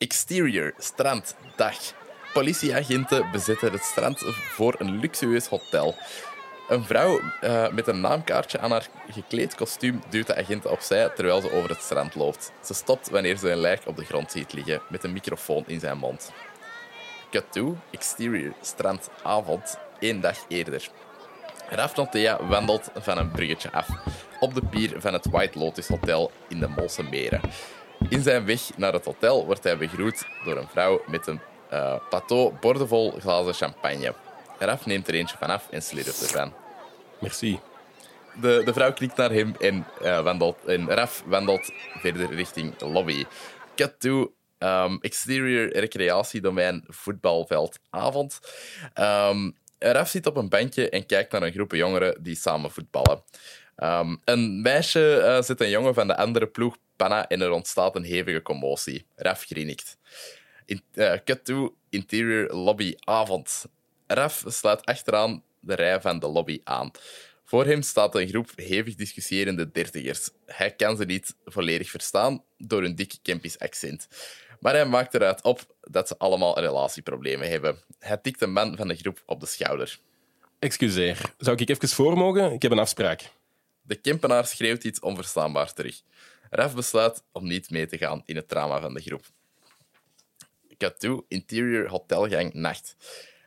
Exterior, strand, dag. Politieagenten bezetten het strand voor een luxueus hotel. Een vrouw uh, met een naamkaartje aan haar gekleed kostuum duwt de agenten opzij terwijl ze over het strand loopt. Ze stopt wanneer ze een lijk op de grond ziet liggen met een microfoon in zijn mond. Cut to, exterior, strand, avond, één dag eerder. Raf Notea wandelt van een bruggetje af op de pier van het White Lotus Hotel in de Molse Meren. In zijn weg naar het hotel wordt hij begroet door een vrouw met een uh, plateau bordevol glazen champagne. Raf neemt er eentje vanaf en slurft ervan. Merci. De, de vrouw knikt naar hem en, uh, wandelt, en Raf wandelt verder richting de lobby. Cut to um, exterior recreatiedomein voetbalveld avond. Um, Raf zit op een bankje en kijkt naar een groep jongeren die samen voetballen. Um, een meisje uh, zet een jongen van de andere ploeg panna en er ontstaat een hevige commotie. Raf grinnikt. In, uh, cut to interior lobby avond. Raf sluit achteraan de rij van de lobby aan. Voor hem staat een groep hevig discussiërende dertigers. Hij kan ze niet volledig verstaan door hun dikke Kempisch accent. Maar hij maakt eruit op dat ze allemaal relatieproblemen hebben. Hij tikt een man van de groep op de schouder. Excuseer, zou ik even voor mogen? Ik heb een afspraak. De Kempenaar schreeuwt iets onverstaanbaars terug. Raf besluit om niet mee te gaan in het drama van de groep. To Interior Hotelgang Nacht.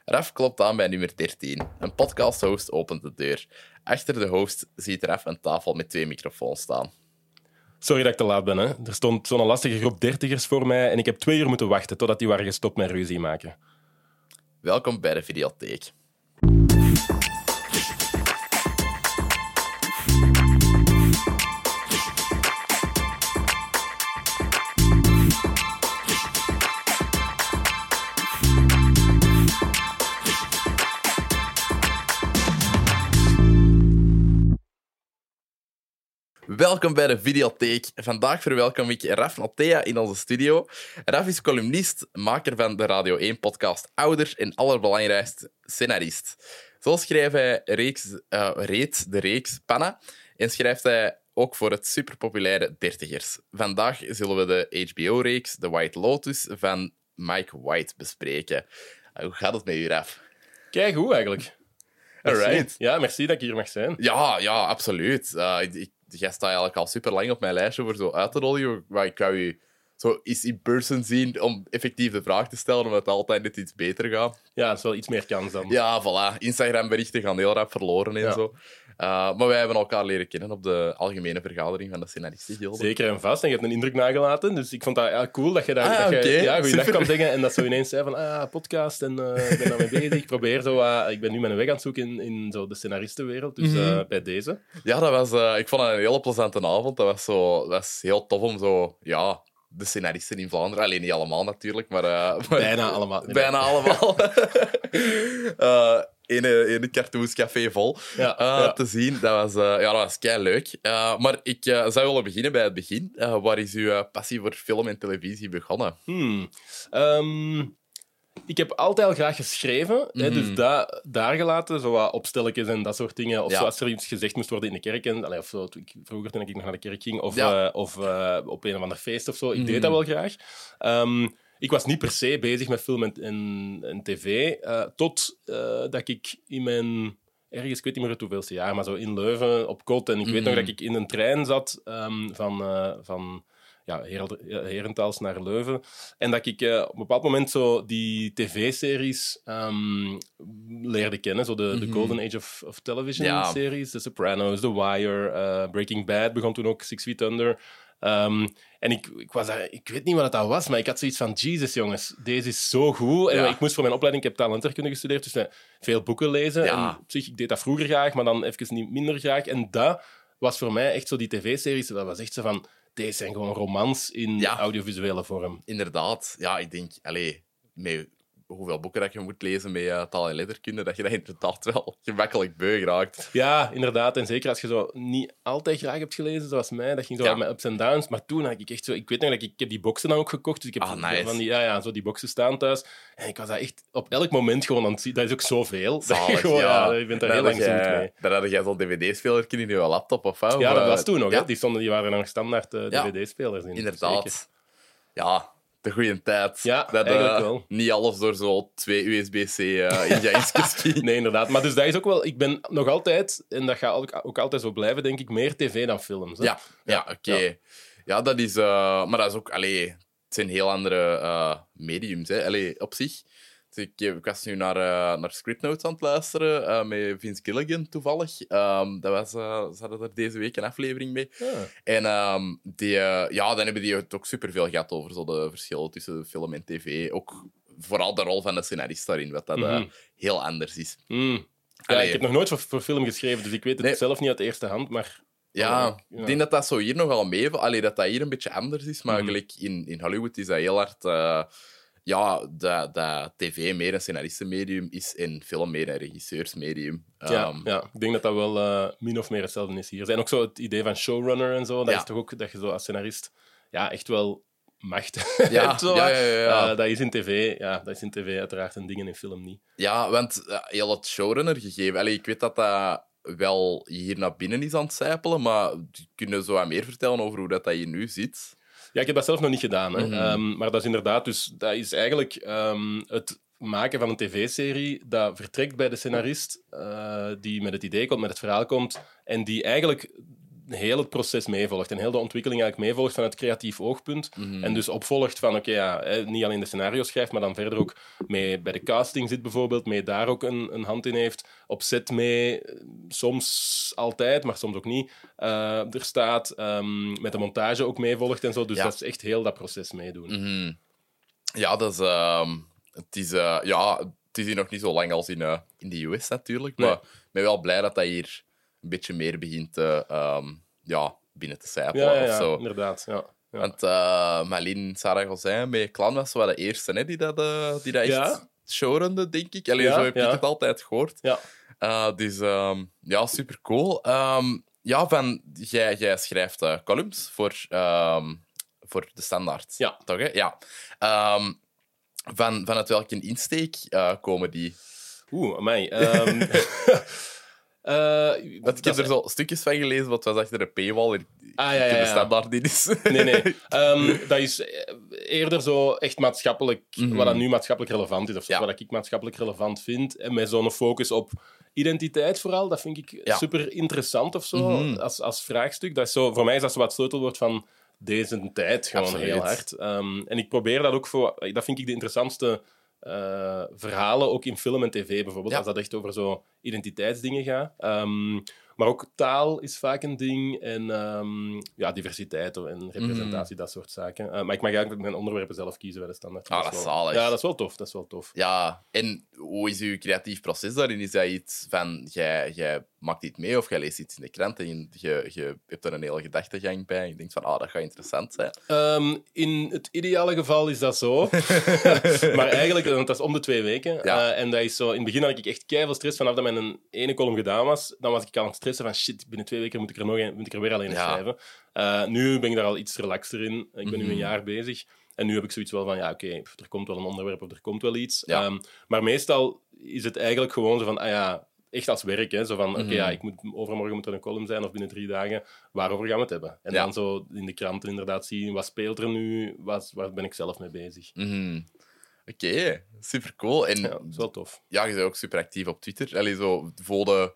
Raf klopt aan bij nummer 13. Een podcast-host opent de deur. Achter de host ziet Raf een tafel met twee microfoons staan. Sorry dat ik te laat ben. Hè. Er stond zo'n lastige groep dertigers voor mij en ik heb twee uur moeten wachten totdat die waren gestopt met ruzie maken. Welkom bij de videotheek. Welkom bij de Videotheek. Vandaag verwelkom ik Raf Natea in onze studio. Raf is columnist, maker van de Radio 1-podcast Ouder en allerbelangrijkst scenarist. Zo schrijft hij reeks, uh, reeds de reeks Panna en schrijft hij ook voor het superpopulaire Dertigers. Vandaag zullen we de HBO-reeks The White Lotus van Mike White bespreken. Uh, hoe gaat het met u, Raf? Kijk, hoe eigenlijk. Alright. Ja, merci dat ik hier mag zijn. Ja, ja absoluut. Uh, ik, jij staat eigenlijk al super lang op mijn lijstje voor zo uit te rollen. Maar ik kan je zo eens in person zien om effectief de vraag te stellen, omdat het altijd net iets beter gaat. Ja, het is wel iets meer kans dan. Ja, voilà. Instagram-berichten gaan heel rap verloren en zo. Uh, maar wij hebben elkaar leren kennen op de algemene vergadering van de Scenaristengilde. Zeker en vast. En je hebt een indruk nagelaten. Dus ik vond dat ja, cool dat je daar ah, dat je, ja, goeiedag kan zeggen. En dat zo ineens zei van, ah, podcast en uh, ik ben daarmee bezig. Ik probeer zo, uh, ik ben nu mijn weg aan het zoeken in, in zo de scenaristenwereld. Dus mm -hmm. bij deze. Ja, dat was, ik vond het een hele plezante avond. Dat was, zo, dat was heel tof om zo, ja, de scenaristen in Vlaanderen. Alleen niet allemaal natuurlijk, maar... Uh, bijna allemaal. Bijna allemaal. uh, in, een, in cartoonscafé vol ja, uh, ja. te zien. Dat was, uh, ja, dat was kei leuk. Uh, maar ik zou willen beginnen bij het begin. waar is uw passie voor film en televisie begonnen? Hmm. Um, ik heb altijd al graag geschreven, mm -hmm. hè, dus mhm. da daar gelaten, zo wat opstelletjes en dat soort dingen. Of ja. zoals er iets gezegd moest worden in de kerk. En, allee, of zo, vroeger toen ik nog naar de kerk ging, of, of op een of ander feest of zo. Ik mm -hmm. deed dat wel graag. Um, ik was niet per se bezig met film en, en, en tv, uh, tot uh, dat ik in mijn ergens, ik weet niet meer hoeveelste jaar, maar zo in Leuven op kot. En ik weet nog dat ik in een trein zat um, van, uh, van ja, Herentals naar Leuven. En dat ik uh, op een bepaald moment zo die tv-series um, leerde kennen. Zo de, mm -hmm. de Golden Age of, of Television-series. Ja. The Sopranos, The Wire, uh, Breaking Bad begon toen ook, Six Feet Under. Um, en ik, ik, was, ik weet niet wat dat was, maar ik had zoiets van: Jesus, jongens, deze is zo goed. En ik moest voor mijn opleiding, ik heb talenterkunde gestudeerd, dus veel boeken lezen. Ja. En op zich, ik deed dat vroeger graag, maar dan even niet minder graag. En dat was voor mij echt zo die tv-series. Dat was echt zo van: deze zijn gewoon romans in audiovisuele vorm. Inderdaad, ja, ik denk, allez, met hoeveel boeken dat je moet lezen met uh, taal en letterkunde, dat je dat inderdaad wel gemakkelijk beu raakt. Ja, inderdaad. En zeker als je zo niet altijd graag hebt gelezen, zoals mij, dat ging zo ja. met ups en downs. Maar toen had ik echt zo... Ik weet nog dat ik, ik heb die boxen dan ook gekocht, dus ik heb ah, nice. van die, ja, ja, zo die boxen staan thuis. En ik was dat echt op elk moment gewoon aan het zien. Dat is ook zoveel. Zalig, gewoon, ja. ja. Je bent daar heel lang jij, mee. Dan had jij zo'n dvd-speler in je laptop of wat? Ja, dat was toen nog. Ja. Hè? Die, stonden, die waren nog standaard uh, dvd-spelers in. Inderdaad. Zeker. Ja, de goede tijd. Ja, dat, eigenlijk wel. Niet alles door zo twee USB-C uh, ingangsjes Nee, inderdaad. Maar dus dat is ook wel... Ik ben nog altijd, en dat gaat ook, ook altijd zo blijven, denk ik, meer tv dan films. Hè? Ja, ja, oké. Okay. Ja. ja. dat is... Uh, maar dat is ook... Allee, het zijn heel andere uh, mediums, hè. Allee, op zich. Ik, ik, was nu naar, uh, naar Script Notes aan het luisteren uh, met Vince Gilligan toevallig. Um, dat was, uh, ze hadden er deze week een aflevering mee. Ja. En um, die, ja, dan hebben die het ook superveel gehad over zo de verschillen tussen film en tv. Ook vooral de rol van de scenarist daarin, wat dat mm -hmm. heel anders is. Mm. Ja, ik heb nog nooit voor, voor, film geschreven, dus ik weet het nee. zelf niet uit eerste hand, maar... Ja, ja, ik denk dat dat zo hier nogal mee... Allee, dat dat hier een beetje anders is, maar mm. gelijk in, in Hollywood is dat heel hard ja, dat, dat tv meer een scenaristenmedium is en film meer een regisseursmedium. Ja, um, ja, ik denk dat dat wel uh, min of meer hetzelfde is hier. En ook zo het idee van showrunner en zo, dat ja. is toch ook dat je zo als scenarist ja, echt wel macht ja, hebt. Zo, ja, ja, ja. Uh, dat, is in tv, ja, dat is in tv uiteraard een ding en in film niet. Ja, want uh, heel het showrunner gegeven... Allee, ik weet dat dat wel hier naar binnen is aan het zijpelen, maar kunnen zo wat meer vertellen over hoe dat, dat hier nu zit? Ja, ik heb dat zelf nog niet gedaan. Hè. Mm -hmm. um, maar dat is inderdaad, dus dat is eigenlijk um, het maken van een tv-serie dat vertrekt bij de scenarist, uh, die met het idee komt, met het verhaal komt, en die eigenlijk heel het proces meevolgt en heel de ontwikkeling eigenlijk meevolgt van het creatief oogpunt. Mm -hmm. En dus opvolgt van, oké, okay, ja, niet alleen de scenario schrijft, maar dan verder ook mee bij de casting zit bijvoorbeeld, mee daar ook een, een hand in heeft, op set mee, soms altijd, maar soms ook niet, uh, er staat, um, met de montage ook meevolgt en zo. Dus ja. dat is echt heel dat proces meedoen. Mm -hmm. Ja, dat is... Uh, het is... Uh, ja, het is hier nog niet zo lang als in, in de US natuurlijk, nee. maar ik ben wel blij dat dat hier een beetje meer begint te, um, ja, binnen te sijpelen. Ja, of zo. inderdaad. Ja. Want uh, Malin Sarah Gozijn bij Clan was wel de eerste hè, die dat, uh, die dat echt showrunde, denk ik. Allee, zo heb ik het altijd gehoord. Ja. Uh, dus um, ja, super cool. Um, ja, van, jij, jij schrijft columns voor, voor de standaard. Ja. Toch, hè? Ja. van, vanuit welke insteek komen die? Oeh, mij. Uh, Want ik heb er zo stukjes van gelezen, wat was achter een paywall. Ik ah, ja, ja, de standaard niet is. Nee, nee. Um, dat is eerder zo echt maatschappelijk, mm -hmm. wat dat nu maatschappelijk relevant is, of ja. wat ik maatschappelijk relevant vind. En met zo'n focus op identiteit vooral, dat vind ik ja. super interessant of zo, mm -hmm. als, als vraagstuk. Dat is zo, voor mij is dat zo wat sleutelwoord van deze tijd, gewoon Absoluut. heel hard. Um, en ik probeer dat ook voor, dat vind ik de interessantste verhalen, ook in film en tv bijvoorbeeld, ja. als dat echt over zo identiteitsdingen gaat. Um, maar ook taal is vaak een ding en um, ja, diversiteit en representatie, mm. dat soort zaken. Uh, maar ik mag eigenlijk mijn onderwerpen zelf kiezen bij de standaard. Ah, dat is zalig. Ja, dat is wel tof. Dat is wel tof. Ja, en hoe is uw creatief proces daarin? Is dat iets van, jij, jij maakt iets mee of jij leest iets in de krant en je, je, je hebt er een hele gedachtegang bij en je denkt van, ah, dat gaat interessant zijn? Um, in het ideale geval is dat zo. maar eigenlijk, want dat is om de twee weken. Ja. Uh, en dat is zo, in het begin had ik echt keihard stress vanaf dat mijn ene column gedaan was. Dan was ik aan het stressen van, shit, binnen twee weken moet ik er, nog een, moet ik er weer alleen ja. schrijven. Uh, nu ben ik daar al iets relaxter in. Ik ben mm -hmm. nu een jaar bezig. En nu heb ik zoiets wel van, ja, oké, okay, er komt wel een onderwerp of er komt wel iets. Ja. Um, maar meestal is het eigenlijk gewoon zo van, ah ja, echt als werk. Hè? Zo van, oké, okay, mm -hmm. ja, ik moet, overmorgen moet er een column zijn of binnen drie dagen. Waarover gaan we het hebben? En ja. dan zo in de kranten inderdaad zien, wat speelt er nu? Wat, waar ben ik zelf mee bezig? Mm -hmm. Oké, okay, super cool. En ja, dat is wel tof. Ja, je bent ook super actief op Twitter. Allee, zo voor de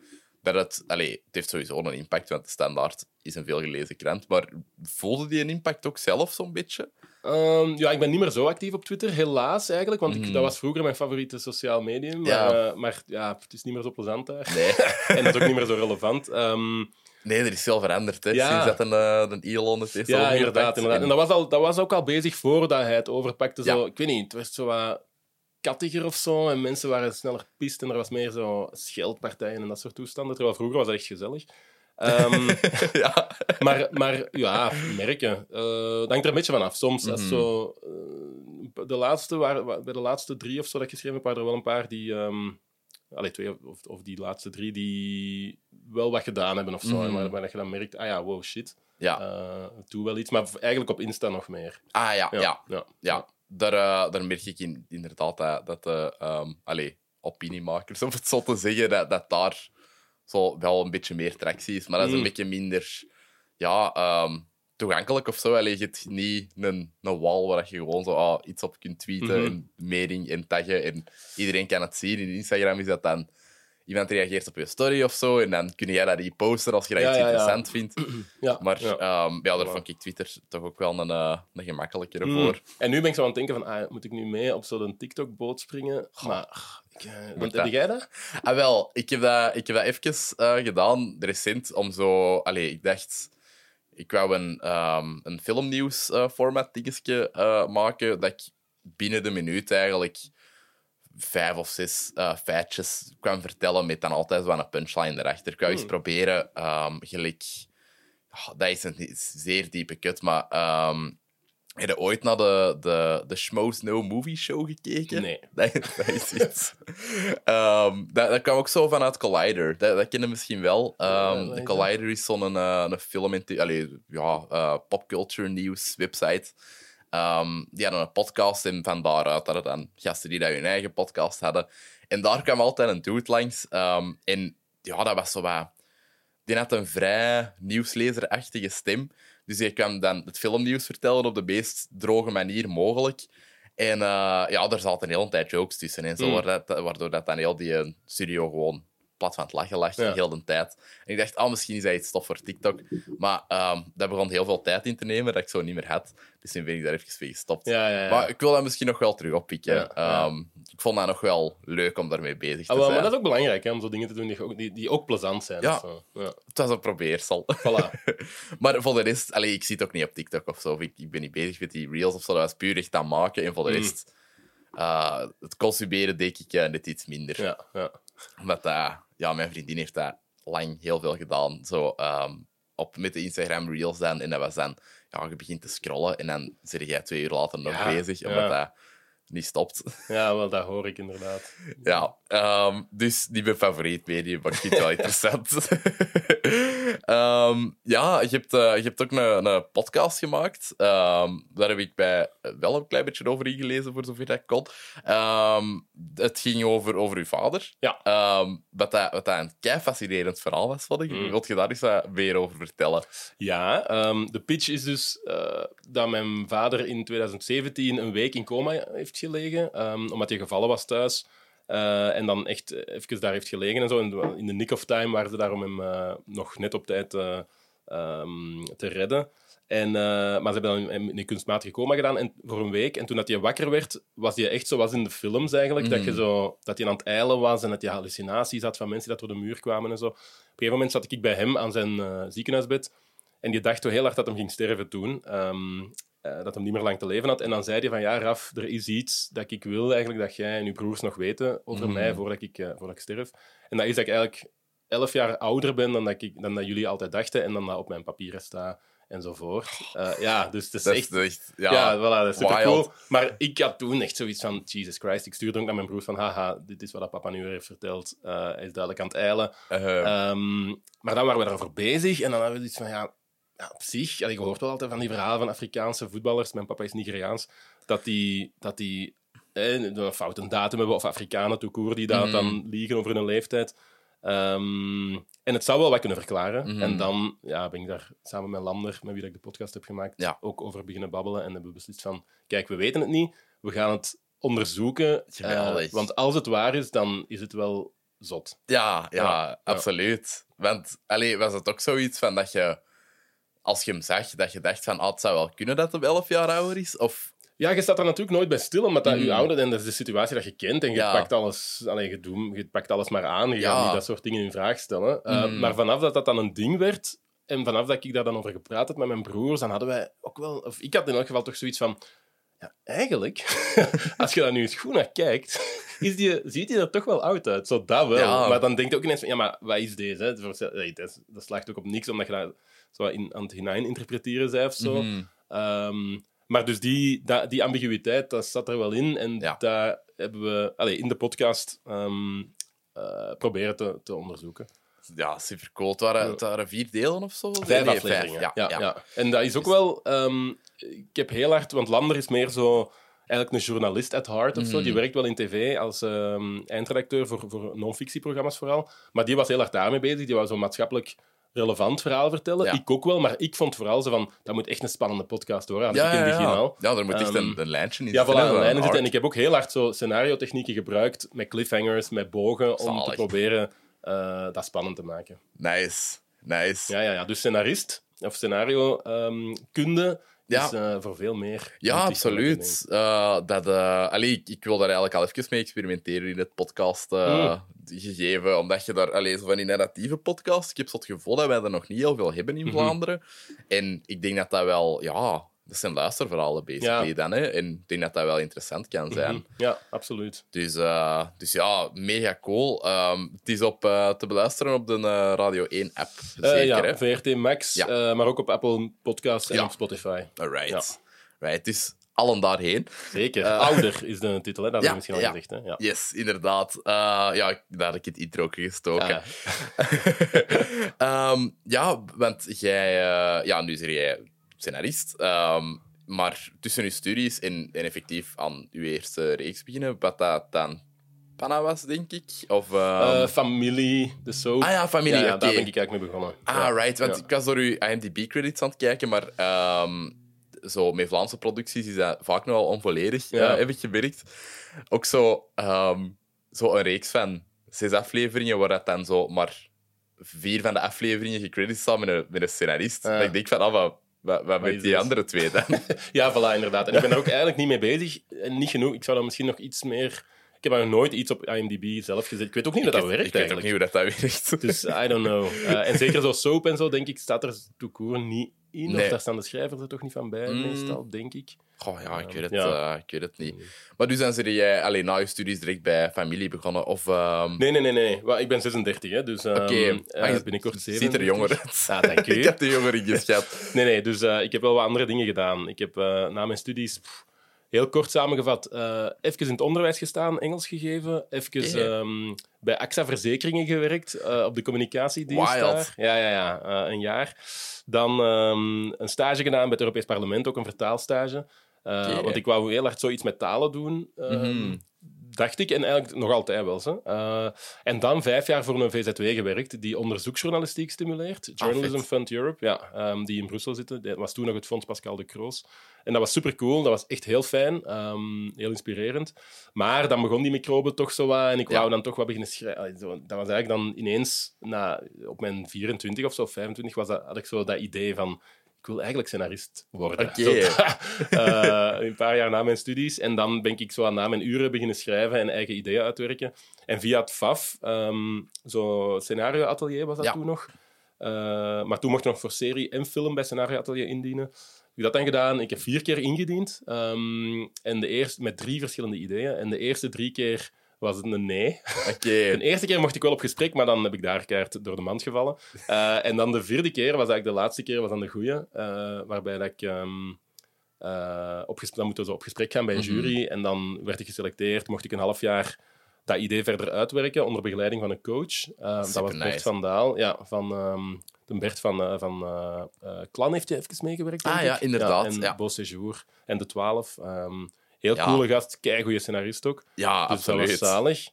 dat het, het heeft sowieso een impact, want de standaard is een veelgelezen krant. Maar voelde die een impact ook zelf zo'n beetje? Um, ja, ik ben niet meer zo actief op Twitter, helaas eigenlijk. Want ik, mm. dat was vroeger mijn favoriete sociaal medium. Maar ja. Uh, maar ja, het is niet meer zo plezant daar. Nee. en dat is ook niet meer zo relevant. Um, Nee, er is veel veranderd. Hè. Ja. Sinds dat een, uh, een Elon het heeft Ja, inderdaad, inderdaad. En dat was, al, dat was ook al bezig voordat hij het overpakte. Zo, ja. Ik weet niet, het was zo wat kattiger of zo. En mensen waren sneller pist en er was meer zo scheldpartijen en dat soort toestanden. Terwijl vroeger was dat echt gezellig. Um, ja. maar, maar ja, merken. Uh, dat hangt er een beetje van af. Soms, mm -hmm. als zo, uh, de laatste, waar, bij de laatste drie of zo dat ik geschreven heb, waren er wel een paar die. Um, allee, twee of, of die laatste drie die wel wat gedaan hebben of zo. Mm -hmm. Maar waar je dan merkt, ah ja, wow, shit. Ja. Uh, doe wel iets, maar eigenlijk op Insta nog meer. Ah ja, ja. ja. ja. ja daar, uh, daar merk ik in, inderdaad dat, dat de um, allez, opiniemakers, om het zo te zeggen, dat, dat daar zo wel een beetje meer tractie is. Maar dat is een mm. beetje minder... Ja, um, toegankelijk of zo. Allee, je hebt niet een, een wall waar je gewoon zo ah, iets op kunt tweeten, Mhm. en mening en taggen. En iedereen kan het zien. In Instagram is dat dan iemand reageert op je story of zo. En dan kun jij dat reposten als je dat Ja, iets ja, ja. interessant vindt. Ja, Maar ja. ja, ja daar vond ik Twitter toch ook wel een, eh, een gemakkelijkere Mm. voor. En nu ben ik zo aan het denken van, ah, moet ik nu mee op zo'n TikTok-boot springen? Maar, eh, want, dat. heb jij dat? Ah, wel, ik heb dat, ik heb dat even eh, gedaan, recent, om zo... Allee, ik dacht... Ik wou een, ehm een filmnieuws-format dingetje eh, maken, dat ik binnen de minuut eigenlijk vijf of zes eh, feitjes kwam vertellen met dan altijd zo een punchline erachter. Ik wou eens Hmm. proberen, ehm, gelijk... ah, dat is een zeer diepe kut, maar... ehm heb je ooit naar de, de, de Schmoes No Movie Show gekeken? Nee. Dat, dat is iets. Ehm, dat, dat kwam ook zo vanuit Collider. Dat, dat kennen misschien wel. Ja, de Collider is zo'n eh, een film... In allee, ja, eh, popculture nieuws website. Ehm, die hadden een podcast en van daaruit hadden dan gasten die daar hun eigen podcast hadden. En daar kwam altijd een dude langs. Ehm, en ja, dat was zo wat... Die had een vrij nieuwslezerachtige stem. Dus die kwam dan het filmnieuws vertellen op de meest droge manier mogelijk. En eh, ja, er zaten een hele tijd jokes tussen en zo, Mm. waardoor, dat, waardoor dat dan heel die eh, studio gewoon plat van het lachen lag, Ja. heel de tijd. En ik dacht, ah, misschien is dat iets stof voor TikTok. Maar ehm, dat begon heel veel tijd in te nemen dat ik zo niet meer had. Dus nu ben ik daar even mee gestopt. Ja, ja, ja. Maar ik wil dat misschien nog wel terug oppikken. Ehm, ik vond dat nog wel leuk om daarmee bezig te Ah, zijn. maar dat is ook belangrijk, hè, om zo dingen te doen die ook, die, die ook plezant zijn. Ja. zo. Het was een probeersel. Voilà. Maar voor de rest, allee, ik zie het ook niet op TikTok of zo. Of Ik, ik ben niet bezig met die reels of zo. Dat was puur echt aan maken. En voor de Mm. rest, eh, het consumeren denk ik eh, net iets minder. Ja, ja. Omdat ja, mijn vriendin heeft dat lang heel veel gedaan. Zo, ehm, op, met de Instagram reels dan. En dat was dan, ja, je begint te scrollen en dan zit jij twee uur later nog Ja, bezig. ja. Omdat dat niet stopt. ja, wel, dat hoor ik inderdaad. Ja, ehm, dus niet mijn favoriet medium, maar ik vind het wel interessant. Ehm, ja, je hebt, eh, je hebt ook een, een podcast gemaakt. Ehm, daar heb ik bij wel een klein beetje over ingelezen, voor zover dat ik kon. Het ging over, over uw vader. Ja. Wat, dat, wat dat een kei fascinerend verhaal was, vond ik. Mm. Wilt je daar eens wat meer over vertellen? Ja, de pitch is dus eh, dat mijn vader in 2017 een week in coma heeft gelegen, ehm, omdat hij gevallen was thuis. Eh, en dan echt even daar heeft gelegen en zo. En in de nick of time waren ze daar om hem eh, nog net op tijd eh, ehm, te redden. En, eh, maar ze hebben dan hem in een kunstmatige coma gedaan en, voor een week. En toen dat hij wakker werd, was hij echt zoals in de films eigenlijk. Dat, je zo, dat hij aan het eilen was en dat hij hallucinaties had van mensen die dat door de muur kwamen en zo. Op een gegeven moment zat ik bij hem aan zijn eh, ziekenhuisbed. En die dacht toch heel hard dat hij ging sterven toen. Ehm, eh, dat hij niet meer lang te leven had. En dan zei hij van, ja, Raf, er is iets dat ik wil eigenlijk dat jij en je broers nog weten over Mhm. mij voordat ik, eh, voordat ik sterf. En dat is dat ik eigenlijk elf jaar ouder ben dan dat, ik, dan dat jullie altijd dachten en dan dat op mijn papieren staat enzovoort. Eh ja, dus het is Dat echt... is echt... Ja, Ja, voilà, dat is super cool. Maar ik had toen echt zoiets van, Jesus Christ. Ik stuurde ook naar mijn broers van, haha, dit is wat dat papa nu weer heeft verteld. Hij is duidelijk aan het eilen. eh, Ehm, maar dan waren we daarover bezig en dan hadden we iets van, ja, ja op zich, je hoort wel altijd van die verhalen van Afrikaanse voetballers, mijn papa is Nigeriaans, dat die, dat die eh, een datum hebben, of Afrikanen toekoer die daar Mhm. dan liegen over hun leeftijd. Ehm, en het zou wel wat kunnen verklaren. Mhm. En dan ja, ben ik daar samen met Lander, met wie ik de podcast heb gemaakt, Ja. ook over beginnen babbelen. En hebben we beslist van, kijk, we weten het niet, we gaan het onderzoeken. eh, want als het waar is, dan is het wel zot. Ja, ja, Ja, absoluut. Want allee, was het ook zoiets van dat je, als je hem zag, dat je dacht van, ah, het zou wel kunnen dat hij 11 jaar ouder is? Of, Ja, je staat er natuurlijk nooit bij stil, omdat dat Mm. je ouder en dat is de situatie dat je kent. En je, Ja. pakt, alles, allee, je, doet, je pakt alles maar aan. Je Ja. gaat niet dat soort dingen in vraag stellen. Uh, Mm. Maar vanaf dat dat dan een ding werd, en vanaf dat ik daar dan over gepraat heb met mijn broers, dan hadden wij ook wel... Of ik had in elk geval toch zoiets van... Ja, eigenlijk, als je daar nu eens goed naar kijkt, is die, ziet hij er toch wel oud uit. Zo, dat wel. Ja. Maar dan denk je ook ineens van, ja, maar wat is deze? Hè? Dat, slaagt ook op niks, omdat je dat zo in, aan het hinein interpreteren bent of zo. Mhm. Ehm, maar dus die, dat- die ambiguïteit, dat zat er wel in. En Ja. daar hebben we allee, in de podcast ehm, eh, proberen te, te onderzoeken. Ja, super cool. Het waren, Ja. het waren vier delen of zo? Vijf Nee, afleveringen. Ja, ja. ja. En dat is ook wel... ehm, ik heb heel hard... Want Lander is meer zo... Eigenlijk een journalist at heart of zo. Mhm. Die werkt wel in tv als ehm, eindredacteur voor, voor non-fictieprogramma's vooral. Maar die was heel hard daarmee bezig. Die wou zo maatschappelijk relevant verhaal vertellen. Ja. Ik ook wel, maar ik vond vooral zo van, dat moet echt een spannende podcast hoor. Ja, ja, ja. ja, er moet echt Ehm, een, een lijntje in Ja, voilà, zitten, hè, een zo'n lijn zitten. En ik heb ook heel hard zo scenario-technieken gebruikt met cliffhangers, met bogen, om te proberen eh, dat spannend te maken. Nice, nice. Ja, ja, ja. Dus scenarist of scenario-kunde Ja. is eh, voor veel meer. Ja, absoluut. Eh, dat, allee, ik, ik wil daar eigenlijk al even mee experimenteren in het podcast Hmm. gegeven, omdat je daar, allee, zo van die narratieve podcast, ik heb zo het gevoel dat wij er nog niet heel veel hebben in Mhm. Vlaanderen. En ik denk dat dat wel, ja, dat zijn luisterverhalen basically Ja. dan, hè. En ik denk dat dat wel interessant kan zijn. Mhm. Ja, absoluut. Dus, eh, dus ja, mega cool. Ehm, het is op, eh, te beluisteren op de eh, Radio 1-app, Eh, zeker, ja, hè? VRT Max, Ja. maar ook op Apple Podcasts en op Spotify. Alright. Ja. Right, dus allen daarheen. Zeker. Ouder is de titel, hè? dat Ja, heb ik misschien al gezegd. Hè? Ja. Yes, inderdaad. Ja, daar had ik het intro ook gestoken. Ja. Ehm, ja, want jij... ja, nu zeg jij scenarist. ehm, maar tussen je studies en, en effectief aan je eerste reeks beginnen, wat dat dan Panna was, denk ik? Of... ehm, Eh, familie, de soap. ah ja, familie, Ja, daar ben ik eigenlijk mee begonnen. Ah, Ja. right. Want ik was door uw IMDb-credits aan het kijken, maar ehm, zo met Vlaamse producties is dat vaak nogal onvolledig, eh, heb ik gemerkt. Ook zo, zo een reeks van zes afleveringen, waar dat dan zo maar vier van de afleveringen gecrediteerd staan met een, met een scenarist. Dat ik denk van, ah, wat, wat, wat met die andere twee dan? Ja, voilà, inderdaad. En ik ben daar ook eigenlijk niet mee bezig. En niet genoeg. Ik zou dan misschien nog iets meer... Ik heb nog nooit iets op IMDb zelf gezet. Ik weet ook niet hoe dat ik, werkt ik weet ook niet hoe dat, dat werkt. Dus I don't know. Eh, en zeker zo soap en zo, denk ik, staat er tout court niet in. Nee. Of daar staan de schrijvers er toch niet van bij, Mm. meestal, denk ik. Goh, ja, ik weet het, Ja. eh, ik weet het niet. Maar dus dan zit jij alleen na je studies direct bij familie begonnen? Of, ehm, Nee, nee, nee. nee. Ik ben 36, hè, dus ehm, Oké, eh, maar je binnenkort ziet er 37. jonger uit. Ah, dank u. ik heb de jonger ingeschat. Nee, nee, dus eh, ik heb wel wat andere dingen gedaan. Ik heb eh, na mijn studies, pff, heel kort samengevat, eh even in het onderwijs gestaan, Engels gegeven, even ehm, bij AXA Verzekeringen gewerkt, eh, op de communicatiedienst Wild. daar. Ja, ja, ja, eh, een jaar. Dan ehm, een stage gedaan bij het Europees Parlement, ook een vertaalstage. Want ik wou heel hard zoiets met talen doen. ehm, Mhm. Dacht ik, en eigenlijk nog altijd wel. Zo. Eh, en dan vijf jaar voor een VZW gewerkt, die onderzoeksjournalistiek stimuleert. Journalism Ah, vet. Fund Europe, ja, ehm, die in Brussel zitten. Dat was toen nog het Fonds Pascal de Kroos. En dat was super cool, dat was echt heel fijn, ehm, heel inspirerend. Maar dan begon die microbe toch zo wat, en ik Ja. wou dan toch wat beginnen schrijven. Dat was eigenlijk dan ineens, na, op mijn 24 of zo, 25, was dat, had ik zo dat idee van. Ik wil eigenlijk scenarist worden. Oké. Zo, eh, een paar jaar na mijn studies. En dan ben ik zo aan na mijn uren beginnen schrijven en eigen ideeën uitwerken. En via het FAF, ehm zo'n scenario-atelier was dat Ja. toen nog. Eh, maar toen mocht je nog voor serie en film bij Scenario Atelier indienen. Ik heb dat dan gedaan. Ik heb vier keer ingediend. Ehm, en de eerste, met drie verschillende ideeën. En de eerste drie keer was het een nee. Oké. De eerste keer mocht ik wel op gesprek, maar dan heb ik daar keihard door de mand gevallen. Eh, en dan de vierde keer, was eigenlijk de laatste keer, was dan de goeie. eh, waarbij dat ik... ehm, eh, op ges- dan moeten we zo op gesprek gaan bij een Mhm. jury. En dan werd ik geselecteerd. Mocht ik een half jaar dat idee verder uitwerken onder begeleiding van een coach. Dat was. Bert van Daal. Ja, van de Bert van, van Klan heeft je even meegewerkt. denk Ah, ja, inderdaad, en ja. Beau Séjour en de Twaalf. Ehm, heel Ja. coole gast, keigoede scenarist ook. Ja, Dus dat was zalig.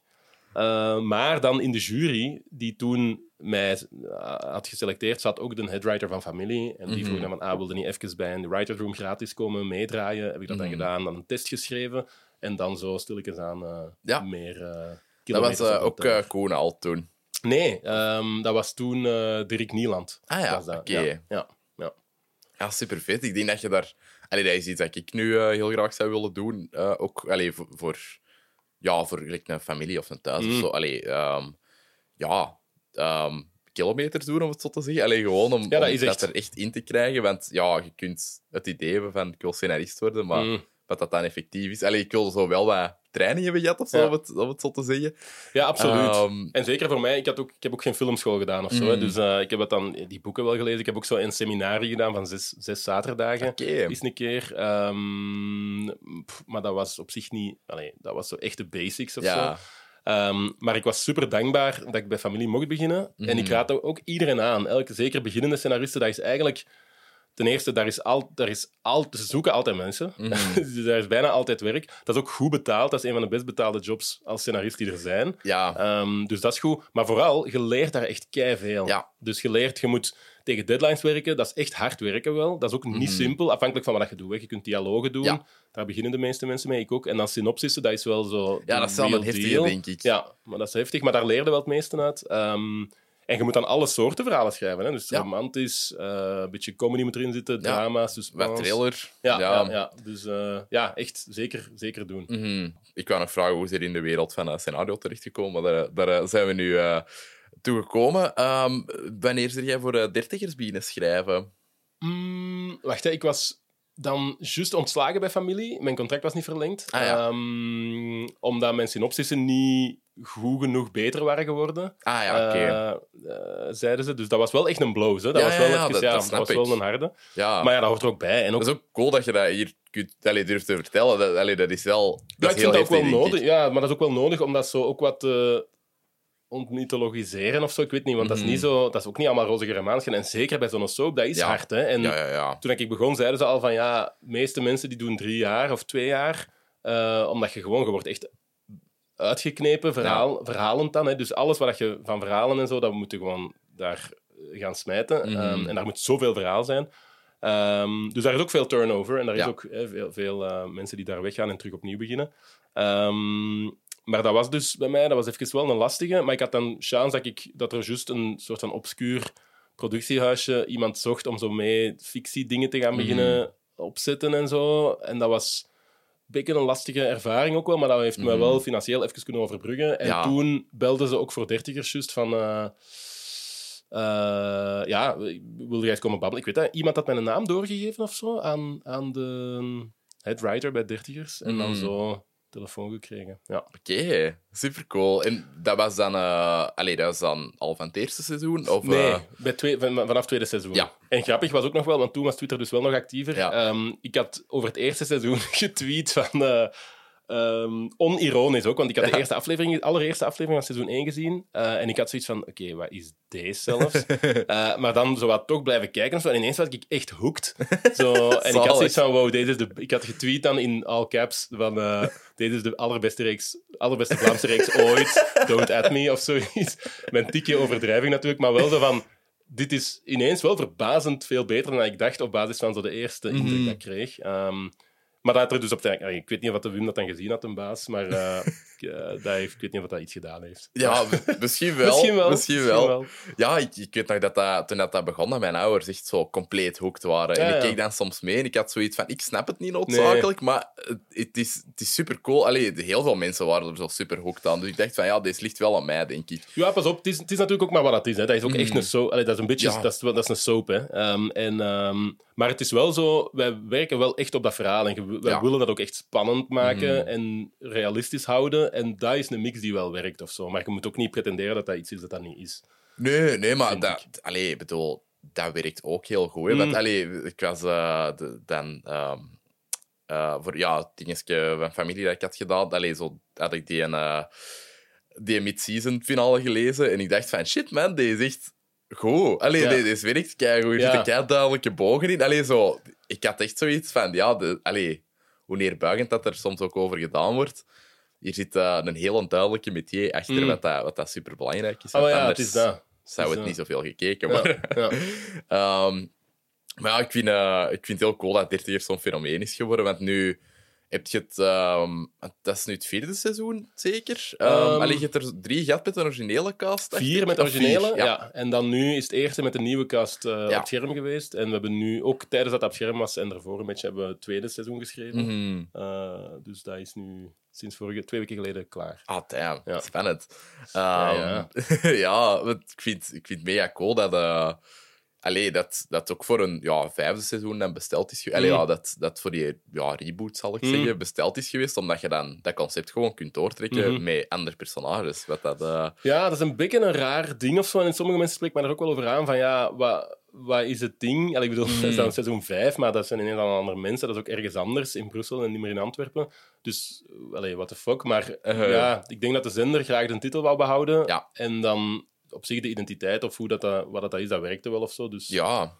Eh, maar dan in de jury, die toen mij eh, had geselecteerd, zat ook de headwriter van Familie. En die Mhm. vroeg dan van, ah, wilde niet even bij een writer's room gratis komen meedraaien? Heb ik dat Mhm. dan gedaan, dan een test geschreven. En dan zo stilletjes aan Ja. meer Dat was kilometers op de ook eh Koen al toen. Nee, ehm, dat was toen Dirk Nieland. Ah ja, was dat. oké. Ja, ja, ja. Ja, super vet. Ik denk dat je daar. Allee, dat is iets dat ik nu eh, heel graag zou willen doen. Eh, ook allee, voor, voor, ja, voor een familie of een thuis of Mm. zo. Allee, ehm, ja, ehm, kilometers doen, om het zo te zeggen. Allee, gewoon om, dat om er echt in te krijgen. Want ja, je kunt het idee hebben van ik wil scenarist worden, maar Mm. Wat dat dan effectief is. Allee, ik wil zo wel wat training hebben gehad of zo, Ja. om, het, om het zo te zeggen. Ja, absoluut. Ehm, En zeker voor mij, ik, had ook, ik heb ook geen filmschool gedaan of zo. Mm. Dus eh, ik heb het dan, die boeken wel gelezen. Ik heb ook zo een seminarie gedaan van zes, zes zaterdagen. Eens een keer. Ehm, pff, maar dat was op zich niet... Allee, dat was zo echt de basics of Ja. zo. Ehm, maar ik was super dankbaar dat ik bij familie mocht beginnen. En ik Mhm. raad ook iedereen aan. Elke, zeker beginnende scenaristen, dat is eigenlijk ten eerste, daar is al, daar is al, ze zoeken altijd mensen. Mhm. dus daar is bijna altijd werk. Dat is ook goed betaald. Dat is een van de best betaalde jobs als scenarist die er zijn. Ja, Ehm, dus dat is goed. Maar vooral, je leert daar echt veel. Ja. Dus je leert, je moet tegen deadlines werken. Dat is echt hard werken wel. Dat is ook niet simpel, afhankelijk van wat je doet. hè. Je kunt dialogen doen. Mhm. Ja. Daar beginnen de meeste mensen mee, ik ook. En dan synopsissen, dat is wel zo... ja dat is wel een heftige, denk ik. Ja, maar dat is heftig. Maar daar leerde wel het meeste uit. Ehm, en je moet dan alle soorten verhalen schrijven. Hè? Dus Ja. romantisch, eh, een beetje comedy moet erin zitten, Ja. drama, suspense. Wat trailer. Ja, ja. Ja, dus eh, ja, echt zeker, zeker doen. Mhm. Ik wou nog vragen hoe ze er in de wereld van uh, scenario terechtgekomen, maar daar, daar eh, zijn we nu eh toegekomen. Ehm, wanneer zit jij voor dertigers beginnen schrijven? Mm, wacht, hè, ik was dan juist ontslagen bij familie. Mijn contract was niet verlengd. Ah, ja. Ehm, omdat mijn synopsissen niet goed genoeg beter waren geworden. Ah ja, oké. eh, eh, zeiden ze. Dus dat was wel echt een blow. Hè. Dat Ja, was wel, ja, ja, even- dat- ja, dat dat snap was wel een harde. ja. Maar ja, dat hoort er ook bij. En ook dat is ook cool dat je dat hier kunt, allee, durft te vertellen. Dat, allee, dat is wel. Ja, Dat ik vind dat ook wel nodig. Ja, maar dat is ook wel nodig om dat zo ook wat te ontmythologiseren of zo. Ik weet niet, want dat, is niet zo, dat is ook niet allemaal roze geremaanschen. En zeker bij zo'n soap, dat is Mhm. Ja. hard. Hè? En Ja, ja, ja. toen ik begon, zeiden ze al van ja, de meeste mensen die doen drie jaar of twee jaar, eh, omdat je gewoon, je wordt echt uitgeknepen, verhaal, verhalend dan. Hè? Dus alles wat je van verhalen en zo, dat moet je gewoon daar gaan smijten. Mhm. Ehm, en daar moet zoveel verhaal zijn. Ehm, dus daar is ook veel turnover en daar is ook veel, veel eh, mensen die daar weggaan en terug opnieuw beginnen. Ehm, maar dat was dus bij mij, dat was even wel een lastige. Maar ik had dan chance dat, ik, dat er juist een soort van obscuur productiehuisje iemand zocht om zo mee fictie-dingen te gaan Mhm. beginnen opzetten en zo. En dat was een beetje een lastige ervaring ook wel, maar dat heeft me Mhm. wel financieel even kunnen overbruggen. En Ja. toen belden ze ook voor dertigers juist van... eh, eh, ja, wil jij eens komen babbelen? Ik weet dat. Iemand had mijn naam doorgegeven of zo aan, aan de headwriter bij dertigers. En dan Mhm. zo telefoon gekregen. Ja. Oké, super cool. En dat was dan, eh allee, dat was dan al van het eerste seizoen? Of, Nee, eh, bij twee, van, vanaf het tweede seizoen. Ja. En grappig was ook nog wel, want toen was Twitter dus wel nog actiever. Ja. Ehm, ik had over het eerste seizoen getweet van... eh, ehm, onironisch ook, want ik had de eerste aflevering, de allereerste aflevering van seizoen 1 gezien. eh, en ik had zoiets van, oké, wat is deze zelfs? Eh, maar dan zo wat toch blijven kijken. Zo, en ineens was ik echt hooked. Zo, en ik had zoiets van, wow, deze is de... Ik had getweet dan in all caps van... eh, deze is de allerbeste reeks, allerbeste Vlaamse reeks ooit. Don't at me, of zoiets. Mijn tikje overdrijving natuurlijk, maar wel zo van... Dit is ineens wel verbazend veel beter dan ik dacht op basis van zo de eerste indruk Mhm. dat ik kreeg. Ehm, maar dat er dus op Ik weet niet of de Wim dat dan gezien had, een baas, maar eh, ik, eh, dat heeft, ik weet niet of dat iets gedaan heeft. ja, misschien wel. Misschien wel. Misschien misschien wel. Ja, ik, ik weet nog dat, dat toen dat, dat begon, dat mijn ouders echt zo compleet hooked waren. Ja, en ik keek dan soms mee en ik had zoiets van, ik snap het niet noodzakelijk, maar het, is, het is super cool. Allee, heel veel mensen waren er zo super hooked aan. Dus ik dacht van, ja, deze ligt wel aan mij, denk ik. Ja, pas op. Het is, het is natuurlijk ook maar wat het is. Hè. Dat is ook echt een soap. Allee, dat is een beetje... Ja. Dat, is, dat is een soap, hè. Ehm, en, ehm, maar het is wel zo... Wij werken wel echt op dat verhaal. En wij Ja. willen dat ook echt spannend maken en realistisch houden. En dat is een mix die wel werkt of zo. Maar je moet ook niet pretenderen dat dat iets is dat dat niet is. Nee, nee, maar dat, allee, bedoel, dat werkt ook heel goed. hè. Want, allee, ik was eh, de- dan ehm, eh, voor ja, het dingetje van familie dat ik had gedaan, allee, zo had ik die, een, eh, die mid-season finale gelezen en ik dacht van shit man, deze is echt goed. Allee, Ja. deze, werkt keigoed. Er Ja. zitten kei duidelijke bogen in. Allee, zo, ik had echt zoiets van, ja, de, allee, hoe neerbuigend dat er soms ook over gedaan wordt. Hier zit eh, een heel duidelijke metier achter, Mm. wat, dat, wat dat superbelangrijk is. Oh ja, het is dat. zou het niet zoveel gekeken, Ja, maar... ja. Ehm, maar ja, ik vind, eh, ik vind het heel cool dat 30 zo'n fenomeen is geworden. Want nu heb je het... ehm, dat is nu het vierde seizoen, zeker? Um, Ehm, Allee, je hebt er drie gehad met de originele cast. Vier met de vier, originele, ja. ja. En dan nu is het eerste met de nieuwe cast eh, op het scherm geweest. En we hebben nu ook tijdens dat op het scherm was en daarvoor een beetje hebben we het tweede seizoen geschreven. Mhm. Eh, dus dat is nu sinds vorige, twee weken geleden klaar. Ah, damn. Ja. Spannend. Ja, Ehm, ja, ik vind, ik vind het mega cool dat... eh allee, dat, dat ook voor een ja, vijfde seizoen dan besteld is geweest. Allee, Mm. ja, dat, dat voor die ja, reboot, zal ik Mm. zeggen, besteld is geweest. Omdat je dan dat concept gewoon kunt doortrekken Mhm. met andere personages. Wat dat... eh, Ja, dat is een beetje een raar ding of zo. En sommige mensen spreken mij er ook wel over aan van ja, wat, wat is het ding? Allee, ik bedoel, dat is dan seizoen 5, maar dat zijn ineens al andere mensen. Dat is ook ergens anders in Brussel en niet meer in Antwerpen. Dus, allee, what the fuck. Maar Uh-huh. ja, ik denk dat de zender graag de titel wou behouden. Ja. En dan op zich de identiteit of hoe dat, dat, wat dat is, dat werkte wel of zo. Dus ja,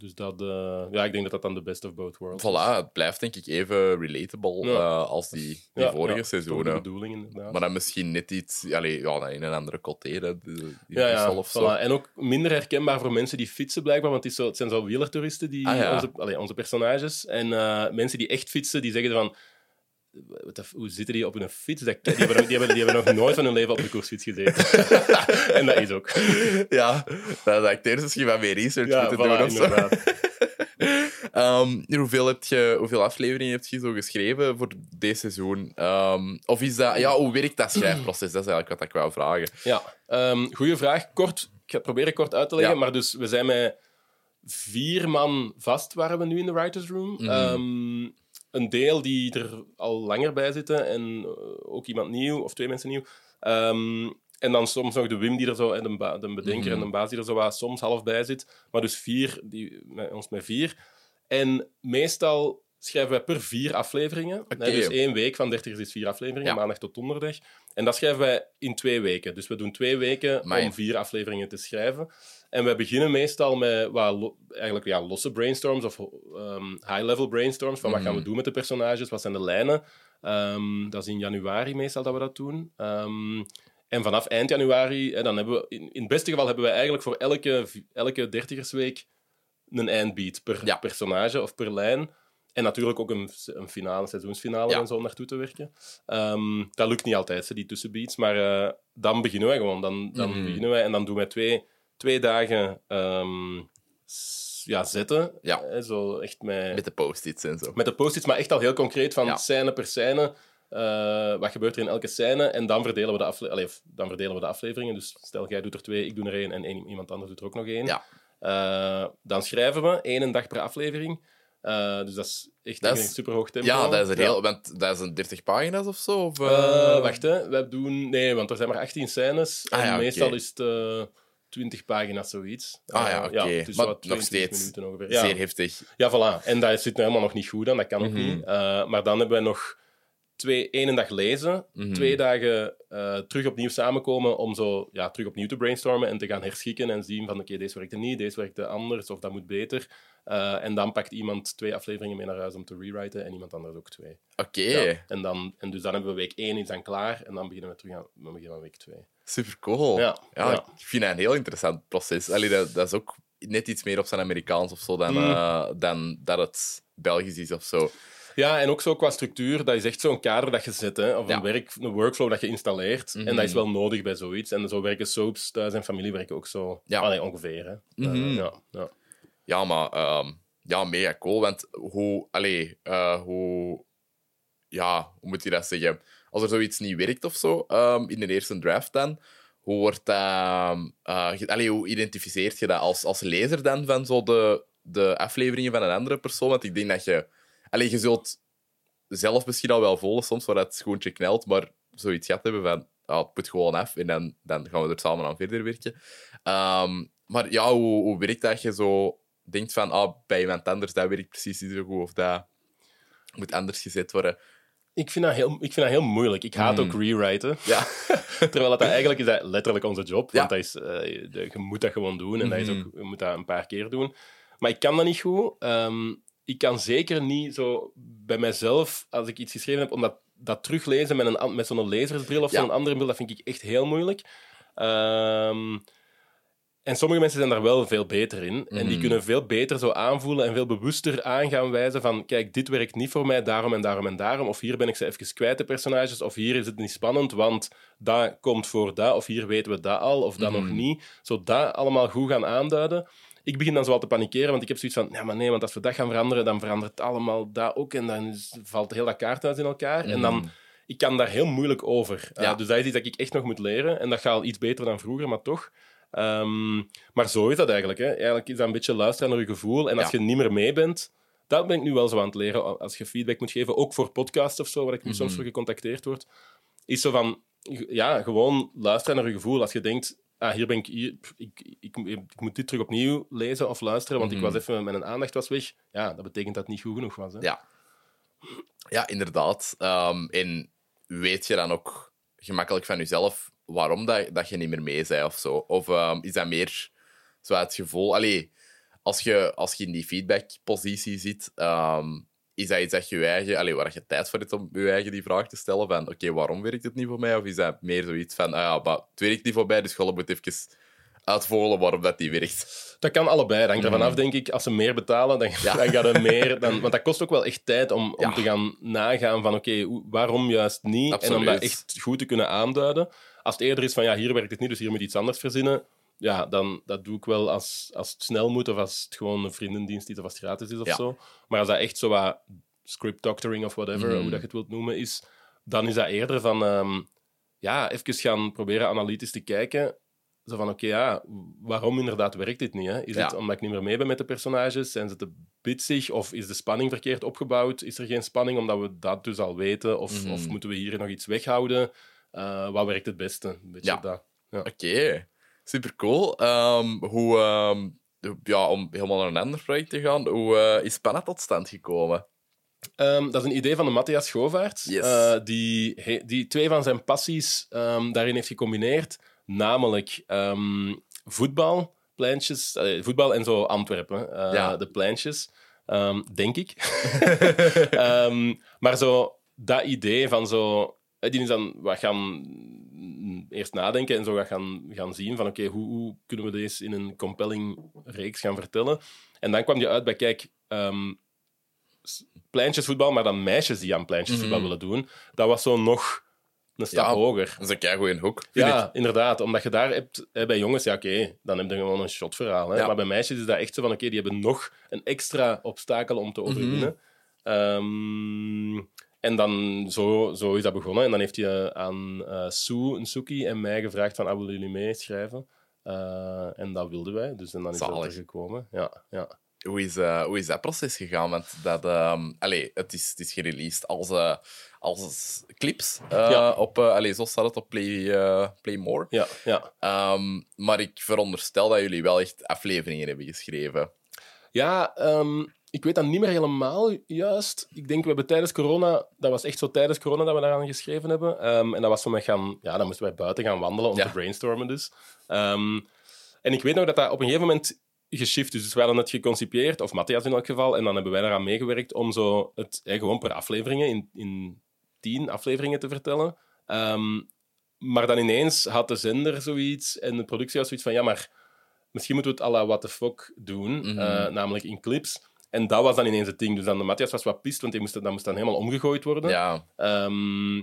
Dus dat, uh, ja, ik denk dat dat dan de best of both worlds Voilà, het blijft denk ik even relatable ja. uh, als die, die ja, vorige ja, seizoenen. bedoeling inderdaad. Maar dan misschien net iets, allee, ja, in een andere coté. Ja, ja, of zo. En ook minder herkenbaar voor mensen die fietsen blijkbaar, want het, is zo, het zijn zo wielertoeristen, die, ah, onze, allee, onze personages. En uh, mensen die echt fietsen, die zeggen van hoe zitten die op een fiets? die, hebben, die, hebben, die hebben nog nooit van hun leven op een koersfiets gezeten. en dat is ook. Ja, dat is acteurs misschien wat meer research ja, moeten voilà, doen. Of zo. um, hoeveel, heb je, hoeveel afleveringen heb je zo geschreven voor dit seizoen? Um, of is dat, ja, hoe werkt dat schrijfproces? Dat is eigenlijk wat ik wou vragen. Ja, um, goede vraag. Kort, ik ga het proberen kort uit te leggen. Ja. Maar dus, we zijn met vier man vast waren we nu in de writers room. Mm een deel die er al langer bij zitten en uh, ook iemand nieuw of twee mensen nieuw. Um, en dan soms nog de Wim die er zo, en de, de bedenker en de baas die er zo wat soms half bij zit. Maar dus vier, die, met, ons met vier. En meestal schrijven wij per vier afleveringen. Okay. dus één week van 30 is vier afleveringen, ja. maandag tot donderdag. En dat schrijven wij in twee weken. Dus we doen twee weken om vier afleveringen te schrijven. En we beginnen meestal met wat eigenlijk, ja, losse brainstorms of um, high-level brainstorms. Van wat gaan we doen met de personages, wat zijn de lijnen. Um, dat is in januari meestal dat we dat doen. Um, en vanaf eind januari, hè, dan hebben we, in, in het beste geval hebben we eigenlijk voor elke, elke dertigersweek een eindbeat per ja. personage of per lijn. En natuurlijk ook een, een finale, seizoensfinale ja. en zo naartoe te werken. Um, dat lukt niet altijd, die tussenbeats. Maar uh, dan beginnen wij gewoon. Dan, dan mm. beginnen wij en dan doen wij twee, twee dagen um, ja, zetten. Ja. Hè, zo echt met, met de post-its en zo. Met de post-its, maar echt al heel concreet van ja. scène per scène. Uh, wat gebeurt er in elke scène? En dan verdelen, we de afle Allee, dan verdelen we de afleveringen. Dus stel, jij doet er twee, ik doe er één en één, iemand anders doet er ook nog één. Ja. Uh, dan schrijven we één dag per aflevering. Uh, dus dat is echt dat is, een super hoog tempo. Ja, dat is een, heel, want dat is een 30 pagina's of zo? Of, wacht, hè. We doen... Nee, want er zijn maar 18 scènes. Ah, en ja, meestal okay. is het 20 pagina's zoiets. Ah ja, oké. Okay. Ja, dus nog steeds zeer heftig. Ja, voilà. En dat zit nu helemaal nog niet goed aan, dat kan ook mm -hmm. niet. maar dan hebben we nog twee, één dag lezen, mm -hmm. twee dagen uh, terug opnieuw samenkomen om zo ja, terug opnieuw te brainstormen en te gaan herschikken en zien van oké, okay, deze werkte niet, deze werkte anders of dat moet beter. Uh, en dan pakt iemand twee afleveringen mee naar huis om te rewriten en iemand anders ook twee. Oké. Okay. Ja, en, dan, en dus dan hebben we week één is dan klaar en dan beginnen we terug aan, we beginnen aan week twee. Super cool. Ja, ja, Ik vind dat een heel interessant proces. Allee, dat, dat is ook net iets meer op zijn Amerikaans of zo dan, mm. uh, dan dat het Belgisch is of zo. Ja, en ook zo qua structuur, dat is echt zo'n kader dat je zet, hè, of ja. een, werk, een workflow dat je installeert. Mm -hmm. En dat is wel nodig bij zoiets. En zo werken soaps thuis en familie werken ook zo. Ja. Allee, ongeveer. Hè. Mm -hmm. uh, ja, ja. ja, maar um, ja, mega cool. Want hoe, allee, uh, hoe, ja, hoe moet je dat zeggen? Als er zoiets niet werkt of zo um, in de eerste draft dan, hoe wordt dat, uh, hoe identificeert je dat als, als lezer dan van zo de, de afleveringen van een andere persoon? Want ik denk dat je Allee, je zult zelf misschien al wel voelen soms waar het schoentje knelt, maar zoiets gehad hebben van ah, het gewoon af en dan, dan gaan we er samen aan verder werken. Um, maar ja, hoe, hoe werkt dat je zo denkt van ah, bij iemand anders dat werkt precies niet zo goed of dat moet anders gezet worden? Ik vind, dat heel, ik vind dat heel moeilijk. Ik haat mm. ook rewriten. Ja. Terwijl dat eigenlijk is dat letterlijk onze job. Want dat is, uh, de, je moet dat gewoon doen. En mm -hmm. dat is ook, je moet dat een paar keer doen. Maar ik kan dat niet goed. Um, ik kan zeker niet zo bij mezelf, als ik iets geschreven heb, om dat, dat teruglezen met, een, met zo'n lezersbril of ja. zo'n andere bril, dat vind ik echt heel moeilijk. Um, en sommige mensen zijn daar wel veel beter in. En die mhm. kunnen veel beter zo aanvoelen en veel bewuster aan gaan wijzen van kijk, dit werkt niet voor mij, daarom en daarom en daarom. Of hier ben ik ze even kwijt, de personages. Of hier is het niet spannend, want dat komt voor dat. Of hier weten we dat al, of dat mm nog niet. Zo dat allemaal goed gaan aanduiden ik begin dan zo te panikeren, want ik heb zoiets van, ja, maar nee, want als we dat gaan veranderen, dan verandert allemaal dat ook en dan valt heel dat kaarthuis in elkaar. En dan, mm. ik kan daar heel moeilijk over. Uh, dus dat is iets dat ik echt nog moet leren en dat gaat al iets beter dan vroeger, maar toch. Um, maar zo is dat eigenlijk. Hè. Eigenlijk is dat een beetje luisteren naar je gevoel. En als ja. je niet meer mee bent, dat ben ik nu wel zo aan het leren. Als je feedback moet geven, ook voor podcasts of zo, waar ik mm -hmm. soms voor gecontacteerd word, is zo van, ja, gewoon luisteren naar je gevoel. Als je denkt, ah, hier ben ik, hier, ik, ik, ik, moet dit terug opnieuw lezen of luisteren, want ik was mhm. even, mijn aandacht was weg. Ja, dat betekent dat het niet goed genoeg was. Hè? Ja. ja, inderdaad. Um, en weet je dan ook gemakkelijk van jezelf waarom dat, dat je niet meer mee bent of zo? Of um, is dat meer zo het gevoel... Allee, als je, als je in die feedback-positie zit, ehm, is dat iets dat je je eigen, allee, waar je tijd voor hebt om je eigen die vraag te stellen van oké, waarom werkt het niet voor mij? Of is dat meer zoiets van, ah ja, maar het werkt niet voor mij, dus gewoon moet even uitvogelen waarom dat die werkt. Dat kan allebei. Dat hangt ervan af, denk ik. Als ze meer betalen, dan, Ja. dan gaat het meer. Dan, want dat kost ook wel echt tijd om, om Ja. te gaan nagaan van oké, waarom juist niet? En om dat echt goed te kunnen aanduiden. Als het eerder is van ja, hier werkt het niet, dus hier moet je iets anders verzinnen. Ja, dan dat doe ik wel als, als het snel moet of als het gewoon een vriendendienst is of als het gratis is of Ja. zo. Maar als dat echt zo wat script doctoring of whatever, Mhm. hoe dat je het wilt noemen, is, dan is dat eerder van ehm, ja, even gaan proberen analytisch te kijken. Zo van, oké, ja, waarom inderdaad werkt dit niet? Hè? Is Ja. het omdat ik niet meer mee ben met de personages? Zijn ze te bitsig? Of is de spanning verkeerd opgebouwd? Is er geen spanning omdat we dat dus al weten? Of, Mhm. of moeten we hier nog iets weghouden? Eh, wat werkt het beste? Een beetje Ja. dat. Oké, super cool. hoe, ehm, ja, om helemaal naar een ander project te gaan, hoe eh, is Panna tot stand gekomen? Ehm, dat is een idee van de Matthias Schovaerts, Yes. eh, die, he- die twee van zijn passies ehm, daarin heeft gecombineerd. Namelijk ehm, voetbal, pleintjes, voetbal en zo Antwerpen, Ja. de pleintjes, ehm, denk ik. Ehm, maar zo dat idee van zo... eh, Die is dan wat gaan mm, eerst nadenken en zo wat gaan, gaan zien van oké, hoe, hoe kunnen we deze in een compelling reeks gaan vertellen? En dan kwam die uit bij, kijk, ehm, pleintjesvoetbal, maar dan meisjes die aan pleintjesvoetbal Mhm. willen doen. Dat was zo nog een stap Ja, hoger. Dat is een keigoeie hoek, Ja, ik. inderdaad. Omdat je daar hebt... Hè, bij jongens, ja, oké, dan heb je gewoon een shotverhaal. Hè. Ja. Maar bij meisjes is dat echt zo van, oké, die hebben nog een extra obstakel om te overwinnen. Mhm. Ehm, en dan, zo, zo is dat begonnen. En dan heeft hij eh, aan eh Sue, een Suki, en mij gevraagd van, ah, willen jullie meeschrijven? Eh, en dat wilden wij, dus en dan is dat Zalig. er gekomen. Ja, ja. Hoe is, hoe is dat proces gegaan? Want dat, allee, het, is, het is gereleased als, als clips. Ja. op, allee, zo staat het op Play, Play More. ja, ja. Ehm, maar ik veronderstel dat jullie wel echt afleveringen hebben geschreven. Ja, ehm, ik weet dat niet meer helemaal juist. Ik denk, we hebben tijdens corona... Dat was echt zo tijdens corona dat we daaraan geschreven hebben. Ehm, en dat was zo met gaan... Ja, dan moesten wij buiten gaan wandelen om Ja. te brainstormen dus. Ehm, en ik weet nog dat dat op een gegeven moment geshift is. Dus wij hadden het geconcipieerd, of Matthias in elk geval, en dan hebben wij eraan meegewerkt om zo het eh, gewoon per afleveringen, in, in tien afleveringen te vertellen. Ehm, maar dan ineens had de zender zoiets en de productie was zoiets van, ja, maar misschien moeten we het à la what the fuck doen, Mhm. eh, namelijk in clips. En dat was dan ineens het ding. Dus dan de Matthias was wat pist, want die moest, dat moest dan helemaal omgegooid worden. Ja, Ehm,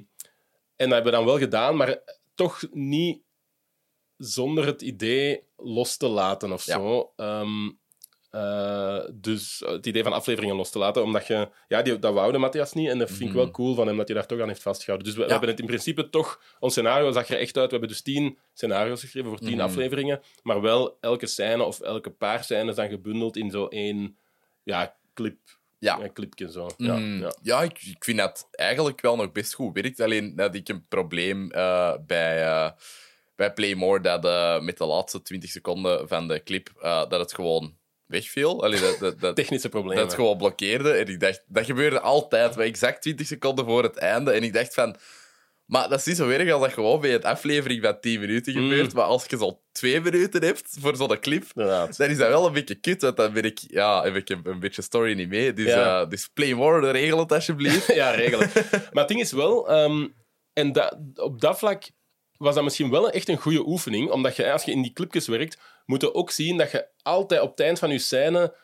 en dat hebben we dan wel gedaan, maar toch niet zonder het idee los te laten of Ja. zo. Ehm, eh, dus het idee van afleveringen los te laten, omdat je... Ja, die, dat wou de Matthias niet en dat vind ik Mhm. wel cool van hem, dat hij daar toch aan heeft vastgehouden. Dus we, we Ja. hebben het in principe toch... Ons scenario zag er echt uit. We hebben dus tien scenario's geschreven voor tien Mhm. afleveringen, maar wel elke scène of elke paar scènes dan gebundeld in zo één ja, clip. Ja. Een clipje zo. Ja, Mm, ja. ja ik, ik vind dat eigenlijk wel nog best goed werkt. Alleen dat ik een probleem eh, bij, eh bij Playmore dat eh, met de laatste 20 seconden van de clip dat het gewoon wegviel. Allee, dat, dat, dat, Technische problemen. dat het gewoon blokkeerde. En ik dacht, dat gebeurde altijd, maar exact 20 seconden voor het einde. En ik dacht van, maar dat is niet zo erg als dat gewoon bij een aflevering van 10 minuten Mm. gebeurt. Maar als je zo twee minuten hebt voor zo'n clip, Inderdaad. dan is dat wel een beetje kut. Want dan ben ik, ja, heb ik een, een beetje story niet mee. Dus, Ja. eh, dus play more, regel het alsjeblieft. ja, regelen. maar het ding is wel, ehm, en op dat vlak was dat misschien wel echt een goede oefening, omdat je, als je in die clipjes werkt, moet je ook zien dat je altijd op het eind van je scène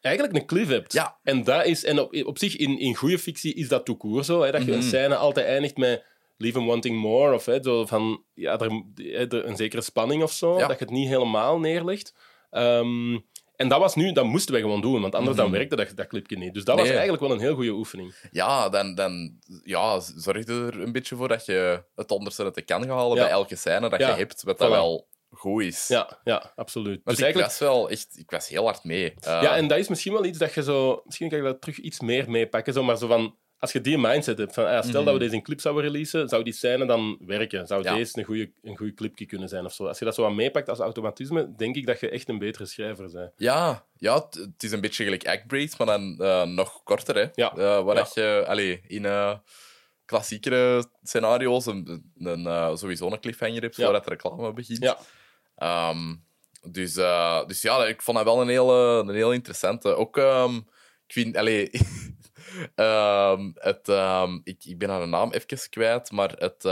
eigenlijk een cliff hebt. Ja. En, dat is, en op, op zich, in, in goede fictie is dat court zo, hè, dat je een Mhm. scène altijd eindigt met leave him wanting more, of hè, zo van, ja, er, er- een zekere spanning of zo, Ja. dat je het niet helemaal neerlegt. Ehm, en dat was nu, dat moesten wij gewoon doen, want anders dan Mhm. werkte dat, dat clipje niet. Dus dat was eigenlijk wel een heel goede oefening. Ja, dan, dan ja, zorg er een beetje voor dat je het onderste uit de kan halen Ja. bij elke scène dat Ja. je hebt, wat dat Voilà. wel goed is. Ja, ja absoluut. Dus ik eigenlijk, was wel echt... Ik was heel hard mee. Eh, ja, en dat is misschien wel iets dat je zo... Misschien kan je dat terug iets meer meepakken. Zo, maar zo van... Als je die mindset hebt van... ah, stel Mhm. dat we deze in clip zouden releasen, zou die scène dan werken? Zou Ja. deze een goede een goede clipje kunnen zijn of zo? Als je dat zo wat meepakt als automatisme, denk ik dat je echt een betere schrijver bent. Ja, ja het, is een beetje gelijk Act maar dan eh, nog korter. Hè. Ja. Eh, waar Ja. dat je allee, in eh, klassiekere scenario's een, een, sowieso een cliffhanger hebt voordat de reclame begint. Ja. Ehm, dus, uh, dus ja, ik vond dat wel een heel, een heel interessante. Ook, um, ik vind, allee, um, het, um, ik, ik ben haar naam even kwijt, maar het,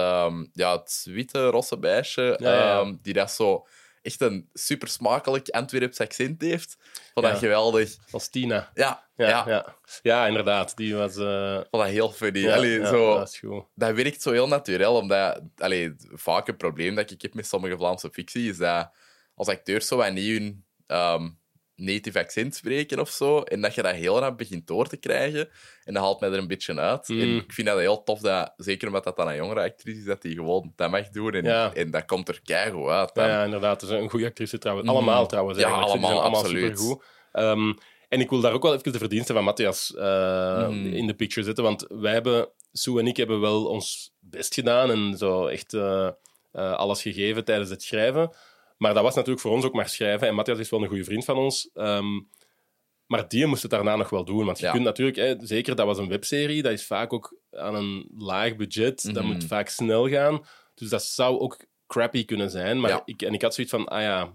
ja, het witte rosse ja, ja. die dat zo echt een super smakelijk Antwerps accent heeft. Vond dat geweldig. Als Tina. Ja, ja, ja. ja. inderdaad. Die was... Uh... Vond dat heel funny. allee, zo, dat, is goed. dat werkt zo heel natuurlijk, omdat allee, vaak een probleem dat ik heb met sommige Vlaamse fictie is dat als acteurs zo niet hun um, native accent spreken of zo, en dat je dat heel rap begint door te krijgen, en dat haalt mij er een beetje uit. En Mm. ik vind dat heel tof, dat, zeker omdat dat dan een jongere actrice is, dat die gewoon dat mag doen, en, Ja. en dat komt er keigoed uit. dan. Ja, ja, inderdaad. Het is een goede actrice trouwens. Allemaal trouwens. Ja, eigenlijk. Ze allemaal, zijn allemaal absoluut. supergoed. Ehm, en ik wil daar ook wel even de verdiensten van Matthias eh, Mhm. in de picture zetten. Want wij hebben, Sue en ik hebben wel ons best gedaan en zo echt eh, eh, alles gegeven tijdens het schrijven. Maar dat was natuurlijk voor ons ook maar schrijven. En Matthias is wel een goede vriend van ons. Ehm, maar die moest het daarna nog wel doen. Want je Ja. kunt natuurlijk, hè, zeker dat was een webserie, dat is vaak ook aan een laag budget. Dat Mhm. moet vaak snel gaan. Dus dat zou ook crappy kunnen zijn. Maar Ja. ik, en ik had zoiets van, ah ja,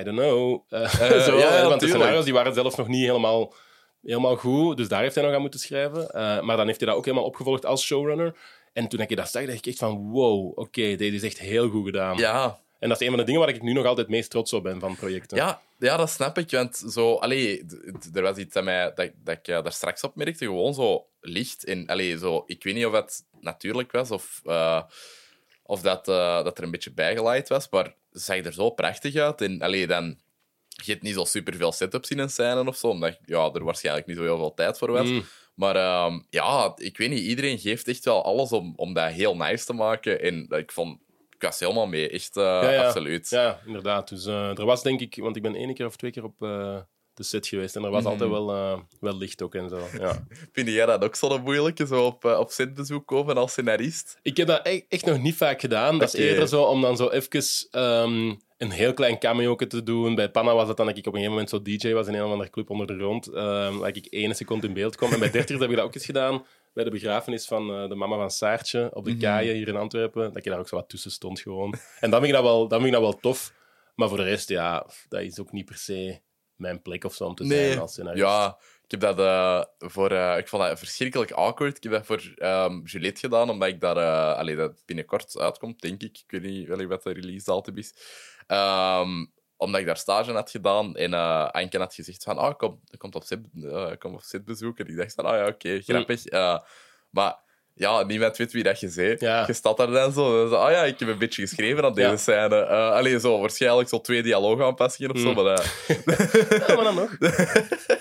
I don't know. Eh, zo, ja, want de scenario's die waren zelfs nog niet helemaal, helemaal goed. Dus daar heeft hij nog aan moeten schrijven. Eh, maar dan heeft hij dat ook helemaal opgevolgd als showrunner. En toen ik dat zag, dacht ik echt van, wow, oké, dit is echt heel goed gedaan. Ja, En dat is een van de dingen waar ik nu nog altijd meest trots op ben van projecten. Ja, ja, dat snap ik. Want zo, allee, er was iets aan mij dat, dat ik eh, daar straks op merkte. Gewoon zo licht. En, allee, zo, ik weet niet of het natuurlijk was of, eh, of dat, eh, dat er een beetje bijgeleid was. Maar het zag er zo prachtig uit. En allee, dan. Je hebt niet zo super veel setups in een scène of zo, omdat ja, er waarschijnlijk niet zo heel veel tijd voor was. Mm. Maar ehm, ja, ik weet niet, iedereen geeft echt wel alles om, om dat heel nice te maken. En ik vond, was helemaal mee, echt eh, ja. absoluut. Ja, inderdaad. Dus eh, er was denk ik, want ik ben één keer of twee keer op eh, de set geweest en er was Mhm. altijd wel, wel licht ook en zo. Ja. Vind jij dat ook zo'n moeilijke, zo op, op setbezoek komen als scenarist? Ik heb dat e- echt nog niet vaak gedaan. Dat is eerder zo om dan zo even ehm, een heel klein cameo te doen. Bij Panna was het dan dat ik op een gegeven moment zo DJ was in een of andere club onder de grond. ehm dat ik één seconde in beeld kwam. En bij dertigers heb ik dat ook eens gedaan. Bij de begrafenis van eh, de mama van Saartje op de Mhm. kaaien hier in Antwerpen. Dat ik daar ook zo wat tussen stond gewoon. En dan vind ik dat wel, dan vind ik dat wel tof. Maar voor de rest, ja, dat is ook niet per se mijn plek of zo om te zijn als scenarist. Ja, ik heb dat eh, voor... eh, ik vond dat verschrikkelijk awkward. Ik heb dat voor Juliette gedaan, omdat ik daar... allee, dat binnenkort uitkomt, denk ik. Ik weet niet wel wat de release datum is. Ehm, omdat ik daar stage had gedaan en eh Anke had gezegd van... Ah, kom, komt op set, eh, kom op set bezoeken. Ik dacht van, ah ja, oké, grappig. Eh, maar... Ja, niemand weet wie dat je zei. Ja. Je staat daar dan zo. en zo, Ah ja, ik heb een beetje geschreven aan deze Ja. scène. Eh alleen zo, waarschijnlijk zo twee dialoogaanpassingen of zo. Mm. Maar, eh, Ja, maar dan nog.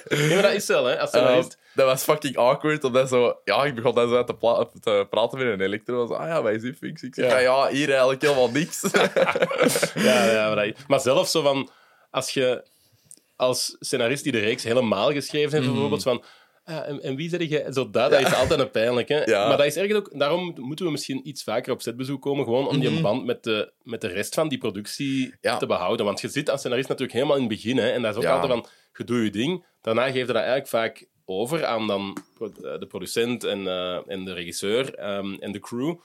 Ja, maar dat is wel, hè. Als Uh, scenarist. dat was fucking awkward. Omdat zo, ja, ik begon dan zo te, te praten met een elektro. Zo, ah ja, wat is die functie? Ik zeg, Ja. ja. hier eigenlijk helemaal niks. Ja, ja maar, maar zelfs zo van... Als je als scenarist die de reeks helemaal geschreven heeft, Mhm. bijvoorbeeld van... ah, en, en wie zeg je? Zo dat, dat is altijd een pijnlijk. Hè? Maar dat is ergens ook, daarom moeten we misschien iets vaker op setbezoek komen, gewoon om die Mhm. band met de, met de rest van die productie te behouden. Want je zit als scenarist natuurlijk helemaal in het begin. Hè, en dat is ook altijd van, je doet je ding. Daarna geef je dat eigenlijk vaak over aan dan eh, de producent en, eh, en de regisseur ehm, en de crew.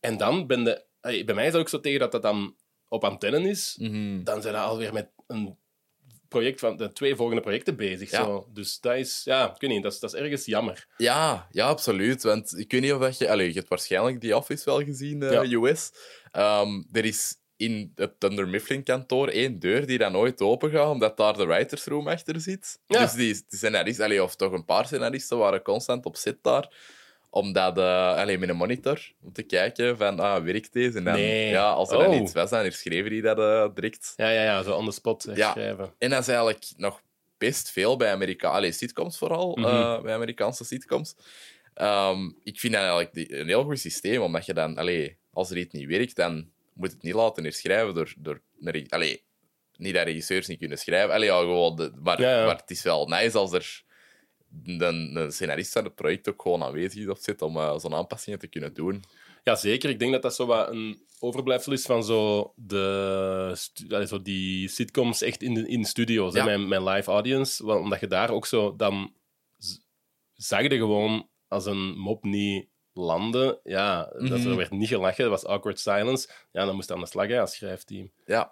En dan ben de... Bij mij is dat ook zo tegen dat dat dan op antenne is. Mhm. Dan zijn we alweer met een project van de twee volgende projecten bezig. Ja. Zo. Dus dat is... Ja, ik weet niet, dat is, dat is ergens jammer. Ja, ja, absoluut. Want ik weet niet of dat je... Allee, je hebt waarschijnlijk die Office wel gezien, eh, Ja. US. Ehm, er is in het Thunder Mifflin kantoor één deur die dan nooit open gaat, omdat daar de writers room achter zit. Ja. Dus die, die scenarist, allee, of toch een paar scenaristen, waren constant op zit daar. Omdat, eh allee, met een monitor, om te kijken van, ah, werkt deze? En dan, Nee. ja, als er dan Oh. iets was, dan herschreven die dat eh, direct. Ja, ja, ja, zo on the spot Ja. schrijven. En dat is eigenlijk nog best veel bij Amerika Allee, sitcoms vooral, Mhm. eh, bij Amerikaanse sitcoms. Ehm, ik vind dat eigenlijk een heel goed systeem, omdat je dan, allee, als er iets niet werkt, dan moet het niet laten herschrijven door, door allee, niet dat regisseurs niet kunnen schrijven, allee, ja, gewoon de- maar, Ja, ja. maar het is wel nice als er een, een scenarist van het project ook gewoon aanwezig is op zit om eh, zo'n aanpassingen te kunnen doen. Ja, zeker. Ik denk dat dat zo wat een overblijfsel is van zo de, zo die sitcoms echt in de in studio's, hè, Ja. mijn, mijn live audience. Want- Omdat je daar ook zo dan zag je gewoon als een mop niet landen. Ja, dat Mhm. er werd niet gelachen, dat was awkward silence. Ja, dan moest je aan de slag hè, als schrijfteam. Ja.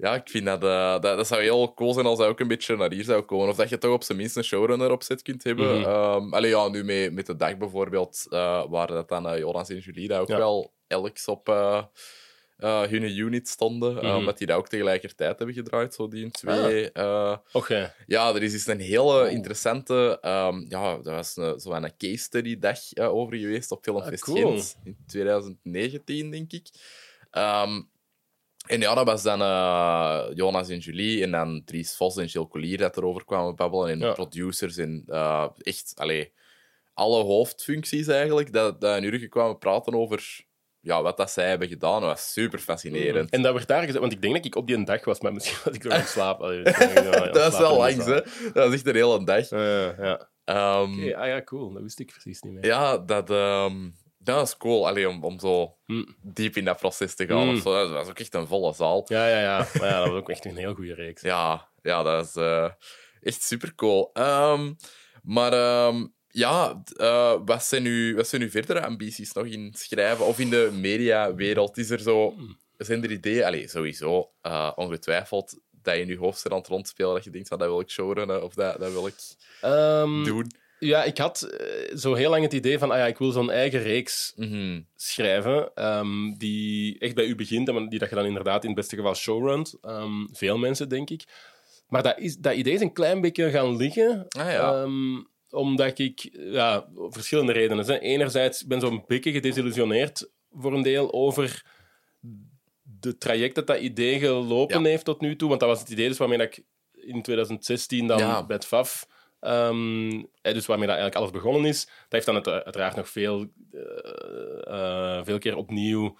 Ja, ik vind dat, uh, dat... Dat zou heel cool zijn als hij ook een beetje naar hier zou komen. Of dat je toch op zijn minst een showrunner op zet kunt hebben. Mm -hmm. um, ja, nu mee, met de dag bijvoorbeeld, uh, waar dat dan uh, Jonas en Julie dat ook ja. wel elks op uh, hun unit stonden. Mm -hmm. omdat die dat ook tegelijkertijd hebben gedraaid, zo die twee. Ah. Okay. Ja, er is dus een hele oh. interessante... Um, ja, dat was een, zo een case study dag over geweest op Filmfest ah, cool. In 2019, denk ik. Um, en ja, dat was dan uh, Jonas en Julie en dan Dries Vos en Gilles Collier dat erover kwamen babbelen. En ja. producers en uh, echt allee, alle hoofdfuncties eigenlijk, dat, dat in Urge kwamen praten over ja, wat dat zij hebben gedaan. Dat was super fascinerend. En dat werd daar gezegd, want ik denk dat ik op die dag was, maar misschien was ik nog aan slaap. Allee, dat was wel langs, hè? Dat was echt een hele dag. ja, ja. Um, okay, ah ja, cool. Dat wist ik precies niet meer. Ja, dat... Um, dat is cool, Allee, om, om zo mm. diep in dat proces te gaan. Mm. Of zo. Dat was ook echt een volle zaal. Ja, ja, ja. Ja, dat was ook echt een heel goede reeks. Ja, ja dat is uh, echt super cool. Um, maar um, ja, uh, wat, zijn nu, wat zijn nu verdere ambities nog in schrijven of in de mediawereld? Is er zo, zijn er ideeën? Allee, sowieso, uh, ongetwijfeld dat je nu hoofdstuk aan het rondspelen, dat je denkt van dat wil ik showrunnen of dat, dat wil ik um, doen. Ja, ik had uh, zo heel lang het idee van, ah ja, ik wil zo'n eigen reeks mm -hmm. schrijven, um, die echt bij u begint en die dat je dan inderdaad in het beste geval showrunt. Um, veel mensen, denk ik. Maar dat, is, dat idee is een klein beetje gaan liggen. Ah, ja. um, omdat ik, ja, verschillende redenen. Hè. Enerzijds ben zo'n beetje gedesillusioneerd voor een deel over de traject dat dat idee gelopen Ja. heeft tot nu toe. Want dat was het idee dus waarmee dat ik in 2016 dan Ja. bij het FAF... ehm, eh, dus waarmee dat eigenlijk alles begonnen is. Dat heeft dan uitera- uiteraard nog veel, eh, eh, veel keer opnieuw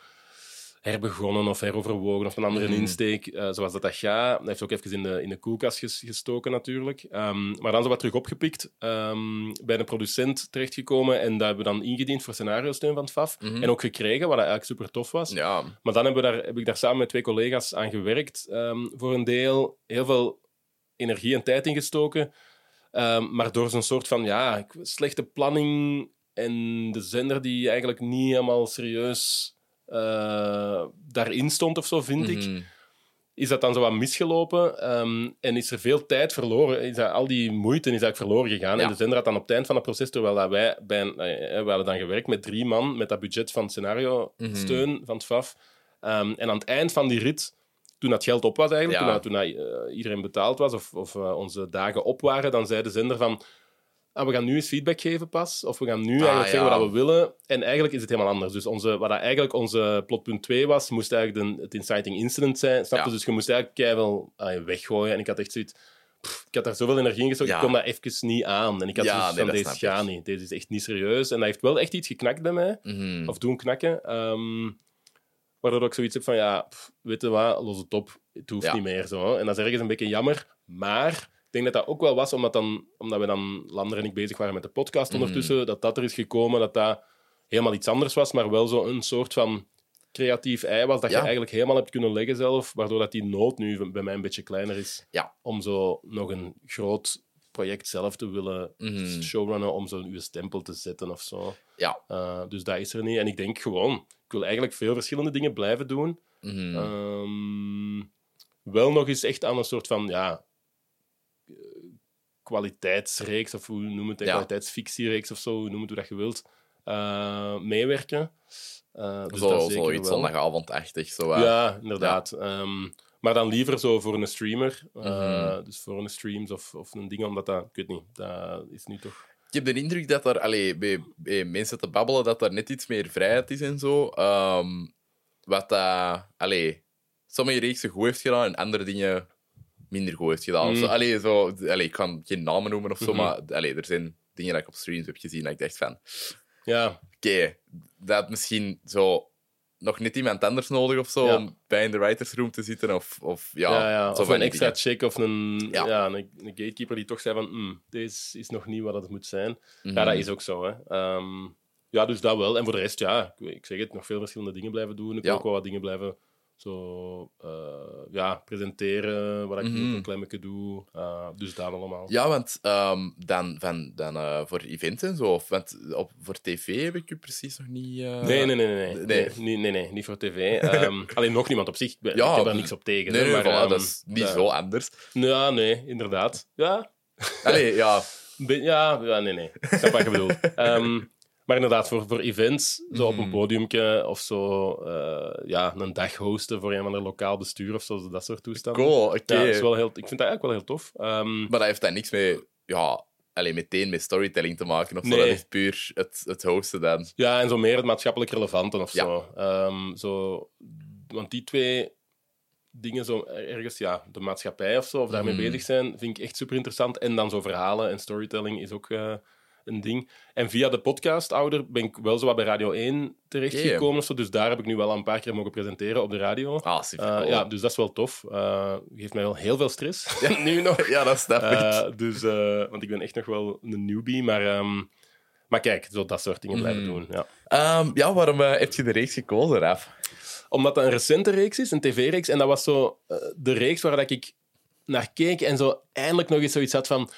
herbegonnen of heroverwogen of een andere Mhm. insteek, eh, zoals dat dat gaat. Dat heeft ook even in de, in de koelkast ges- gestoken natuurlijk. Ehm, maar dan zo wat terug opgepikt, ehm, bij een producent terechtgekomen en dat hebben we dan ingediend voor scenario-steun van het FAF. Mhm. En ook gekregen, wat eigenlijk super tof was. Ja, Maar dan hebben we daar, heb ik daar samen met twee collega's aan gewerkt. voor een deel heel veel energie en tijd ingestoken. Ehm, maar door zo'n soort van ja, slechte planning en de zender die eigenlijk niet helemaal serieus eh, daarin stond of zo, vind ik, Mhm. is dat dan zo wat misgelopen. ehm, en is er veel tijd verloren. Is dat, al die moeite is eigenlijk verloren gegaan. Ja. En de zender had dan op het eind van het proces, terwijl dat wij, bij, een- eh, we hadden dan gewerkt met drie man, met dat budget van scenario-steun van het FAF. Ehm, en aan het eind van die rit, toen dat geld op was eigenlijk, Ja. toen, dat, toen eh, iedereen betaald was of, of eh, onze dagen op waren, dan zei de zender van ah, we gaan nu eens feedback geven pas, of we gaan nu eigenlijk ja. zeggen wat we willen. En eigenlijk is het helemaal anders. Dus onze, wat dat eigenlijk onze plotpunt 2 was, moest eigenlijk de, het inciting incident zijn. Snap je? Ja. Dus je moest eigenlijk ah, weggooien. En ik had echt zoiets... pff, ik had daar zoveel energie in gestoken, ik kon dat even niet aan. En ik had zoiets nee, van, deze gaat niet. Deze is echt niet serieus. En dat heeft wel echt iets geknakt bij mij Mhm. of doen knakken. Ehm, waardoor ik zoiets heb van, ja, pff, weet je wat, los het op. Het hoeft Ja. niet meer zo. En dat is ergens een beetje jammer. Maar ik denk dat dat ook wel was, omdat, dan, omdat we dan, Lander en ik, bezig waren met de podcast Mhm. ondertussen, dat dat er is gekomen, dat dat helemaal iets anders was, maar wel zo een soort van creatief ei was, dat Ja. je eigenlijk helemaal hebt kunnen leggen zelf, waardoor dat die nood nu bij mij een beetje kleiner is. Ja. Om zo nog een groot project zelf te willen Mhm. showrunnen, om zo uw stempel te zetten of zo. Ja. Uh, dus dat is er niet. En ik denk gewoon, ik wil eigenlijk veel verschillende dingen blijven doen. Mhm. Ehm, wel nog eens echt aan een soort van, ja, eh, kwaliteitsreeks, of hoe noem het, Ja. kwaliteitsfictiereeks of zo, hoe noem het hoe dat je wilt, eh, meewerken. Eh, dus zo, dat zoiets zondagavondachtig. Zo, eh. Ja, inderdaad. Ehm, maar dan liever zo voor een streamer. Mhm. Dus voor een streams of, of een ding, omdat dat, ik weet niet, dat is nu toch... Ik heb de indruk dat er allee, bij, bij mensen te babbelen dat er net iets meer vrijheid is en zo. Ehm, wat dat, allee, sommige reeksen goed heeft gedaan en andere dingen minder goed heeft gedaan. Mm. Zo, allee, zo, allee, ik kan geen namen noemen of zo, Mhm. maar allee, er zijn dingen dat ik op streams heb gezien dat ik dacht van... Ja, Oké, dat misschien zo nog net iemand anders nodig of zo Ja. om bij in de writers room te zitten. Of, of ja, ja, ja. zo Of een extra check of een, Ja. een, een gatekeeper die toch zei van "Hmm, deze is nog niet wat het moet zijn. Mhm. Ja, dat is ook zo. Hè. Ehm, ja, dus dat wel. En voor de rest, ja, ik, ik zeg het, nog veel verschillende dingen blijven doen. Ik wil ook wel wat dingen blijven zo uh, ja, presenteren, wat ik mm -hmm. een klein beetje doe. Uh, dus dat allemaal. Ja, want um, dan, van, dan uh, voor events en zo, of want op, voor tv heb ik u precies nog niet... Nee, nee, nee, nee, nee. nee. nee, nee, nee niet voor tv. Um, alleen nog niemand op zich. Ik, ja, ik heb daar niks op tegen. Nee, nee maar, voilà, um, dat is niet zo anders. Ja, nee, inderdaad. Ja. Allee, ja. ja, ja, nee, nee. Ik snap wat je bedoelt. Maar inderdaad, voor, voor events, zo op een Mhm. podiumke of zo, uh, ja, een dag hosten voor een van de lokaal bestuur of zo, dat soort toestanden. Cool, oké. Ja, dat is wel heel, ik vind dat eigenlijk wel heel tof. Um, maar dat heeft daar niks mee, ja, alleen meteen met storytelling te maken of zo. Dat is puur het, het hosten dan. Ja, en zo meer het maatschappelijk relevante of Ja. zo. Um, zo. Want die twee dingen, zo ergens, ja, de maatschappij of zo, of daarmee Mhm. bezig zijn, vind ik echt super interessant. En dan zo verhalen en storytelling is ook eh, een ding. En via de podcast ouder ben ik wel zo wat bij Radio 1 terechtgekomen. of zo. Dus daar heb ik nu wel een paar keer mogen presenteren op de radio. Ah, super Uh, cool. ja, dus dat is wel tof. Uh, geeft mij wel heel veel stress. nu nog. ja, dat snap ik. Uh, dus, want ik ben echt nog wel een newbie. Maar, um, maar kijk, zo dat soort dingen blijven Mhm. doen. Ja. Ehm, ja, waarom eh, heb je de reeks gekozen, Raf? Omdat dat een recente reeks is, een tv-reeks. En dat was zo de reeks waar dat ik naar keek en zo eindelijk nog eens zoiets had van...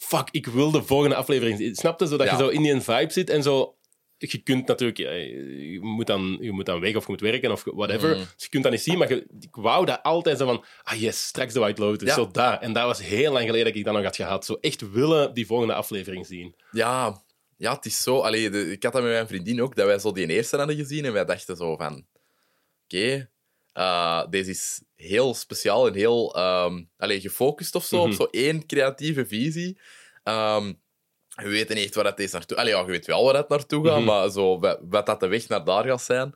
Fuck, ik wil de volgende aflevering zien. Snapte? Zodat Ja. je zo in die vibe zit en zo... Je kunt natuurlijk... Je moet, dan, je moet dan weg of je moet werken of whatever. Mhm. Dus je kunt dat niet zien, maar je, ik wou dat altijd zo van... Ah yes, straks de White Lotus. Ja. Zo daar. En dat was heel lang geleden dat ik dat nog had gehad. Zo echt willen die volgende aflevering zien. Ja, ja het is zo... Allee, de- ik had dat met mijn vriendin ook, dat wij zo die eerste hadden gezien en wij dachten zo van... Oké, eh, deze is heel speciaal en heel ehm, allee, gefocust of zo, Mhm. op zo één creatieve visie. Ehm, we weten niet echt waar dat is naartoe... Allee, ja, je weet wel waar dat naartoe gaat, Mhm. maar zo, wat, dat de weg naar daar gaat zijn.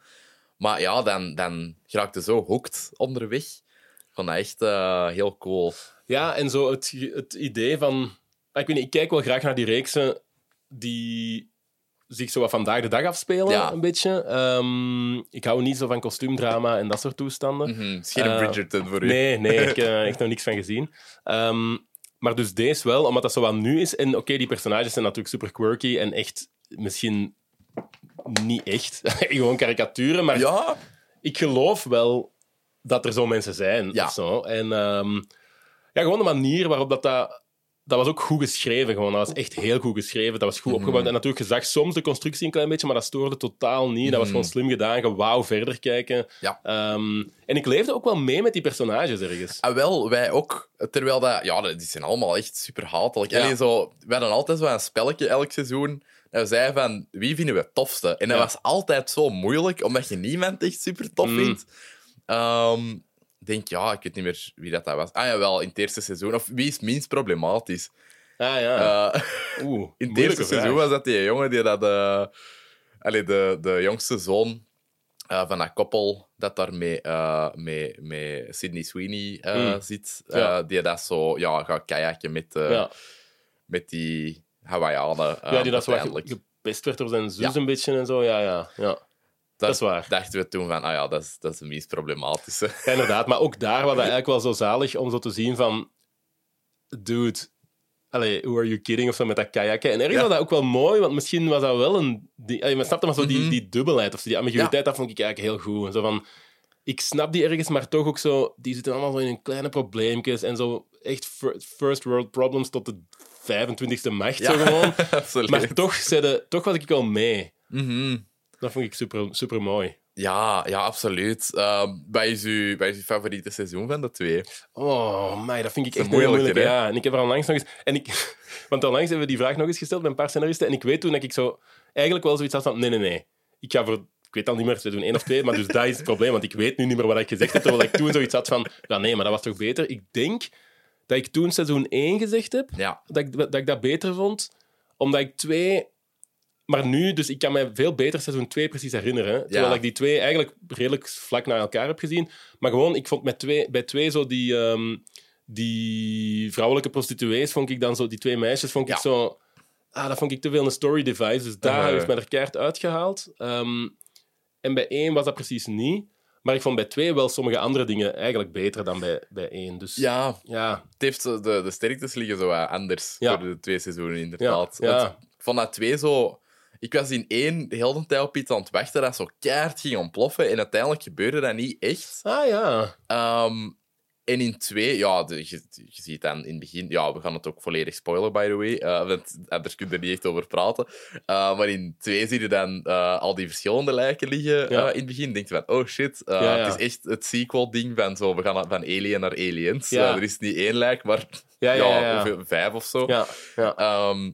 Maar ja, dan, dan raakte zo hooked onderweg. Ik vond dat echt eh, heel cool. Ja, en zo het, het idee van... Ik weet niet, ik kijk wel graag naar die reeksen die zich zo wat vandaag de dag afspelen, Ja. een beetje. Ehm, ik hou niet zo van kostuumdrama en dat soort toestanden. Geen Eh, Bridgerton voor u. Nee, nee, ik heb er echt nog niks van gezien. Ehm, maar dus deze wel, omdat dat zo wat nu is. En oké, die personages zijn natuurlijk super quirky en echt misschien niet echt. Gewoon karikaturen, maar Ja, ik geloof wel dat er zo mensen zijn. Ja. Of zo. En ehm, ja, gewoon de manier waarop dat, dat... Dat was ook goed geschreven, gewoon. Dat was echt heel goed geschreven. Dat was goed Mhm. opgebouwd. En natuurlijk, je zag soms de constructie een klein beetje, maar dat stoorde totaal niet. Dat was gewoon slim gedaan. Je wou verder kijken. Mhm. Ja. Ehm, en ik leefde ook wel mee met die personages ergens. Ah, wel, wij ook. Terwijl dat... Ja, die zijn allemaal echt super hatelijk. Ja. Allee, zo, we hadden altijd zo een spelletje elk seizoen. Dat we zeiden van, wie vinden we het tofste? En dat Ja. was altijd zo moeilijk, omdat je niemand echt super tof Mm. vindt. Ehm, denk, ja, ik weet niet meer wie dat, dat was. Ah ja, wel, in het eerste seizoen. Of wie is minst problematisch? Ah ja. Eh, Oeh, in het eerste seizoen was dat die jongen die dat... allee, de, de jongste zoon eh, van dat koppel dat daar met, met, met Sydney Sweeney eh, Mm. zit. Ja. die dat zo ja, gaat kajakken met, Ja. met die Hawaiianen. ja, die dat zo gepest werd door zijn zus Ja. een beetje en zo. Ja, ja, ja. Dat is waar. dachten we toen van, ah ja, dat is, dat is de meest problematische. Ja, inderdaad. Maar ook daar was dat eigenlijk wel zo zalig om zo te zien van... Dude, allee, who are you kidding? Of zo met dat kajakken. En ergens Ja. was dat ook wel mooi, want misschien was dat wel een... Die, allee, maar snapte maar zo die, Mhm. die dubbelheid of die ambiguïteit, dat vond ik eigenlijk heel goed. Zo van... Ik snap die ergens, maar toch ook zo... Die zitten allemaal zo in hun kleine probleempjes en zo echt fir- first world problems tot de 25e macht, zo gewoon. Maar toch, zeiden, toch was ik wel mee. Mhm. Dat vond ik super, super mooi. Ja, ja, absoluut. Ehm wat, is uw, wat is uw favoriete seizoen van de twee? Oh, mij, dat vind ik echt moeilijk. Ja, en ik heb er onlangs nog eens... En ik, want onlangs hebben we die vraag nog eens gesteld bij een paar scenaristen. En ik weet toen dat ik zo... Eigenlijk wel zoiets had van... Nee, nee, nee. Ik ga voor... Ik weet al niet meer, ze doen één of twee, maar dus dat is het probleem. Want ik weet nu niet meer wat ik gezegd heb. Terwijl ik toen zoiets had van... Ja, nee, maar dat was toch beter? Ik denk dat ik toen seizoen 1 gezegd heb. Ja. Dat ik dat, ik dat beter vond. Omdat ik twee... Maar nu, dus ik kan me veel beter seizoen 2 precies herinneren. Terwijl Ja. ik die twee eigenlijk redelijk vlak na elkaar heb gezien. Maar gewoon, ik vond met twee, bij twee zo die, ehm, die vrouwelijke prostituees, vond ik dan zo, die twee meisjes, vond ik Ja. zo... Ah, dat vond ik te veel een story device. Dus daar Uh-huh. heeft mij er keihard uitgehaald. Ehm, en bij één was dat precies niet. Maar ik vond bij twee wel sommige andere dingen eigenlijk beter dan bij, bij één. Dus Ja, ja, het heeft de, de sterktes liggen zo anders Ja. voor de twee seizoenen, inderdaad. Ja, ja. Het- ik vond dat twee zo... ik was in één heel de tijd op iets aan het wachten dat zo keihard ging ontploffen. En uiteindelijk gebeurde dat niet echt. Ah ja. Ehm, en in twee, ja, de, je, je ziet dan in het begin, ja, we gaan het ook volledig spoilen, by the way, uh, want anders kun je er niet echt over praten. Uh, maar in twee zie je dan uh, al die verschillende lijken liggen Ja. in het begin. Denk je van, oh shit, Ja, ja. het is echt het sequel-ding van zo, we gaan van Alien naar Aliens. Er is niet één lijk, maar Ja, vijf of zo. Ja, ja. Ehm,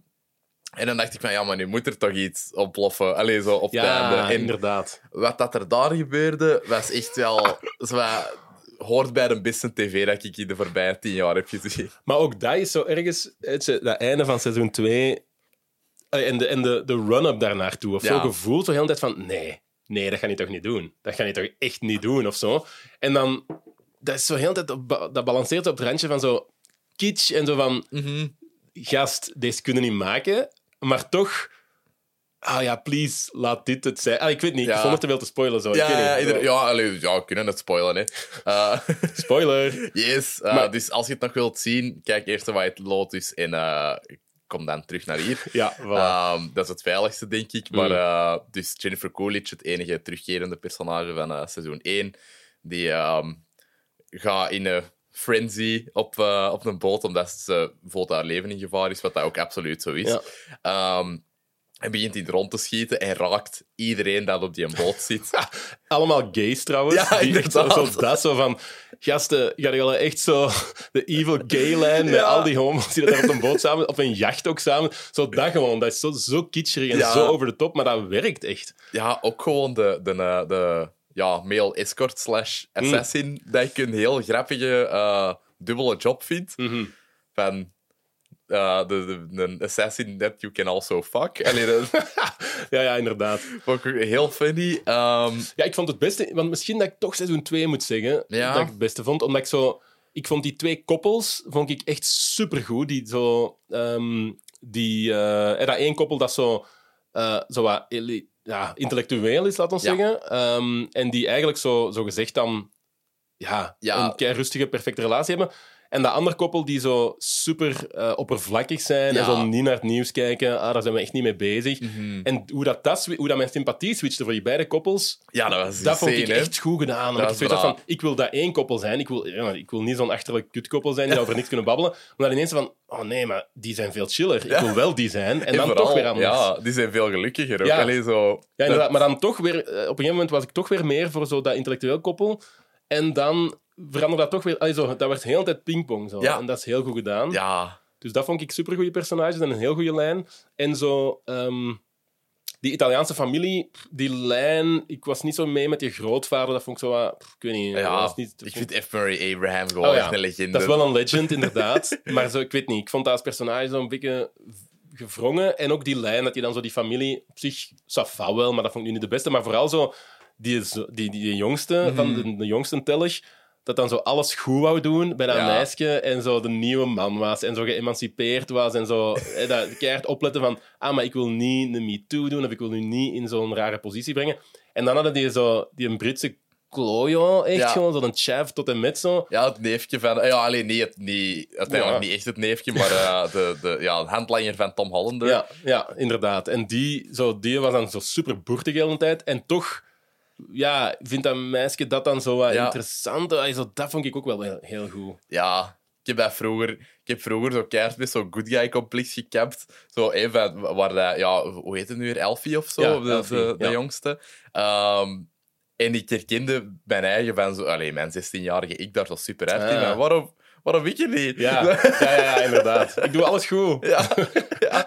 en dan dacht ik van, ja, maar nu moet er toch iets ontploffen. Allee, zo op het ja einde. En inderdaad. wat dat er daar gebeurde, was echt wel... hoort bij de beste tv dat ik in de voorbije tien jaar heb gezien. Maar ook dat is zo ergens, je, dat einde van seizoen 2 en de, en de, de run-up daarnaartoe, of zo, Ja. zo heel de tijd van, nee, nee, dat ga je toch niet doen. Dat ga je toch echt niet doen, of zo. En dan, dat is zo heel tijd, dat balanceert op het randje van zo kitsch en zo van, gast, deze kunnen niet maken, maar toch... Ah ja, please, laat dit het zijn. Ah, ik weet niet, Ja. zonder te veel te spoilen. Zo. Ik Ja, weet ja, niet. ieder- ja, allee, ja, we kunnen het spoilen. Hè. Eh, Spoiler. yes, Maar- dus als je het nog wilt zien, kijk eerst naar White Lotus en eh, kom dan terug naar hier. Ja, voilà. Ehm, dat is het veiligste, denk ik. Maar Mm. dus Jennifer Coolidge, het enige terugkerende personage van seizoen 1, die ehm, gaat in een frenzy op, eh, op een boot, omdat ze voelt haar leven in gevaar is, wat dat ook absoluut zo is. Ja. Ehm, en begint in het rond te schieten en raakt iedereen dat op die boot zit. Allemaal gays trouwens. Ja, Die zo, inderdaad. zo dat zo van... Gasten, ga je echt zo de evil gay line met Ja. al die homo's die daar op een boot samen, op een jacht ook samen. Zo dat gewoon. Dat is zo, zo kitscherig en Ja. zo over de top, maar dat werkt echt. Ja, ook gewoon de, de, eh, de ja, male escort slash assassin, dat ik een heel grappige eh, dubbele job vind. Mhm. Van eh, de, de, een assassin that you can also fuck. Allee, dat Ja, ja, inderdaad. vond ik heel funny. Ehm, Ja, ik vond het beste... Want misschien dat ik toch seizoen 2 moet zeggen, Ja. dat ik het beste vond. Omdat ik zo... Ik vond die twee koppels vond ik echt supergoed. Die zo... ehm, die... eh, en dat één koppel dat zo... eh, zo wat ja, intellectueel is, laat ons Ja. zeggen. Ehm, en die eigenlijk zo, zo gezegd dan... Ja, Ja. een kei rustige, perfecte relatie hebben. En dat andere koppel die zo super eh, oppervlakkig zijn Ja. en zo niet naar het nieuws kijken. Ah, daar zijn we echt niet mee bezig. mhm. En hoe dat, dat, hoe dat mijn sympathie switchte voor die beide koppels, Ja, dat was dat vond ik hè. echt goed gedaan. Dat ik van, ik wil dat één koppel zijn. Ik wil, ja, ik wil niet zo'n achterlijk kutkoppel zijn die over niets kunnen babbelen. Maar dan ineens van, oh nee, maar die zijn veel chiller. Ik Ja. wil wel die zijn. En, En dan vooral, toch weer anders. Ja, Ja, die zijn veel gelukkiger ook. Ja. Allee, zo, inderdaad. Maar dan toch weer, eh, op een gegeven moment was ik toch weer meer voor zo dat intellectueel koppel. En dan veranderde dat toch weer, allee, zo, dat werd heel de tijd pingpong. Zo. Ja. En dat is heel goed gedaan. Ja, Dus dat vond ik super goede personages en een heel goede lijn. En zo, ehm, die Italiaanse familie, die lijn, ik was niet zo mee met die grootvader. Dat vond ik zo wat, ik weet niet. ja was niet, ik vind F. Murray Abraham gewoon Oh ja, echt een legende. Dat is wel een legend, inderdaad. maar zo, ik weet niet, ik vond dat als personage zo'n beetje gevrongen. En ook die lijn, dat je dan zo die familie, op zich, Safa wel, maar dat vond ik nu niet de beste. Maar vooral zo, die, die, die, die jongste, Mhm. van de, de jongste teller, dat dan zo alles goed wou doen bij dat Ja. meisje en zo de nieuwe man was en zo geëmancipeerd was en zo hè, dat keihard opletten van ah, maar ik wil niet een MeToo doen of ik wil nu niet in zo'n rare positie brengen. En dan hadden die zo die een Britse klojo, echt Ja. gewoon zo'n chef tot en met zo. Ja, het neefje van... Ja, alleen niet, het, niet, uiteindelijk Ja. niet echt het neefje, maar eh, de, de ja, handlanger van Tom Hollander. Ja, ja, inderdaad. En die, zo, die was dan zo super boertig de hele tijd. En toch ja, vindt dat meisje dat dan zo wat Ja. interessant. Ah, dat vond ik ook wel heel, heel goed. Ja, ik heb dat vroeger... Ik heb vroeger zo keihard met zo'n good guy complex gekapt. Zo even waar dat... Ja, hoe heet het nu weer? Elfie of zo? Ja, de, Elfie, de, de ja. jongste. Ehm, en ik herkende mijn eigen van zo... Allee, mijn 16-jarige ik daar zo super in. Ah. Maar waarom, waarom ik je niet? Ja, ja, ja, inderdaad. Ik doe alles goed. ja. ja.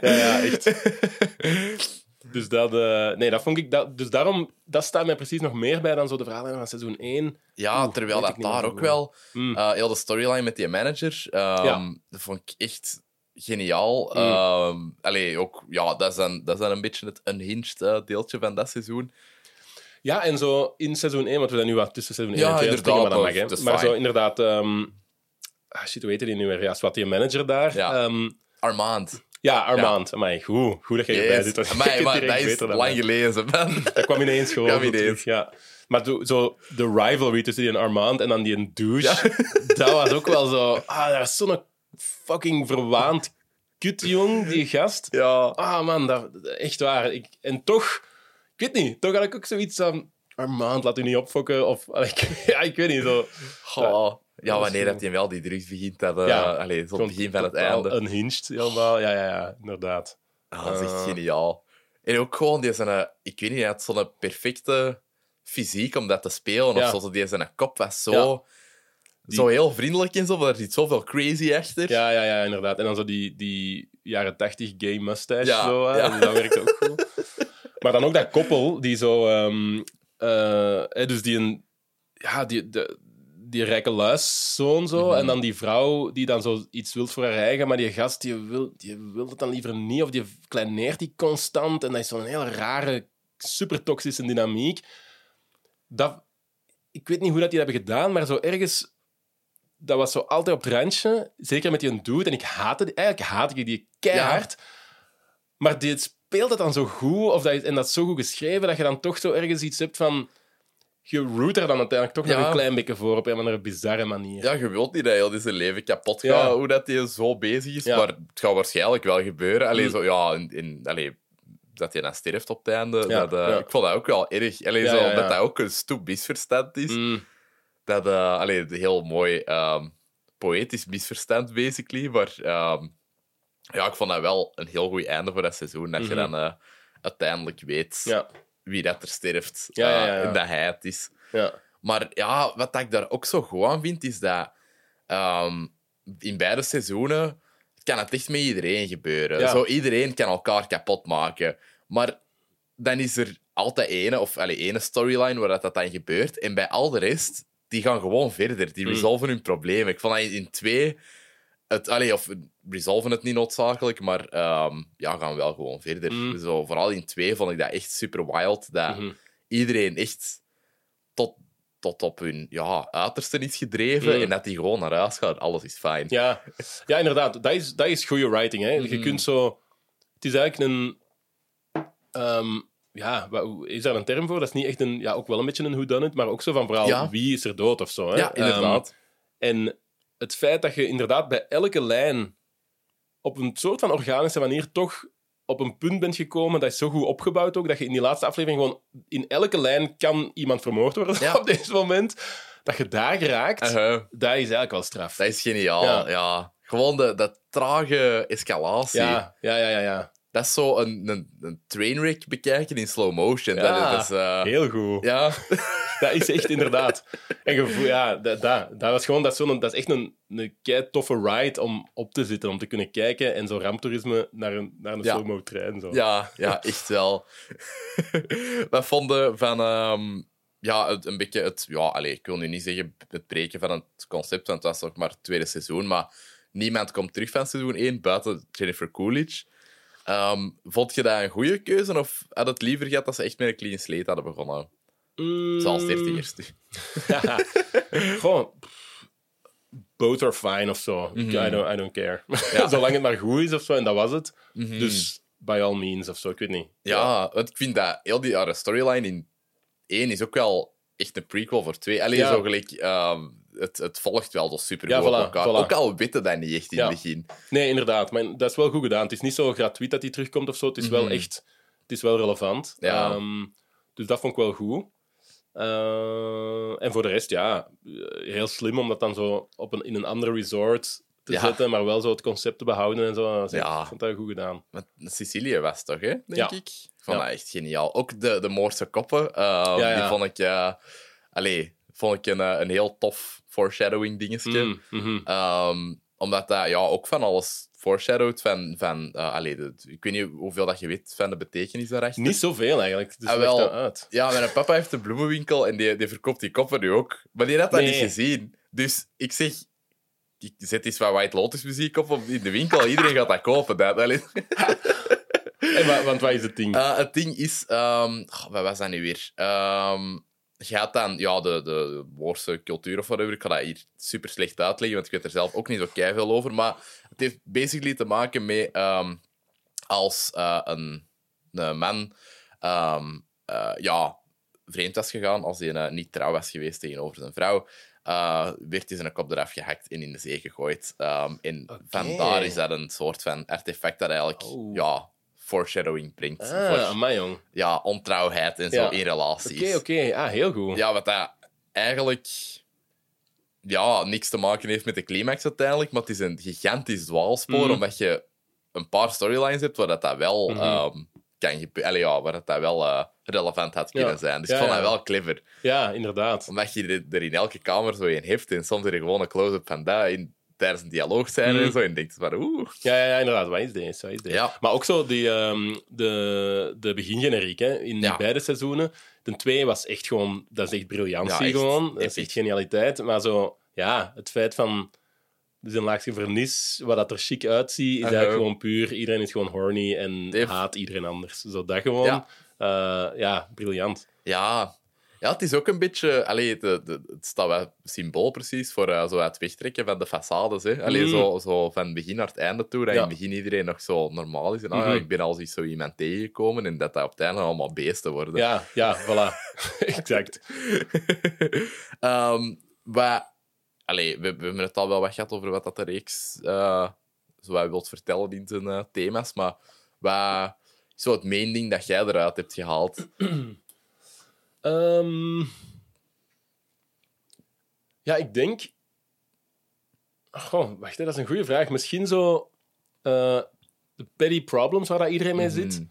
Ja, ja, echt. Dus, dat, eh, nee, dat vond ik, dat, dus daarom, dat staat mij precies nog meer bij dan zo de verhalen van seizoen 1. Ja, Oeh, terwijl dat daar ook wel... Mm. eh, heel de storyline met die manager, ehm, Ja. dat vond ik echt geniaal. Mm. Allee, ook, ja, dat is, dan, dat is dan een beetje het unhinged eh, deeltje van dat seizoen. Ja, en zo in seizoen 1, want we zijn nu wat tussen seizoen 1 Ja, en 2 aan het springen, maar dat mag, inderdaad, hè. dat is Maar zo inderdaad... ah, shit, hoe heet die nu weer? Ja, Swat, die manager daar. Ja. Armand. Ja, Armand. Amai, goed. Goed dat je erbij Yes. zit. je Amai, maar dat is lang mij. geleden, man. Dat kwam ineens gewoon. Kwam ineens. Ja. Maar zo- zo de rivalry tussen die Armand en dan die een douche, dat was ook wel zo... Ah, dat is zo'n fucking verwaand kut, jong, die gast. Ja. Ah man, dat, echt waar. Ik, en toch, ik weet niet, toch had ik ook zoiets van... Armand, laat u niet opfokken. Of, ik- ja, ik weet niet, zo... Ja, wanneer dat hij wel die drugs begint, dat, uh, Ja, allee, het begin van het einde. Unhinged, helemaal. Ja, ja, ja, inderdaad. Ah, dat is echt Eh. geniaal. En ook gewoon, die zijn, eh, ik weet niet, hij had zo'n perfecte fysiek om dat te spelen. Ja. Of zo, die zijn kop was zo, Ja. zo heel vriendelijk en zo, maar er zit zoveel crazy achter. Ja, ja, ja, inderdaad. En dan zo die, die jaren 80 gay mustache, Ja, zo, hè. ja. dat werkt ook goed. Maar dan ook dat koppel, die zo... hè, dus die een... Ja, die, de, die rijke luiszoon zo. Mhm. En dan die vrouw die dan zo iets wil voor haar eigen, maar die gast die wil, die wil het dan liever niet. Of die kleineert die constant. En dat is zo'n hele rare, super toxische dynamiek. Dat, ik weet niet hoe dat die dat hebben gedaan, maar zo ergens... Dat was zo altijd op het randje. Zeker met die een dude. En ik haatte die. Eigenlijk haatte ik die keihard. Maar die speelt het dan zo goed. Of dat, en dat is zo goed geschreven, dat je dan toch zo ergens iets hebt van... Je root er dan uiteindelijk toch nog Ja. een klein beetje voor op een of andere bizarre manier. Ja, je wilt niet dat heel zijn leven kapot gaat, Ja. hoe dat hij zo bezig is. Ja. Maar het gaat waarschijnlijk wel gebeuren. Alleen Mm. zo, ja, in, in, allee, dat hij dan sterft op het einde. Ja, dat, eh, ja. Ik vond dat ook wel erg. Alleen Ja, zo, ja, ja. dat dat ook een stoep misverstand is. Mm, Dat, allee, een heel mooi ehm, poëtisch misverstand, basically. Maar ehm, ja, ik vond dat wel een heel goed einde voor dat seizoen. Dat je Mhm. dan eh, uiteindelijk weet ja, wie dat er sterft. Ja, ja, eh, ja, dat hij het is. ja. Maar ja, wat ik daar ook zo goed aan vind, is dat ehm, in beide seizoenen kan het echt met iedereen gebeuren. Zo, iedereen kan elkaar kapot maken. Maar dan is er altijd ene, of allee, ene storyline waar dat, dat dan gebeurt. En bij al de rest, die gaan gewoon verder. Die Mm. resolven hun problemen. Ik vond dat in, in twee... Het, allee, of resolven het niet noodzakelijk, maar ehm, ja, gaan wel gewoon verder. Mm. Zo, vooral in twee vond ik dat echt super wild. Dat Mhm. iedereen echt tot, tot op hun ja, uiterste is gedreven Mm. en dat die gewoon naar huis gaat. Alles is fijn. Ja, ja inderdaad. Dat is, dat is goede writing. Hè. Je Mhm. kunt zo... Het is eigenlijk een... ehm, ja, is daar een term voor? Dat is niet echt een... Ja, ook wel een beetje een whodunit, maar ook zo van vooral Ja. wie is er dood of zo. Hè. Ja, inderdaad. Ehm, en het feit dat je inderdaad bij elke lijn op een soort van organische manier toch op een punt bent gekomen, dat is zo goed opgebouwd ook, dat je in die laatste aflevering gewoon... In elke lijn kan iemand vermoord worden Ja. op dit moment. Dat je daar geraakt, Uh-huh. dat is eigenlijk wel straf. Dat is geniaal. Ja. Ja. Gewoon de, de trage escalatie. Ja, ja, ja, ja. ja. Dat is zo een, een, een trainwreck bekijken in slow motion. Ja. Dat, is- dat is, eh, Heel goed. ja. Dat is echt inderdaad. En gevoel, ja, dat, dat, dat, was gewoon, dat, is zo'n- dat is echt een, een kei toffe ride om op te zitten, om te kunnen kijken en zo ramptoerisme naar een, naar een Ja. slow-mo trein. Zo. Ja, ja, echt wel. Wat vonden van ehm, ja, het, een beetje het. Ja, allez, ik wil nu niet zeggen het breken van het concept, want het was nog maar het tweede seizoen. Maar niemand komt terug van seizoen 1 buiten Jennifer Coolidge. Ehm, vond je dat een goede keuze of had het liever gehad dat ze echt met een clean slate hadden begonnen? Mm, Zoals dertigers. Gewoon, pff, both are fine of zo. Mhm. I, don't, I don't care. Ja. Zolang het maar goed is of zo, en dat was het. Mhm. Dus by all means of zo, ik weet niet. Ja, want ik vind dat heel die storyline in 1 is ook wel echt een prequel voor 2. Alleen Ja. zo gelijk, ehm, het, het volgt wel zo super Ja, goed op voilà, elkaar. voilà. Ook al weten dat niet echt in Ja. het begin. Nee, inderdaad. Maar dat is wel goed gedaan. Het is niet zo gratuit dat hij terugkomt of zo. Het is wel Mhm. echt... Het is wel relevant. Ja. Ehm, dus dat vond ik wel goed. Eh, en voor de rest, ja, eh, heel slim om dat dan zo op een, in een andere resort te Ja. zetten, maar wel zo het concept te behouden en zo. Ja. Ik vond dat goed gedaan. Sicilië was toch, hè? denk Ja. ik? Ik vond Ja. dat echt geniaal. Ook de, de Moorse koppen, Ja, ja. die vond ik... eh allee, vond ik een, een heel tof foreshadowing dingetje. Mm, mhm. Ehm, omdat dat ja, ook van alles foreshadowt van... van allee, de- ik weet niet hoeveel dat je weet van de betekenis daarachter. Niet zoveel eigenlijk. Dus wel. dat uit. Ja, mijn papa heeft een bloemenwinkel en die, die verkoopt die koppen nu ook. Maar die had dat Nee. niet gezien. Dus ik zeg, ik zet eens wat White Lotus muziek op op- in de winkel. Iedereen gaat dat kopen. Dat. En, wa- want wat is het ding? Eh, het ding is, goh, wat was dat nu weer? Ehm had dan ja, de, de Woorse cultuur of whatever. Ik ga dat hier super slecht uitleggen, want ik weet er zelf ook niet zo veel over. Maar het heeft basically te maken met ehm, als eh, een, een man ehm, eh, ja, vreemd was gegaan, als hij eh, niet trouw was geweest tegenover zijn vrouw, uh, werd hij zijn kop eraf gehakt en in de zee gegooid. Um, en vandaar is dat een soort van artefact dat eigenlijk Oh. ja, foreshadowing brengt. Ah, voor amai, jong. ja, ontrouwheid en zo Ja. in relaties. Oké, oké. Ah, heel goed. Ja, wat dat eigenlijk ja, niks te maken heeft met de climax uiteindelijk, maar het is een gigantisch dwaalspoor, Mhm. omdat je een paar storylines hebt waar dat, dat wel Mhm. ehm, kan ja, waar dat, dat wel eh, relevant had kunnen Ja. zijn. Dus Ja, ik vond dat wel clever. Ja, inderdaad. Omdat je er- er in elke kamer zo in heeft en soms er gewoon een close-up van dat in, tijdens een dialoog zijn en zo. En denkt maar oeh. Ja, ja, ja, inderdaad. Wat is deze? Wat is deze? Ja. Maar ook zo die, ehm, de, de begingeneriek hè, in beide seizoenen. De twee was echt gewoon... Dat is echt briljantie Ja, echt gewoon. Dat is epic. echt genialiteit. Maar zo... Ja, het feit van... Dus een laagje vernis, wat dat er chic uitziet, is eigenlijk gewoon puur. Iedereen is gewoon horny en Def. haat iedereen anders. Zo dat gewoon. Ja. Ja, ja briljant. Ja. Ja, het is ook een beetje... Allee, de, de, het staat wel symbool precies voor eh, zo het wegtrekken van de façades. Hè. Allee, Mm. zo, zo van begin naar het einde toe, dat Ja. in het begin iedereen nog zo normaal is. En ah, Mhm. ik ben al eens zo iemand tegengekomen en dat dat op het einde allemaal beesten worden. Ja, ja, voilà. exact. Ehm, wat, allee, we, we hebben het al wel wat gehad over wat dat de reeks eh zo wilt vertellen in zijn eh, thema's, maar wat is zo het main ding dat jij eruit hebt gehaald? Ehm, ja, ik denk. Goh, wacht, hè, dat is een goede vraag. Misschien zo. eh, de petty problems waar dat iedereen mee zit. Mhm.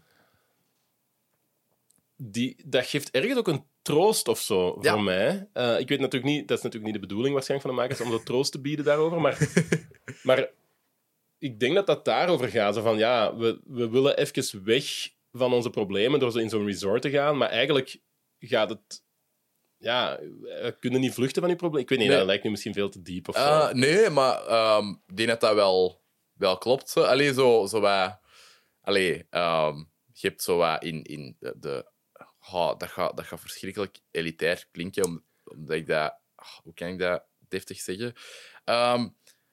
Die, dat geeft ergens ook een troost of zo Ja. voor mij. Eh, ik weet natuurlijk niet, dat is natuurlijk niet de bedoeling waarschijnlijk van de makers om de troost te bieden daarover. Maar, maar ik denk dat dat daarover gaat. Zo van ja, we, we willen even weg van onze problemen door zo in zo'n resort te gaan. Maar eigenlijk gaat het. Ja, we kunnen niet vluchten van die problemen. Ik weet niet, Nee. dat lijkt nu misschien veel te diep of zo. Eh, nee, maar ehm, ik denk dat dat wel, wel klopt. Zo. Allee, zo, zo wat... Allee, ehm, je hebt zo wat in, in de... de ah, dat, gaat, dat gaat verschrikkelijk elitair klinken, om- omdat ik dat... ah, hoe kan ik dat deftig zeggen? Ehm,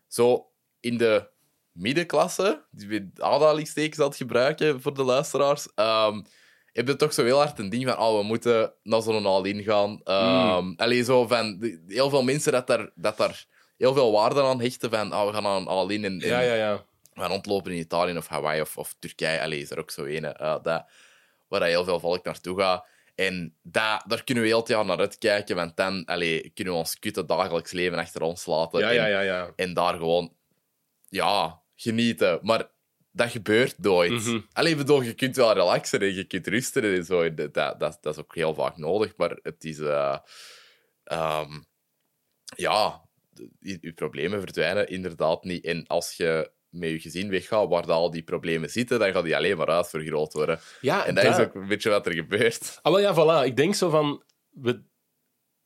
zo in de middenklasse, die we aanhalingstekens aan het gebruiken voor de luisteraars, heb je toch zo heel hard een ding van, oh, we moeten naar zo'n all-in gaan. Ehm allee, zo van, heel veel mensen dat daar, dat daar heel veel waarde aan hechten van, oh, we gaan naar een all-in en, en ja, ja, ja. we gaan rondlopen in Italië of Hawaii of, of Turkije. Allee, is er ook zo een, eh, dat, waar heel veel volk naartoe gaat. En dat, daar kunnen we heel het jaar naar uitkijken, want dan allee, kunnen we ons kutte dagelijks leven achter ons laten. Ja, en, ja, ja, ja. en daar gewoon, ja, genieten. Maar dat gebeurt nooit. Mhm. Allee, ik bedoel, je kunt wel relaxen en je kunt rusten en zo. Dat, dat, dat, is ook heel vaak nodig, maar het is... eh, ehm, ja, je, je problemen verdwijnen inderdaad niet. En als je met je gezin weggaat waar al die problemen zitten, dan gaat die alleen maar uitvergroot worden. ja En dat is ook een beetje wat er gebeurt. Ah, wel ja, voilà. Ik denk zo van... We,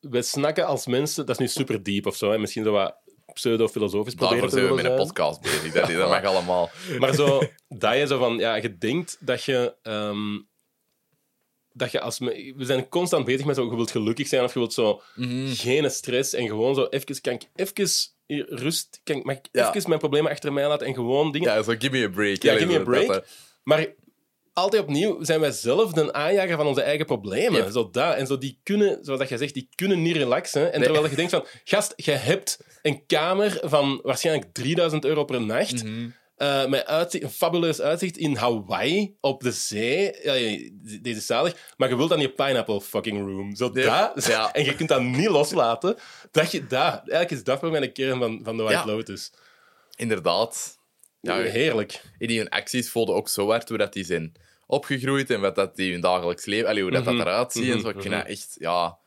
we snakken als mensen... Dat is nu super diep of zo. Hè. Misschien zo wat pseudo-filosofisch proberen te zijn we met een podcast bezig. Dat, dat mag allemaal. Maar zo, dat je zo van... Ja, je denkt dat je... ehm, dat je als... me- We zijn constant bezig met zo... Je wilt gelukkig zijn of je wilt zo... Mhm. Geen stress en gewoon zo... Even, kan ik even rust... Kan ik, mag ik Ja. even mijn problemen achter mij laten en gewoon dingen... Ja, zo give me a break. Ja, give me a dat, break. Maar altijd opnieuw zijn wij zelf de aanjager van onze eigen problemen. Yep. Zo dat. En zo die kunnen, zoals dat je zegt, die kunnen niet relaxen. En Nee. terwijl je denkt van, gast, je hebt een kamer van waarschijnlijk 3000 euro per nacht. mhm. eh, met uitzicht, een fabuleus uitzicht in Hawaii op de zee. Ja, deze is zalig. Maar je wilt dan je pineapple fucking room. Zo Ja. dat. Ja. En je kunt dat niet loslaten. Dat je dat. Eigenlijk is dat voor mij de kern van, van de White Ja. Lotus. Inderdaad. Ja, Heerlijk. in die hun acties voelden ook zo hard hoe dat die zijn opgegroeid en wat dat die hun dagelijks leven, allee, hoe dat, Mhm. dat eruit ziet en zo. Ik Mhm, vind dat echt, ja...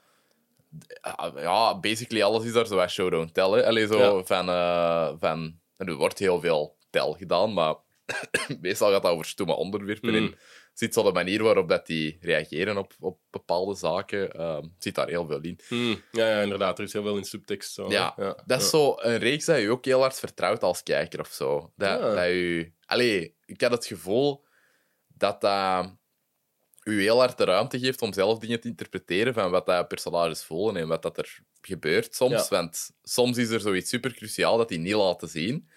Ja, basically alles is daar zo wat show don't tell. Hè. Allee, zo Ja. van, eh, van... Er wordt heel veel tel gedaan, maar meestal gaat dat over stomme onderwerpen. Mhm. En zit zo de manier waarop dat die reageren op, op bepaalde zaken, ehm, zit daar heel veel in. Ja, ja, inderdaad. Er is heel veel in subtekst. Zo, Ja, dat is ja. zo een reeks dat je ook heel hard vertrouwt als kijker of zo. Dat, dat je... Allee, ik had het gevoel dat dat u heel hard de ruimte geeft om zelf dingen te interpreteren van wat dat personages voelen en wat dat er gebeurt soms. Ja. Want soms is er zoiets super cruciaal dat die niet laten zien.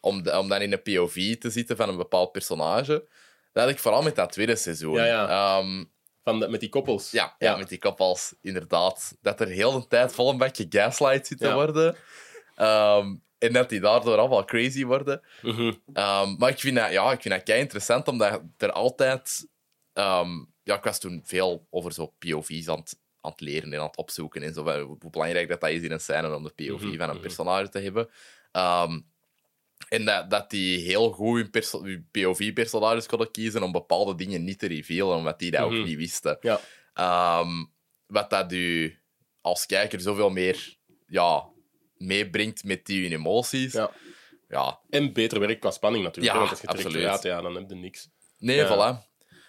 Om, de- om dan in een POV te zitten van een bepaald personage. Dat had ik vooral met dat tweede seizoen. Ja, ja. Ehm, Van de, met die koppels. Ja, ja, met die koppels, inderdaad. Dat er heel de tijd vol een beetje gaslight zit te worden. Ehm, en dat die daardoor allemaal crazy worden. Mhm. Ehm, maar ik vind dat, ja, ik vind dat kei interessant, omdat er altijd... ehm, ja, ik was toen veel over zo POV's aan het, aan het leren en aan het opzoeken. En zo, hoe belangrijk dat, dat is in een scène om de POV Mhm, van een mhm. personage te hebben. Ehm, en dat, dat die heel goed hun, perso- hun POV-personages konden kiezen om bepaalde dingen niet te revealen, omdat die dat ook niet wisten. Ja. Wat dat u als kijker zoveel meer ja, meebrengt met die hun emoties. Ja. ja, En beter werk qua spanning natuurlijk. Ja, hè, want als je absoluut. gaat, ja, dan heb je niks. Nee, Ja. voilà.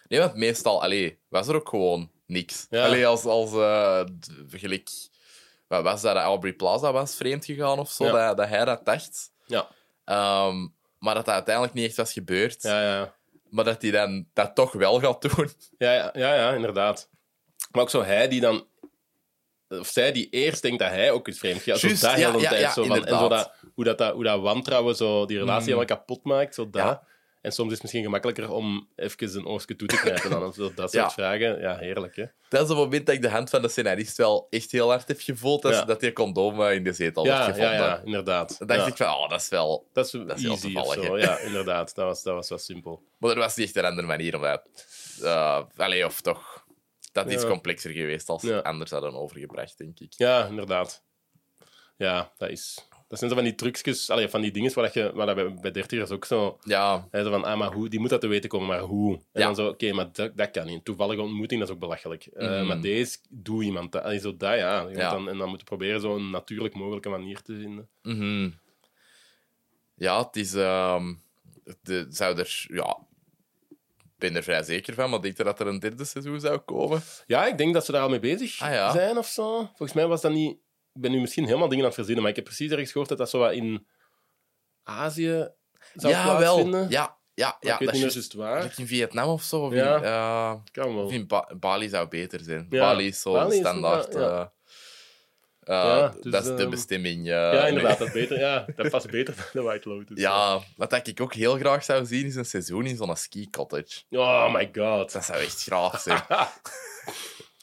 Nee, want meestal allee, was er ook gewoon niks. Ja. Allee, als, als eh, gelijk... Wat was dat? Aubrey Plaza was vreemd gegaan of zo, Ja. dat, dat hij dat dacht. Ja, Ehm, maar dat dat uiteindelijk niet echt was gebeurd. ja, ja. Maar dat hij dan dat toch wel gaat doen. Ja, ja, ja, ja, inderdaad. Maar ook zo hij die dan... Of zij die eerst denkt dat hij ook is vreemd gaat. Zo dat heel de ja, tijd. ja, zo van, en zo dat, hoe, dat, hoe dat wantrouwen zo die relatie Mm. helemaal kapot maakt. Zo dat. En soms is het misschien gemakkelijker om even een oortje toe te knijpen. Dan, zo dat soort Ja. vragen. Ja, heerlijk, hè? Dat is het moment dat ik de hand van de scenarist wel echt heel hard heb gevoeld. Dat, Ja. dat die condoom in de zetel Ja, ja, gevonden. ja, inderdaad. Dan dacht ik van, oh, dat is wel... Dat is, dat is heel toevallig, zo. Ja, inderdaad. Dat was, dat was wel simpel. Maar er was niet echt een andere manier om dat... eh allee, of toch... Dat is iets complexer geweest als Ja. anders hadden overgebracht, denk ik. Ja, inderdaad. Ja, dat is... Dat zijn zo van die trucjes, allee, van die dingen waar, dat je, waar dat bij, bij dertigers ook zo... Ja, Hè, zo van, ah, maar hoe, die moet dat te weten komen, maar hoe? En Ja. dan zo, oké, maar dat, dat kan niet. Een toevallige ontmoeting, dat is ook belachelijk. Eh, Mhm. maar deze, doe iemand dat. Allee, zo dat, ja. Je moet Ja. Dan, en dan moeten proberen zo'n natuurlijk mogelijke manier te vinden. Mhm. Ja, het is... ehm, de, zou er... Ja, ben er vrij zeker van, maar denk je dat er een derde seizoen zou komen? Ja, ik denk dat ze daar al mee bezig Ah, ja. zijn of zo. Volgens mij was dat niet... Ik ben nu misschien helemaal dingen aan het verzinnen, maar ik heb precies ergens gehoord dat dat zo wat in Azië zou ja, plaatsvinden. wel. Ja, ja, ja. dat is juist- waar. in Vietnam of zo. Of Ja. in, eh, Kan wel. of in Ba- Bali zou beter zijn. Ja. Bali is zo Bali standaard. Ja, dus, dat is de bestemming. Ja, inderdaad. Dat, beter, ja, dat past beter dan de White Lotus. Ja, wat ik ook heel graag zou zien, is een seizoen in zo'n ski cottage. Oh my god. Dat zou echt graag zijn.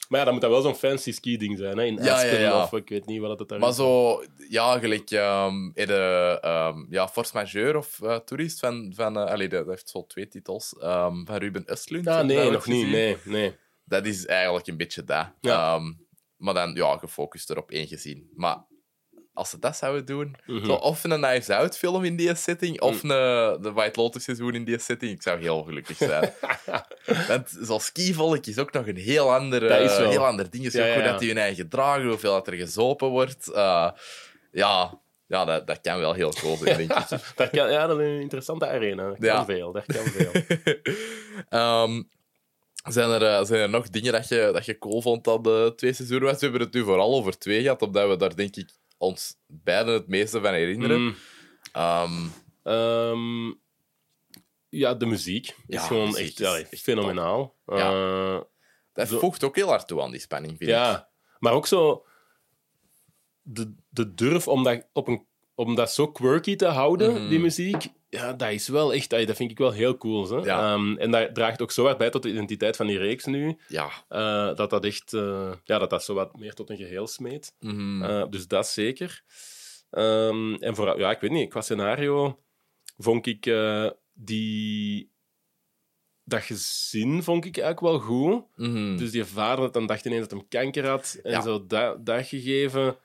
Maar ja, dan moet dat wel zo'n fancy ski-ding zijn, hè? In Ja, Aspen ja, ja. of ik weet niet wat het daar maar is. zo, ja, gelijk in de ehm, ja, Force Majeure of eh, Tourist van, van allee, dat heeft zo twee titels, ehm, van Ruben Östlund. Ah, nee, nog niet. Nee, nee. Dat is eigenlijk een beetje dat. Ja. Ehm, maar dan, ja, gefocust erop één gezien. Maar als ze dat zouden doen, Mhm. zo, of een Knives Out film in die setting, of Mm. een de White Lotus seizoen in die setting, ik zou heel gelukkig zijn. Want zo'n skivolk is ook nog een heel ander, Dat is wel. heel ander ding. Dus Ja, ook ja, hoe ja. dat die hun eigen dragen, hoeveel dat er gezopen wordt. Eh, ja, ja dat, dat kan wel heel cool zijn, denk ik. Dat kan, ja, dat is een interessante arena. Dat kan Ja. veel, dat kan veel. Ehm, zijn, er, eh, zijn er nog dingen dat je, dat je cool vond aan de twee seizoenen? We hebben het nu vooral over twee gehad, omdat we daar denk ik ons beiden het meeste van herinneren. Mm. Ehm, Ehm, ja, de muziek is gewoon muziek echt, is ja, echt fenomenaal. Ja. Eh, dat Zo- voegt ook heel hard toe aan die spanning, vind ik. ja, maar ook zo de, de durf om dat, op een, om dat zo quirky te houden, Mhm. die muziek, ja, dat is wel echt, dat vind ik wel heel cool. Hè? Ja. Ehm, en dat draagt ook zo hard bij tot de identiteit van die reeks nu, Ja. eh, dat dat echt, eh, ja, dat dat zo wat meer tot een geheel smeet. Mhm. Eh, dus dat zeker. Ehm, en vooral, ja, ik weet niet, qua scenario vond ik die... Dat gezin vond ik eigenlijk wel goed. Mhm. Dus die vader dat dan dacht ineens dat hij kanker had. En Ja. zo dat, dat gegeven,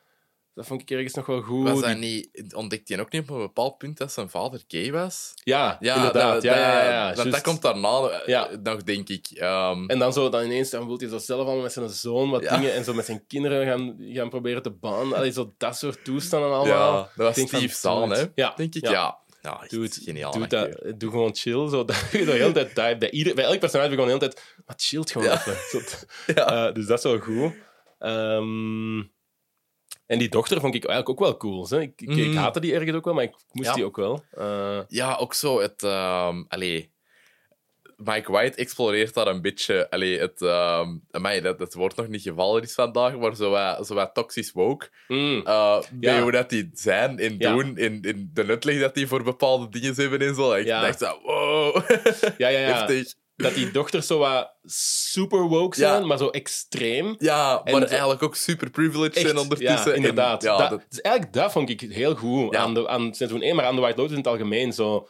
dat vond ik ergens nog wel goed. Was niet, ontdekte hij ook niet op een bepaald punt dat zijn vader gay was? Ja, Ja, inderdaad. dat, ja, ja, ja, ja, dat, komt daarna eh, Ja. nog, denk ik. Ehm, En dan zo, dan ineens dan wil hij zo zelf allemaal met zijn zoon wat Ja. dingen en zo met zijn kinderen gaan, gaan proberen te banen. Allee, zo dat soort toestanden allemaal. ja, dat was denk Steve Zahn, hè? Ja, Denk ik, ja. ja. ja. echt Doe, geniaal. doe, dat, doe gewoon chill. Zo, dat, je de hele tijd, dat, bij, ieder, bij elk personage gewoon de hele tijd... Wat chillt gewoon Ja. even. Zo, Ja. eh, dus dat is wel goed. Ehm, en die dochter vond ik eigenlijk ook wel cool. Hè? Ik, ik, ik Mhm. haatte die ergens ook wel, maar ik moest Ja. die ook wel. Eh, Ja, ook zo het... allee, Mike White exploreert daar een beetje... Allee, het... ehm amai, dat, dat woord nog niet gevallen is vandaag, maar zo wat, zo wat toxisch woke. mm, Ja. hoe dat die zijn en Ja. doen, in, in de uitleg dat die voor bepaalde dingen hebben en zo. Ik dacht zo, wow. ja, ja, ja. Heftig. Dat die dochters zo wat super woke zijn, Ja. maar zo extreem. Ja, En maar zo- eigenlijk ook super privileged Echt, zijn ondertussen. Ja, En inderdaad. ja, dat, dat- dus eigenlijk dat vond ik heel goed aan, de, aan seizoen 1, maar aan de White Lotus in het algemeen. Zo,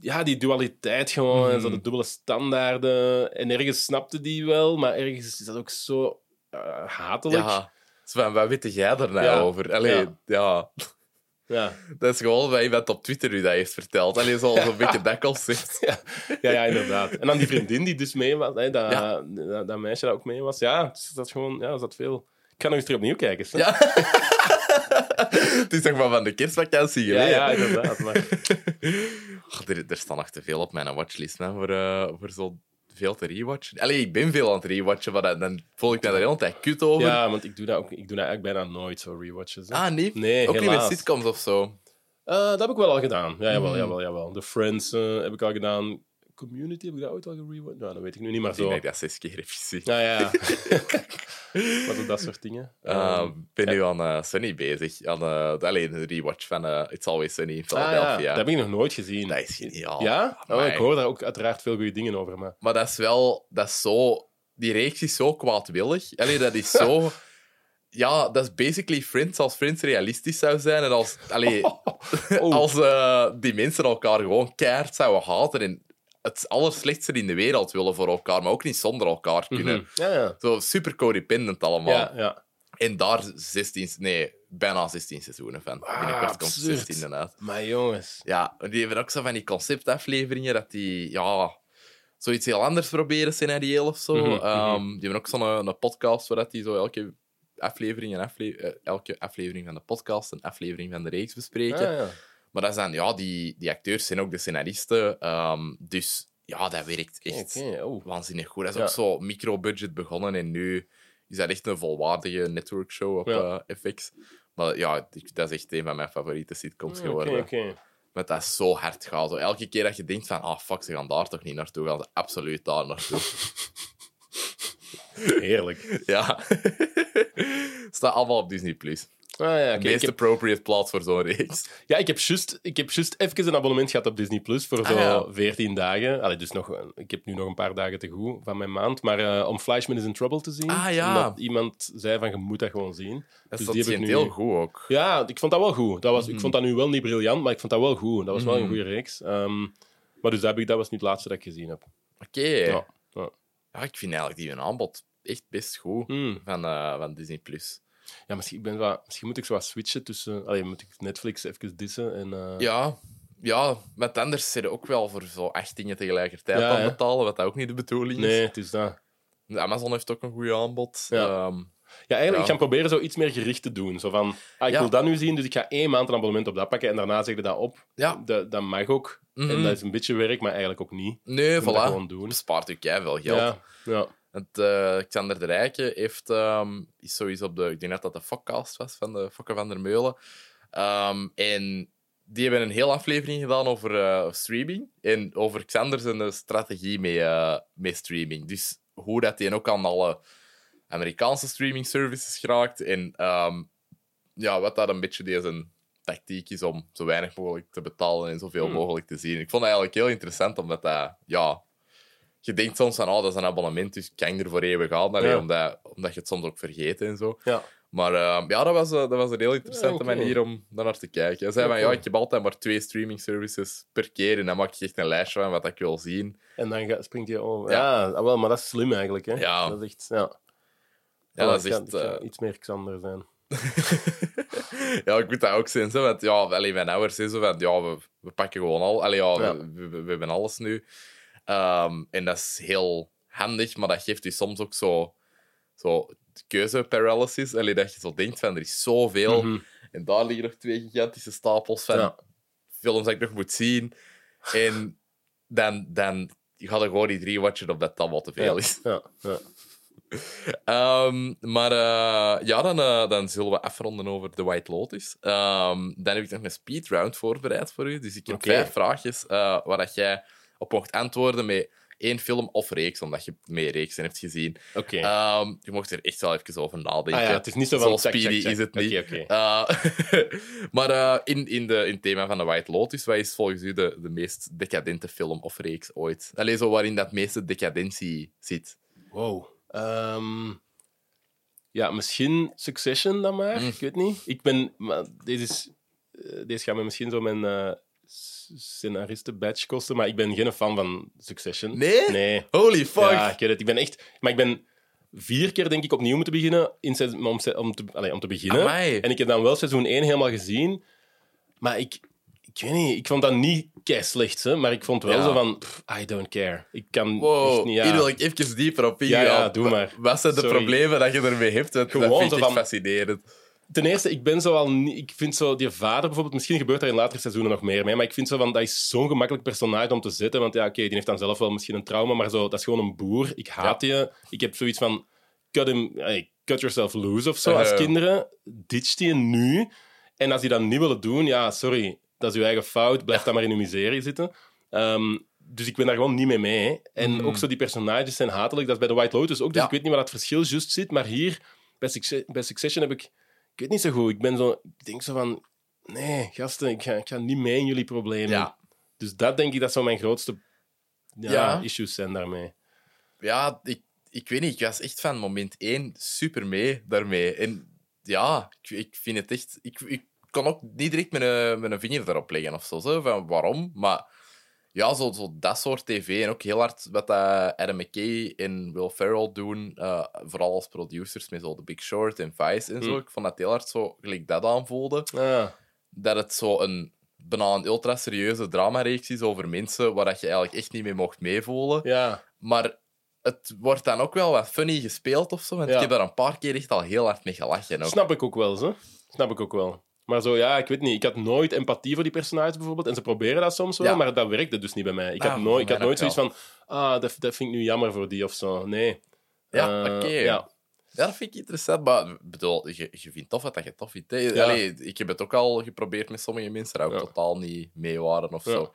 ja, die dualiteit gewoon, en zo Mhm. de dubbele standaarden. En ergens snapte die wel, maar ergens is dat ook zo eh, hatelijk. ja. Sven, wat weet jij er nou over? Allee, Ja. Ja. Dat is gewoon wat iemand op Twitter u dat heeft verteld. Allee, zoals een beetje dat concept. Ja, ja, ja, inderdaad. En dan die vriendin die dus mee was, hè, dat, Ja. dat, dat meisje dat ook mee was. Ja, dus dat gewoon, ja, zat veel. Ik ga nog eens terug opnieuw kijken. hè. Ja. Het is toch maar van de kerstvakantie ja, geleden. ja, inderdaad. Maar, Ach, er, er staan nog te veel op mijn watchlist man, voor, eh, voor zo veel te rewatchen. Allee, ik ben veel aan het rewatchen, maar dan, dan voel ik me er de hele tijd kut over. ja, want ik doe dat ook ik doe dat eigenlijk bijna nooit, zo rewatches. hè. Ah, niet? Nee, Ook niet met sitcoms of zo. Eh, dat heb ik wel al gedaan. Ja, jawel, Hmm. jawel, jawel. The Friends eh, heb ik al gedaan. Community heb ik dat ooit al gerewatcht? Nou, dat weet ik nu niet, maar Ik denk zo. dat ik dat zes keer heb gezien. Ja, ja. zo dat soort dingen. Uh, Ehm, Ik ben nu aan eh, Sunny bezig. Aan uh, alleen een rewatch van eh, It's Always Sunny in ah, ja, Philadelphia. dat heb ik nog nooit gezien. Dat is geniaal. Ja? Oh, ik hoor daar ook uiteraard veel goede dingen over. Maar... Maar dat is wel... Dat is zo... Die reeks is zo kwaadwillig. Allee, dat is zo... Ja, dat is basically Friends als Friends realistisch zou zijn. En als, allee, Oh. als eh, die mensen elkaar gewoon keihard zouden haten en het allerslechtste in de wereld willen voor elkaar, maar ook niet zonder elkaar kunnen. Mhm. Ja, ja. Zo super codependent allemaal. Ja, ja. En daar 16... Nee, bijna 16 seizoenen van. Binnenkort komt absurd. 16 uit. Maar jongens. Ja, die hebben ook zo van die conceptafleveringen dat die... Ja, zoiets heel anders proberen, scenario of zo. Ehm, die hebben ook zo'n een podcast waar dat die zo elke aflevering, en afle eh, elke aflevering van de podcast een aflevering van de reeks bespreken. Ah, ja. Maar dat zijn, ja, die, die acteurs zijn ook de scenaristen. ehm, dus ja, dat werkt echt Oké, oh. waanzinnig goed. Dat is Ja. ook zo micro-budget begonnen en nu is dat echt een volwaardige networkshow op Ja. eh, FX. Maar ja, dat is echt een van mijn favoriete sitcoms geworden. Oké, oké. Met dat zo hard gaat. Zo, elke keer dat je denkt van, ah fuck, ze gaan daar toch niet naartoe, gaan ze absoluut daar naartoe. Heerlijk. ja. Staat allemaal op Disney+. Plus. Ah, ja, oké. meest heb, appropriate plaats voor zo'n reeks. ja, ik heb juist ik heb juist even een abonnement gehad op Disney Plus voor Ah, zo ja. 14 dagen. Allee, dus nog, ik heb nu nog een paar dagen te goed van mijn maand. Maar eh, om Flashman is in Trouble te zien. Ah, ja. Omdat iemand zei van, je moet dat gewoon zien. Dat, Dus dat die heb ik nu- heel goed ook. Ja, ik vond dat wel goed. Dat was, Ik Mhm. vond dat nu wel niet briljant, maar ik vond dat wel goed. Dat was wel een Mhm. goede reeks. Ehm, maar dus dat, heb ik, dat was nu het laatste dat ik gezien heb. Oké. Ja. Ja. Ja, ik vind eigenlijk die hun aanbod echt best goed Hmm. van, eh, van Disney+. Plus. Ja, misschien, ik ben wat, misschien moet ik zo wat switchen tussen... Allee, moet ik Netflix even dissen en... eh, Ja, ja, met anders zit ook wel voor zo acht dingen tegelijkertijd Ja, aan betalen, wat dat ook niet de bedoeling is. Nee, het is dat. Amazon heeft ook een goed aanbod. Ja. Ehm, Ja, eigenlijk, Ja. ik ga proberen zo iets meer gericht te doen. Zo van, ah, ik Ja. wil dat nu zien, dus ik ga één maand een abonnement op dat pakken en daarna zeg je dat op. ja, Dat, dat mag ook. Mhm. En dat is een beetje werk, maar eigenlijk ook niet. nee, dat voilà. gewoon doen. Bespaart u keihard veel geld. Ja, ja. Het, eh, Xander de Rijke heeft, ehm, is sowieso op de... Ik denk dat dat de Fokcast was, van de Fokke van der Meulen. Ehm, en die hebben een hele aflevering gedaan over eh, streaming. En over Xander zijn eh, strategie met, eh, met streaming. Dus hoe dat hij ook aan alle Amerikaanse streaming services geraakt. En ehm, ja, wat dat een beetje deze tactiek is om zo weinig mogelijk te betalen en zoveel Hmm. mogelijk te zien. Ik vond dat eigenlijk heel interessant, omdat dat... Ja, je denkt soms van, oh, dat is een abonnement, dus kan ik er voor eeuwig aan. Alleen Ja. omdat, omdat je het soms ook vergeet en zo. ja. Maar eh, ja, dat was, eh, dat was een heel interessante Ja, manier om daarnaar te kijken. Hij zei van, ja, ik heb altijd maar twee streaming services per keer en dan maak ik echt een lijstje van wat ik wil zien. En dan springt je over. Ja. Ah, wel, maar dat is slim eigenlijk. Hè? Ja. Dat is echt... Ja, Ja, dat is echt... eh, iets meer Xander zijn. ja, ik moet dat ook zien. Zo, want, ja, allee, mijn ouders zijn zo van, ja, we, we pakken gewoon al. Allee, ja, Ja. We, we, we hebben alles nu. Ehm, en dat is heel handig, maar dat geeft je soms ook zo, zo keuzeparalysis. Allee, dat je zo denkt van, er is zoveel. Mhm. En daar liggen nog twee gigantische stapels van Ja. films dat ik nog moet zien. En dan, dan je gewoon die drie watchen op dat dat wat te veel is. Ja, ja. Ehm, maar eh, ja, dan, eh, dan zullen we afronden over The White Lotus. Ehm, dan heb ik nog een speedround voorbereid voor u. Dus ik heb vijf vraagjes eh, waar dat jij op mocht antwoorden met één film of reeks, omdat je meer reeksen hebt gezien. Oké. Ehm, je mocht er echt wel even over nadenken. Ah ja, het is niet zo Zo check, check, speedy check. is het niet. Oké. Eh, maar eh, in, in, de, in het thema van de White Lotus, wat is volgens u de, de meest decadente film of reeks ooit? Alleen zo waarin dat meeste decadentie zit. Wow. Ehm, ja, misschien Succession dan maar. Mm. Ik weet niet. Ik ben... Maar deze, is, eh, deze gaat me misschien zo mijn scenaristen-badge kosten, maar ik ben geen fan van Succession. Nee? Nee. Holy fuck! Ja, ik weet het. Ik ben echt... Maar ik ben vier keer, denk ik, opnieuw moeten beginnen in seizoen- om, om, te, allee, om te beginnen. Amai. En ik heb dan wel seizoen 1 helemaal gezien. Maar ik... Ik weet niet, ik vond dat niet kei slecht, hè, maar ik vond wel Ja. zo van, pff, I don't care. Ik kan echt Wow, niet... Ja. hier wil ik even dieper op Ja, ingaan. ja, doe maar. Wat zijn de Sorry. problemen dat je ermee hebt? Dat, Gewoon dat vind ik echt van- fascinerend. Ten eerste, ik ben zo al niet, ik vind zo die vader bijvoorbeeld, misschien gebeurt daar in latere seizoenen nog meer mee, maar ik vind zo van dat is zo'n gemakkelijk personage om te zetten, want ja, oké, die heeft dan zelf wel misschien een trauma, maar zo, dat is gewoon een boer. Ik haat die. Ik heb zoiets van cut him, hey, cut yourself loose of zo als kinderen. Ditch die nu. En als die dat niet willen doen, ja, sorry, dat is uw eigen fout. Blijf dan maar in uw miserie zitten. Ehm, dus ik ben daar gewoon niet mee mee. En Mhm. ook zo die personages zijn hatelijk. Dat is bij de White Lotus ook. Dus Ja. ik weet niet waar dat verschil juist zit. Maar hier, bij Succession heb ik... Ik weet niet zo goed. Ik ben zo... Ik denk zo van... Nee, gasten, ik ga, ik ga niet mee in jullie problemen. Ja. Dus dat denk ik dat zo mijn grootste ja, Ja. issues zijn daarmee. Ja, ik, ik weet niet. Ik was echt van moment één super mee daarmee. En ja, ik, ik vind het echt... Ik, ik kon ook niet direct een, met een vinger erop leggen of zo, zo, van waarom. Maar ja, zo, zo dat soort tv. En ook heel hard wat dat Adam McKay en Will Ferrell doen. eh, vooral als producers met zo The Big Short en Vice en zo. Mm. Ik vond dat heel hard zo gelijk dat aanvoelde. Ah, dat het zo een bijna een ultra serieuze dramareeks is over mensen waar dat je eigenlijk echt niet mee mocht meevoelen. ja. Maar het wordt dan ook wel wat funny gespeeld of zo. Want Ja. ik heb daar een paar keer echt al heel hard mee gelachen. Ook. Snap ik ook wel, zo. Snap ik ook wel. Maar zo, ja, ik weet niet. Ik had nooit empathie voor die personages bijvoorbeeld. En ze proberen dat soms wel, Ja. maar dat werkte dus niet bij mij. Ik had Ah, nooit, ik had nooit zoiets van... Ah, dat, dat vind ik nu jammer voor die of zo. Nee. Ja, Eh, oké. Ja. Ja, dat vind ik interessant. Maar bedoel, je, je vindt tof dat je tof vindt. Ja. Allee, ik heb het ook al geprobeerd met sommige mensen die ook totaal niet mee waren of zo.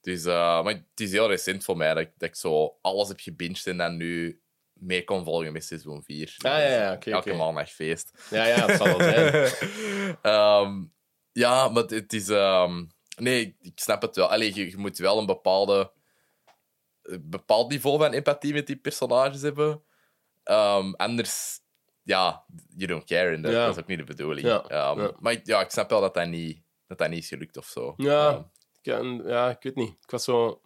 Dus, eh, maar het is heel recent voor mij dat, ik- dat ik zo alles heb gebinged en dan nu mee kon volgen met seizoen 4. Ah, ja, ja, oké, Elke oké. maandag feest. ja, ja, het zal wel zijn. Ehm, ja, maar het is... ehm, nee, ik snap het wel. Allee, je, je moet wel een bepaalde... een bepaald niveau van empathie met die personages hebben. Ehm, anders... Ja, you don't care. En dat, Ja. dat is ook niet de bedoeling. Ja, Ehm, ja. Maar ik- ja, ik snap wel dat dat niet, dat dat niet is gelukt of zo. Ja. Ja, en- ja, ik weet niet. Ik was zo...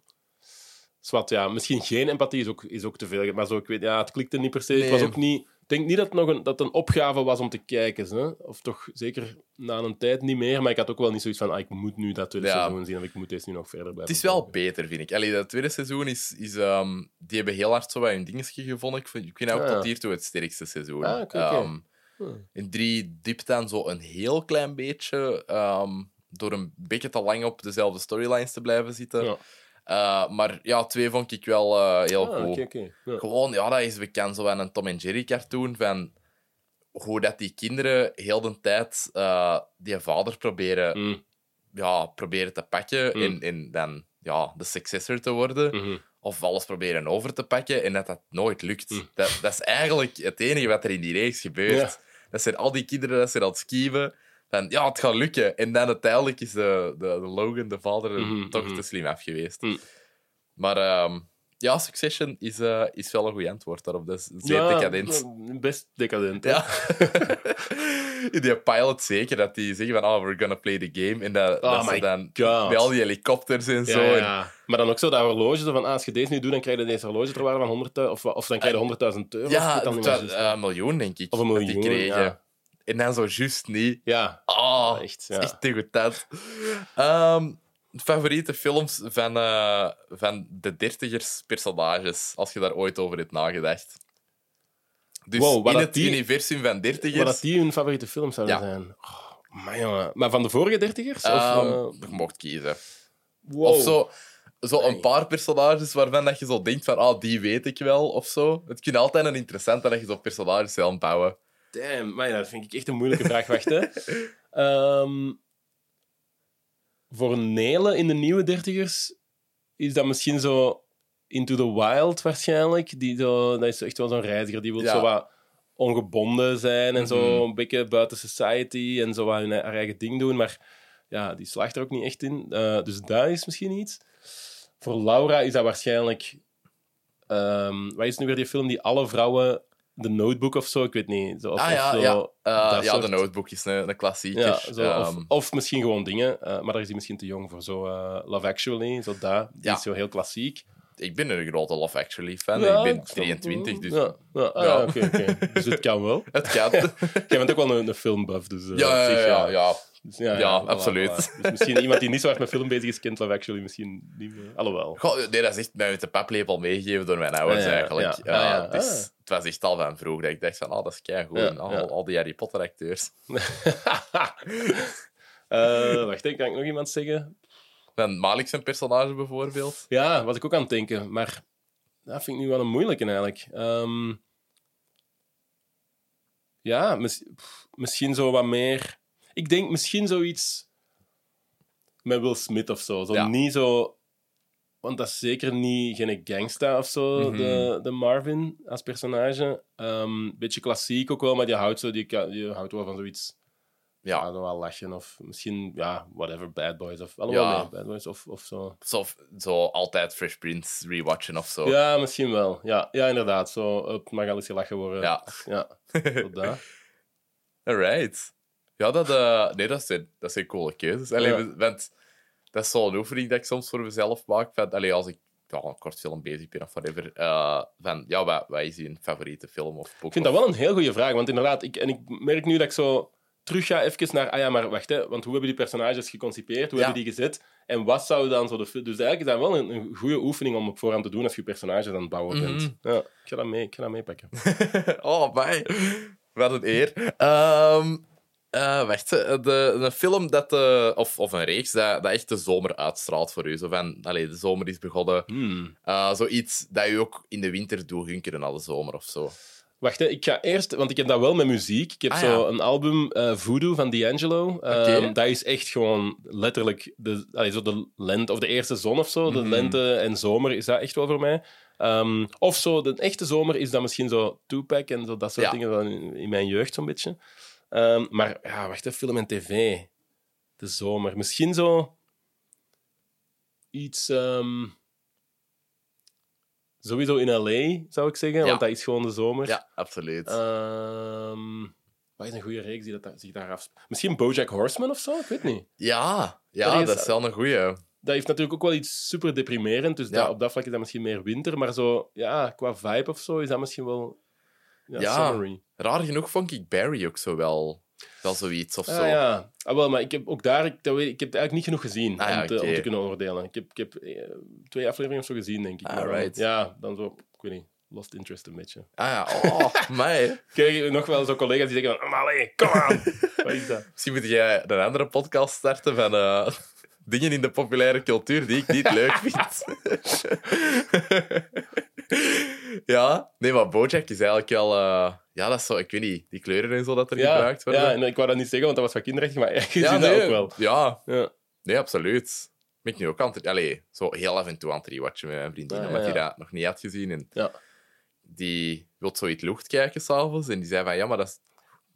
Zwat, ja. Misschien geen empathie is ook, is ook te veel. Maar zo, ik weet, ja, het klikte niet per se. Het was ook niet... Ik denk niet dat het nog een, dat het een opgave was om te kijken. Hè? Of toch zeker na een tijd niet meer. Maar ik had ook wel niet zoiets van, ah, ik moet nu dat tweede Ja. seizoen zien of ik moet deze nu nog verder blijven Het is wel beter, vind ik. Allee, dat tweede seizoen is... is ehm, die hebben heel hard zo bij hun dingetje gevonden. Ik vind, ik vind ook Ah, ja. tot hiertoe het sterkste seizoen. Ah. Ehm, Hmm. In drie dipt dan zo een heel klein beetje. ehm, door een beetje te lang op dezelfde storylines te blijven zitten. Ja. Eh, maar ja, twee vond ik wel eh, heel Ah, cool. Ja. Gewoon, ja, dat is bekend zo aan een Tom en Jerry cartoon. Van hoe dat die kinderen heel de tijd eh, die vader proberen, Mm, ja, proberen te pakken. Mm. En, en dan ja, de successor te worden. mhm. Of alles proberen over te pakken. En dat dat nooit lukt. Mm. Dat, dat is eigenlijk het enige wat er in die reeks gebeurt. Ja. Dat zijn al die kinderen dat ze aan het skieven. Van, ja, het gaat lukken. En dan uiteindelijk is de, de, de Logan, de vader, er Mhm, toch mhm. te slim af geweest. Mm. Maar ehm, ja, Succession is, eh, is wel een goed antwoord daarop. Dat is zeer Ja, decadent. eh, Best decadent. hè. Ja. In die pilot zeker, dat die zeggen van, oh, we're gonna play the game. En dat, Oh dat ze dan God. bij al die helikopters en Ja, zo. en- ja. Maar dan ook zo dat horloge, van, ah, als je deze nu doet, dan krijg je deze horloge ter waarde van 100.000, of, of dan krijg je 100.000 euro. of Ja, weet dan eh, een miljoen, denk ik. Of een dat die miljoen, kregen. En dan zo juist niet. Ja, Oh, echt. Ja. echt te goed dat. Ehm, favoriete films van, eh, van de dertigers personages, als je daar ooit over hebt nagedacht. Dus Wow, wat in het die- universum van Wat dertigers... dat die hun favoriete films zouden Ja. zijn. Oh, maar jongen. Maar van de vorige dertigers? of, ehm, eh, je mocht kiezen. wow. Of zo, zo een paar personages waarvan dat je zo denkt van, ah, die weet ik wel, of zo. Het kan altijd een interessante dat je zo personages wil bouwen. Damn, maar ja, dat vind ik echt een moeilijke vraag. Wacht, hè. Ehm, voor Nelen in de nieuwe dertigers is dat misschien zo Into the Wild waarschijnlijk. Die zo, dat is echt wel zo'n reiziger die wil Ja. zo wat ongebonden zijn en zo Mhm. een beetje buiten society en zo wat hun eigen ding doen. Maar ja, die slaagt er ook niet echt in. Eh, dus dat is misschien iets. Voor Laura is dat waarschijnlijk... ehm wat is nu weer die film die alle vrouwen... The Notebook of zo, ik weet niet. Zo, of, ah of ja, zo, ja. Eh, dat ja, soort- de notebook is een, een klassieker. ja, zo, of, Ehm, of misschien gewoon dingen, eh, maar daar is hij misschien te jong voor. Zo eh, Love Actually, zo dat. Die Ja. is zo heel klassiek. ik ben een grote Love Actually fan. Ja, ik ben ik snap- 23, dus Ja, ja, ah, Ja. ja, oké. Dus het kan wel. het gaat. Jij bent ook wel een, een filmbuff, dus... ja, op ja, zich, ja, ja. Dus ja, voilà, absoluut. voilà. Dus misschien iemand die niet zo hard met film bezig is, kent Love Actually misschien niet meer. Alhoewel. Goh, nee, dat is echt mij met de paplepel meegegeven door mijn ouders Ah, eigenlijk. ja. Ah, ja. dus Ah. Het was echt al van vroeg dat ik dacht van, oh, dat is keigoed. Ja, al, die Harry Potter acteurs. Eh, wacht, hè, kan ik nog iemand zeggen? Van Malik zijn personage bijvoorbeeld. Ja, was ik ook aan het denken, maar dat vind ik nu wel een moeilijke eigenlijk. Ehm, ja, mis- pff, misschien zo wat meer. Ik denk misschien zoiets met Will Smith of zo. zo Ja. Niet zo. Want dat is zeker niet geen gangsta of zo, Mhm. de, de Marvin als personage. Een beetje klassiek ook wel, maar die houdt, zo, die, houdt wel van zoiets. Ja, Ja, dan wel lachen of misschien, ja, whatever, Bad Boys of allemaal Ja. nee, Bad Boys of, of zo. zo, zo altijd Fresh Prince rewatchen of zo. Ja, misschien wel. Ja, ja inderdaad. Zo, het mag al eens gelachen worden. Ja. ja zo dat. Alright. Ja, dat, eh, nee, dat zijn, dat zijn coole keuzes. Allee, Ja. want dat is zo'n oefening dat ik soms voor mezelf maak. Van, allee, als ik ja, een kort film bezig ben of whatever. eh, van, ja, wat, wat is je favoriete film of boek? Ik vind dat wel een heel goede vraag, want inderdaad, ik, en ik merk nu dat ik zo terug ga even naar, ah ja, maar wacht, hè, want hoe hebben die personages geconcipeerd, hoe Ja. hebben die gezet, en wat zou dan zo de... Dus eigenlijk is dat wel een, een goede oefening om op voorhand te doen als je personages aan het bouwen bent. Mhm. Ja, ik ga dat mee, ik ga dat meepakken. oh, mij. Wat een eer. Ehm eh, wacht, eh, de, een film dat, eh, of, of een reeks dat, dat echt de zomer uitstraalt voor u. Zo van, allee, de zomer is begonnen. Hmm. Zoiets dat u ook in de winter doet hunkeren de zomer of zo. Wacht, hè, ik ga eerst, want ik heb dat wel met muziek. Ik heb Ah, zo ja. een album, Voodoo van D'Angelo. Ehm, Oké. Dat is echt gewoon letterlijk de, allee, zo de lente, of de eerste zon of zo. De Mhm. lente en zomer is dat echt wel voor mij. Ehm, of zo, de echte zomer is dat misschien zo Tupac en zo, dat soort Ja. dingen van in, in mijn jeugd zo'n beetje. Ehm, maar ja, wacht, hè, film en tv. De zomer. Misschien zo iets. ehm, sowieso in LA, zou ik zeggen, Ja. want dat is gewoon de zomer. Ja, absoluut. Ehm, wat is een goede reeks die dat zich daar afspeelt? Misschien Bojack Horseman of zo? Ik weet niet. ja, ja Dat is- dat is wel een goeie. Dat heeft natuurlijk ook wel iets super deprimerend, dus Ja. dat, op dat vlak is dat misschien meer winter. Maar zo, ja, qua vibe of zo is dat misschien wel. Ja. Raar genoeg vond ik Barry ook zo wel, wel zoiets of Ah, zo. ja. Ah, wel, maar ik heb ook daar, ik, dat weet, ik heb eigenlijk niet genoeg gezien Ah, om, te, om oké. te kunnen oordelen. Ik heb, ik heb eh, twee afleveringen of zo gezien, denk ik. Maar, Alright. Ja, dan zo, ik weet niet, lost interest een beetje. Ah ja, oh, mij. Kijk, nog wel zo collega's die zeggen: van, maar allee, kom aan! wat is dat? Misschien moet jij een andere podcast starten van eh, dingen in de populaire cultuur die ik niet leuk vind. Ja, nee, maar Bojack is eigenlijk wel... eh, ja, dat is zo... Ik weet niet, die kleuren en zo dat er Ja, gebruikt worden. ja, en ik wou dat niet zeggen, want dat was van kinderrecht, maar je Ja, nee, dat ook wel. Ja, Ja. nee, absoluut. Ben ik nu ook aan het... Allee, zo heel af en toe aan het rewatchen met mijn vriendin, Ah, omdat die dat nog niet had gezien. En Ja. die wil zoiets lucht kijken s'avonds. En die zei van, ja, maar dat is...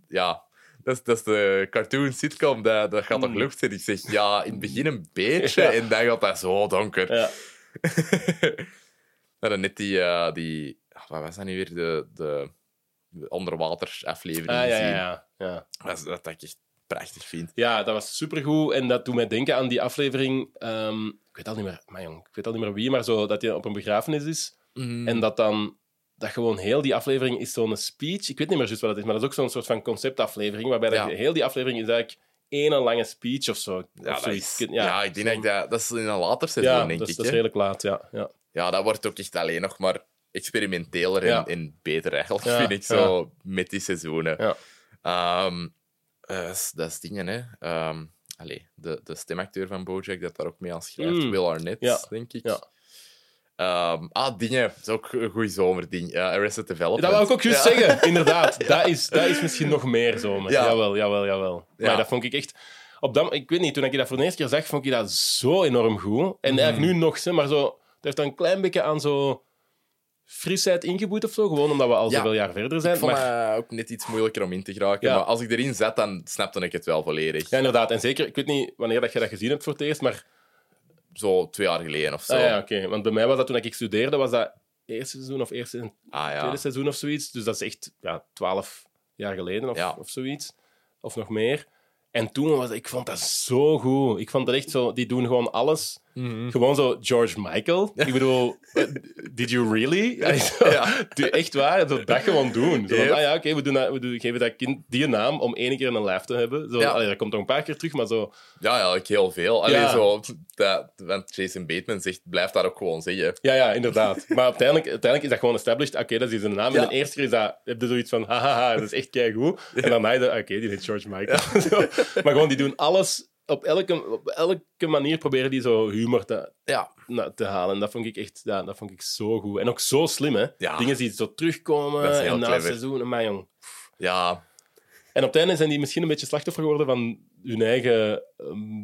Ja, dat is, dat is de cartoon sitcom, dat, dat gaat toch Hmm. lucht zijn? Ik zeg, ja, in het begin een beetje. En dan gaat dat zo donker. Ja. We hadden net die... eh, die wat was dat nu weer? De, de, de onderwatersaflevering Ah, ja, ja, ja, ja. Dat, dat ik echt prachtig vind. Ja, dat was supergoed. En dat doet mij denken aan die aflevering. ehm, ik weet al niet meer, maar jong, ik weet al niet meer wie, maar zo dat hij op een begrafenis is. Mm. En dat dan. Dat gewoon heel die aflevering is zo'n speech. Ik weet niet meer juist wat het is, maar dat is ook zo'n soort van conceptaflevering. Waarbij dat Ja. heel die aflevering is eigenlijk één lange speech of zo. ja, of dat is, ja, ik denk dat dat... Dat is in een later seizoen, Ja, denk dat is, ik. dat is redelijk laat, ja. ja. Ja, dat wordt ook echt alleen nog maar experimenteler en, Ja. en beter eigenlijk, Ja, vind ik zo, met die seizoenen. Ja. Ehm, eh, dat is- dat dingen, hè. Ehm, allee, de, de stemacteur van Bojack dat daar ook mee aan schrijft, Mm. Will Arnett, denk ik. ja. Ehm, ah, dingen. Dat is ook een goed zomerding. Eh Arrested Development. Dat wou ik ook juist zeggen, inderdaad. Dat, is, dat is misschien nog meer zomer. Ja. Jawel, jawel, jawel. Ja. Maar dat vond ik echt... Op dat, ik weet niet, toen ik dat voor de eerste keer zag, vond ik dat zo enorm goed. En Mhm. eigenlijk nu nog, maar zo... heeft dan een klein beetje aan zo frisheid ingeboet of zo. Gewoon omdat we al zoveel jaar verder zijn. Ik vond maar, het ook net iets moeilijker om in te geraken. Maar als ik erin zet, dan snapte ik het wel volledig. ja, inderdaad. En zeker, ik weet niet wanneer dat je dat gezien hebt voor het eerst, maar Zo twee jaar geleden of zo. Ah, ja, oké. Want bij mij was dat toen ik studeerde, was dat eerste seizoen of eerste Ah, ja. tweede seizoen of zoiets. Dus dat is echt ja, twaalf jaar geleden of, Ja. of zoiets. Of nog meer. En toen was ik vond dat zo goed. Ik vond dat echt zo, die doen gewoon alles. Mhm. Gewoon zo George Michael. Ik bedoel, eh, did you really? Ja, Echt waar, zo dat gewoon doen. Zo van, ah ja, oké, we, doen dat, we doen, geven dat kind die naam om één keer een lijf te hebben. Zo, Ja. allee, dat komt nog een paar keer terug, maar zo... Ja, ja, ik heel veel. Allee, Ja. zo, dat, want Jason Bateman zegt, blijf daar ook gewoon zeggen. Ja, ja, inderdaad. Maar uiteindelijk, uiteindelijk is dat gewoon established. Oké, dat is zijn naam. Ja. En de eerste keer is dat, heb je zoiets van, hahaha, dat is echt keigoed. En dan je oké, die heet George Michael. Zo. maar gewoon, die doen alles... Op elke, op elke manier proberen die zo humor te, Ja, na- te halen. En dat vond ik echt ja, dat vond ik zo goed. En ook zo slim, hè. Ja. Dingen die zo terugkomen en na clever. seizoen. Maar jong. ja, En op het einde zijn die misschien een beetje slachtoffer geworden van hun eigen ehm,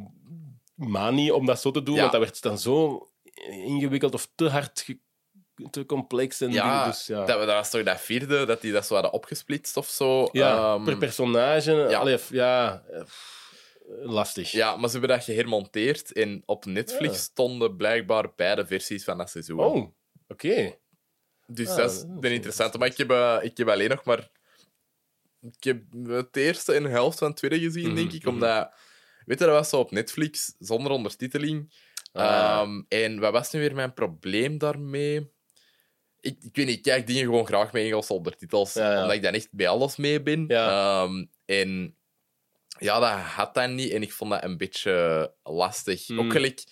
manie om dat zo te doen. Want dat werd dan zo ingewikkeld of te hard, te complex. En ja, dingen. Dus, ja. Dat, dat was toch dat vierde, dat die dat zo hadden opgesplitst of zo. Ja, Ehm, per personage. ja. Lastig. ja, maar ze hebben dat gehermonteerd en op Netflix Ja. stonden blijkbaar beide versies van dat seizoen. Oh, oké. Dus Ah, dat is dat is een interessante. Maar ik heb, eh, ik heb alleen nog maar... Ik heb het eerste en de helft van het tweede gezien, Mhm, denk ik. mhm. Omdat... Weet je, dat was zo op Netflix, zonder ondertiteling. Ah. Ehm, en wat was nu weer mijn probleem daarmee? Ik, ik weet niet, ik kijk dingen gewoon graag met Engelse ondertitels. Ja, ja. Omdat ik dan echt bij alles mee ben. Ja. Ehm, en ja, dat had dat niet. En ik vond dat een beetje lastig. Hmm. Ook gelijk...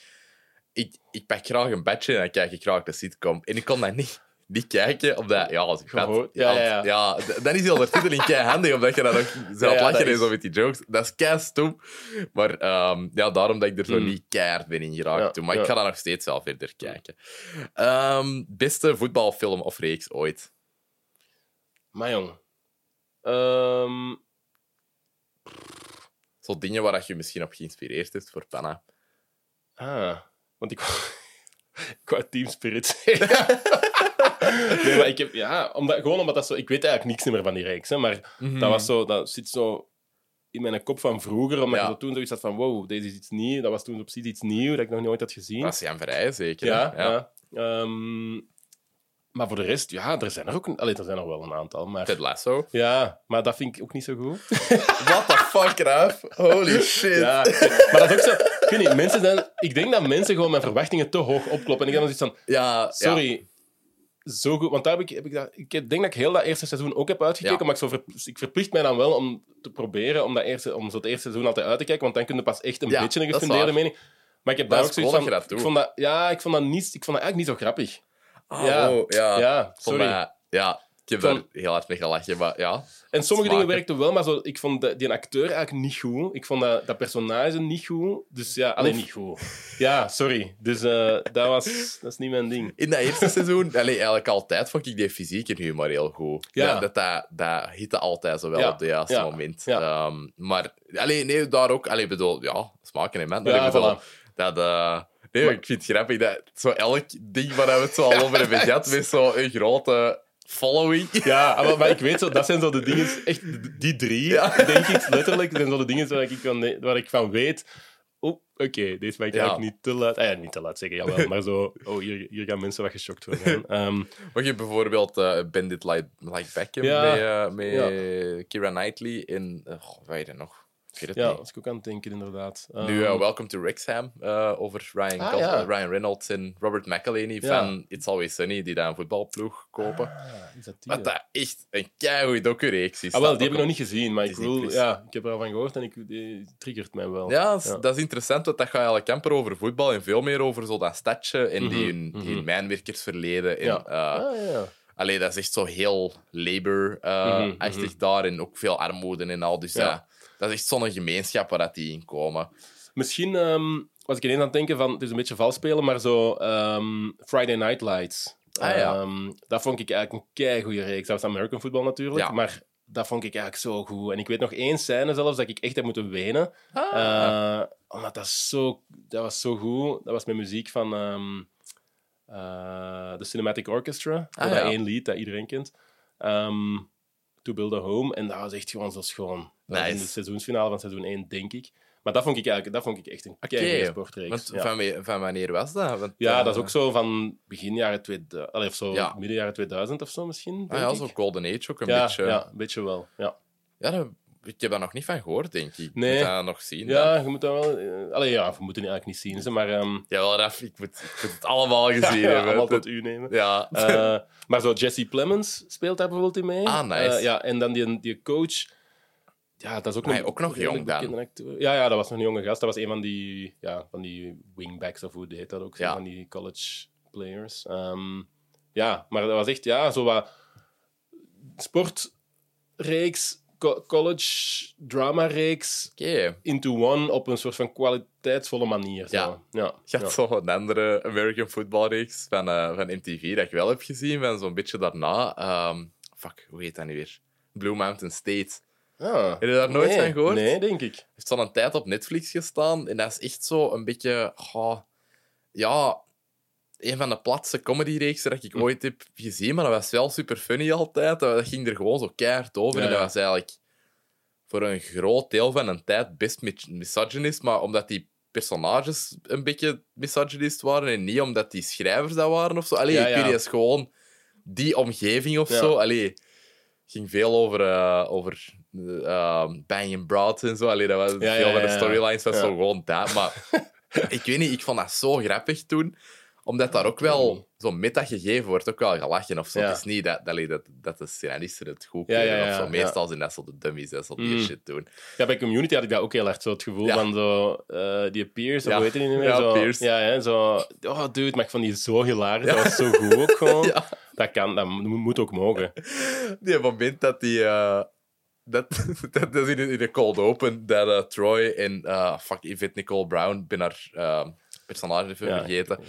Ik, ik pak graag een badje en dan kijk ik graag de sitcom. En ik kon dat niet, niet kijken, omdat... Ja, als ik had- ja, ja, ja. dan is die ondertiteling kei handig, omdat je dan ook zelf Ja, lachen is- zo met die jokes. Dat is kei stom. Maar ehm, ja, daarom dat ik er zo Hmm. niet keihard ben in geraakt toen. Maar ik ga dan nog steeds wel verder kijken. Ehm, beste voetbalfilm of reeks ooit? Maar jong. Ehm, Zo dingen waar je misschien op geïnspireerd hebt voor Panna. ah, want ik wou, ik wou Team Spirit zeggen. nee, maar ik heb... Ja, omdat, gewoon omdat dat zo... Ik weet eigenlijk niks meer van die reeks, hè, maar Mhm. dat, was zo, dat zit zo in mijn kop van vroeger, omdat Ja. zo toen zoiets had van wow, deze is iets nieuws. Dat was toen precies iets nieuws dat ik nog nooit had gezien. Dat is Jan Verrijen, zeker. ja. Ehm, maar voor de rest, ja, er zijn er ook... een- Allee, er zijn er wel een aantal, maar... Ted Lasso. Ja, maar dat vind ik ook niet zo goed. What the fuck, Raf? Holy shit. Ja, maar dat is ook zo... Ik weet niet, mensen zijn... Ik denk dat mensen gewoon mijn verwachtingen te hoog opkloppen. En ik heb dan zoiets van... Ja, Sorry, zo goed. Want daar heb ik, heb ik, dat, ik denk dat ik heel dat eerste seizoen ook heb uitgekeken. Ja. Maar ik, zo ver- ik verplicht mij dan wel om te proberen om, dat eerste, om zo het eerste seizoen altijd uit te kijken. Want dan kun je pas echt een beetje een gefundeerde mening. Maar ik heb Dat daar ook zoiets van. ik vond dat, ja, ik vond dat, niet, ik vond dat eigenlijk niet zo grappig. Ah, Ja. oh, ja. Sorry. dat- ja, ik heb Van- daar heel hard mee gelachen, maar ja. En sommige dingen werkten wel, maar zo, ik vond de- die acteur eigenlijk niet goed. Ik vond dat, dat personage niet goed. Dus ja, alleen niet goed. Ja, sorry. Dus eh, dat, was, dat is niet mijn ding. In dat eerste seizoen, allee, eigenlijk altijd, vond ik die fysieke humor heel goed. Ja. Dat, dat, dat, dat hitte altijd zo wel Ja. op de juiste Ja. moment. Ehm, maar, allee, nee, daar ook, allee, bedoel, ja, smaken in men. Maar Ja, ik bedoel, voilà. dat, eh, nee, Maar- ik vind het grappig dat zo elk ding waar we het zo al over hebben gehad, met zo'n grote following. Ja, maar, maar ik weet zo, dat zijn zo de dingen, echt die drie, Ja. denk ik, letterlijk, zijn zo de dingen waar ik van, waar ik van weet. Oh, oké, deze mag ik Ja. eigenlijk niet te laat. Ah ja, niet te laat zeggen, jawel, maar zo. Oh, hier, hier gaan mensen wat geschokt worden. Ehm, Maar je bijvoorbeeld uh, Bandit Like, like Beckham Ja. met, uh, met Keira Knightley in... Uh, goh, wat weet je nog? Ik weet het ja, niet. dat is ik ook aan het denken, inderdaad. Nu, uh, Welcome to Wrexham, uh, over Ryan, Ah, ja. Ryan Reynolds en Robert McElhenney Ja. van It's Always Sunny, die daar een voetbalploeg kopen. ah, is dat die? Wat dat echt een keigoed docu-reeks is. Ah, wel, die heb ik nog niet gezien, maar ik, wil, ja, ik heb er al van gehoord en ik, die triggert mij wel. Ja, dat is, Ja. dat is interessant, want dat gaat eigenlijk amper over voetbal en veel meer over zo dat stadje en die, Mhm, hun, die mhm. hun mijnwerkersverleden. En, Ja. uh, Ah, ja, ja. Allee, dat is echt zo heel labor-achtig Mhm, daar en ook veel armoede en al. Dus Ja. Dat is echt zo'n gemeenschap waar dat die in komen. Misschien ehm, was ik ineens aan het denken van, het is een beetje vals spelen, maar zo ehm, Friday Night Lights. Ah, ja. Ehm, dat vond ik eigenlijk een keigoede reeks. Dat was American football natuurlijk, Ja. maar dat vond ik eigenlijk zo goed. En ik weet nog één scène zelfs dat ik echt heb moeten wenen. Ah. Eh, omdat dat zo... Dat was zo goed. Dat was met muziek van... eh, de Cinematic Orchestra. Ah, dat één lied dat iedereen kent. To Build a Home. En dat was echt gewoon zo schoon. Was In Nice. de seizoensfinale van seizoen 1, denk ik. Maar dat vond ik eigenlijk dat vond ik echt een okay. sportreeks. Ja. van, van wanneer was dat? Want, ja, eh, dat is ook zo van begin jaren 2000, allee, of zo Ja. midden jaren 2000 of zo misschien. Ah, ja, ik. zo Golden Age ook een ja, beetje. Ja, een beetje wel. Ja, Ja, dat- ik heb daar nog niet van gehoord, denk ik. Nee. Moet dat nog zien. ja je moet dat wel. eh, allee, ja, we moeten het eigenlijk niet zien, ze, maar. ehm Jawel, Raf, ik moet, ik moet het allemaal gezien ja, hebben. allemaal tot u nemen. Ja. Eh, maar zo Jesse Plemons speelt daar bijvoorbeeld in mee. Ah, nice. Eh, ja, en dan die, die coach. Ja, dat is ook Maar nog, ook nog jong dan. Ja, ja, dat was nog een jonge gast. Dat was een van die, ja, van die wingbacks, of hoe heet dat ook? zo, Ja. Van die college players. Ehm, ja, maar dat was echt, ja, zo wat sportreeks, co- college drama-reeks into one op een soort van kwaliteitsvolle manier. Zo. Ja. ja. Je had zo een andere American footballreeks van, eh, van MTV dat ik wel heb gezien, van zo'n beetje daarna. ehm, fuck, hoe heet dat nu weer? Blue Mountain State. Ah. Heb je daar nooit Nee, van gehoord? Nee, denk ik. heeft zo'n een tijd op Netflix gestaan. En dat is echt zo een beetje... oh, ja, een van de platste comedyreeksen dat ik Hm. ooit heb gezien. Maar dat was wel super funny altijd. Dat ging er gewoon zo keihard over. Ja, En dat ja. was eigenlijk voor een groot deel van een tijd best mis- misogynist. Maar omdat die personages een beetje misogynist waren. En niet omdat die schrijvers dat waren of zo. Allee, Ja, ik ja. weet niet, het is gewoon die omgeving of Ja. zo. Allee, ging veel over, eh over eh, Banging Broad en zo. Allee, dat was Ja, veel van de storylines was zo gewoon dat. Maar ik weet niet, ik vond dat zo grappig toen. Omdat daar ook wel zo'n meta gegeven wordt, ook wel gelachen of zo. Het is niet dat, dat, dat de scenaristen het goed Ja, kunnen ja, of ja, zo. ja. Meestal zijn dat zo de dummies, dat zo die Mm. shit doen. Ja, bij Community had ik dat ook heel erg zo het gevoel van zo, eh, die Pierce, of hoe heet die niet meer? Ja, zo, Pierce. Ja, hè, zo, oh dude, maar ik vond die zo hilarisch. Dat was zo goed ook gewoon. Dat kan, dat mo- moet ook mogen. Die moment dat die... eh, dat, dat, dat is in de, in de cold open dat eh, Troy en eh fuck, Yvette Nicole Brown, ik ben haar eh, personage even Ja. vergeten,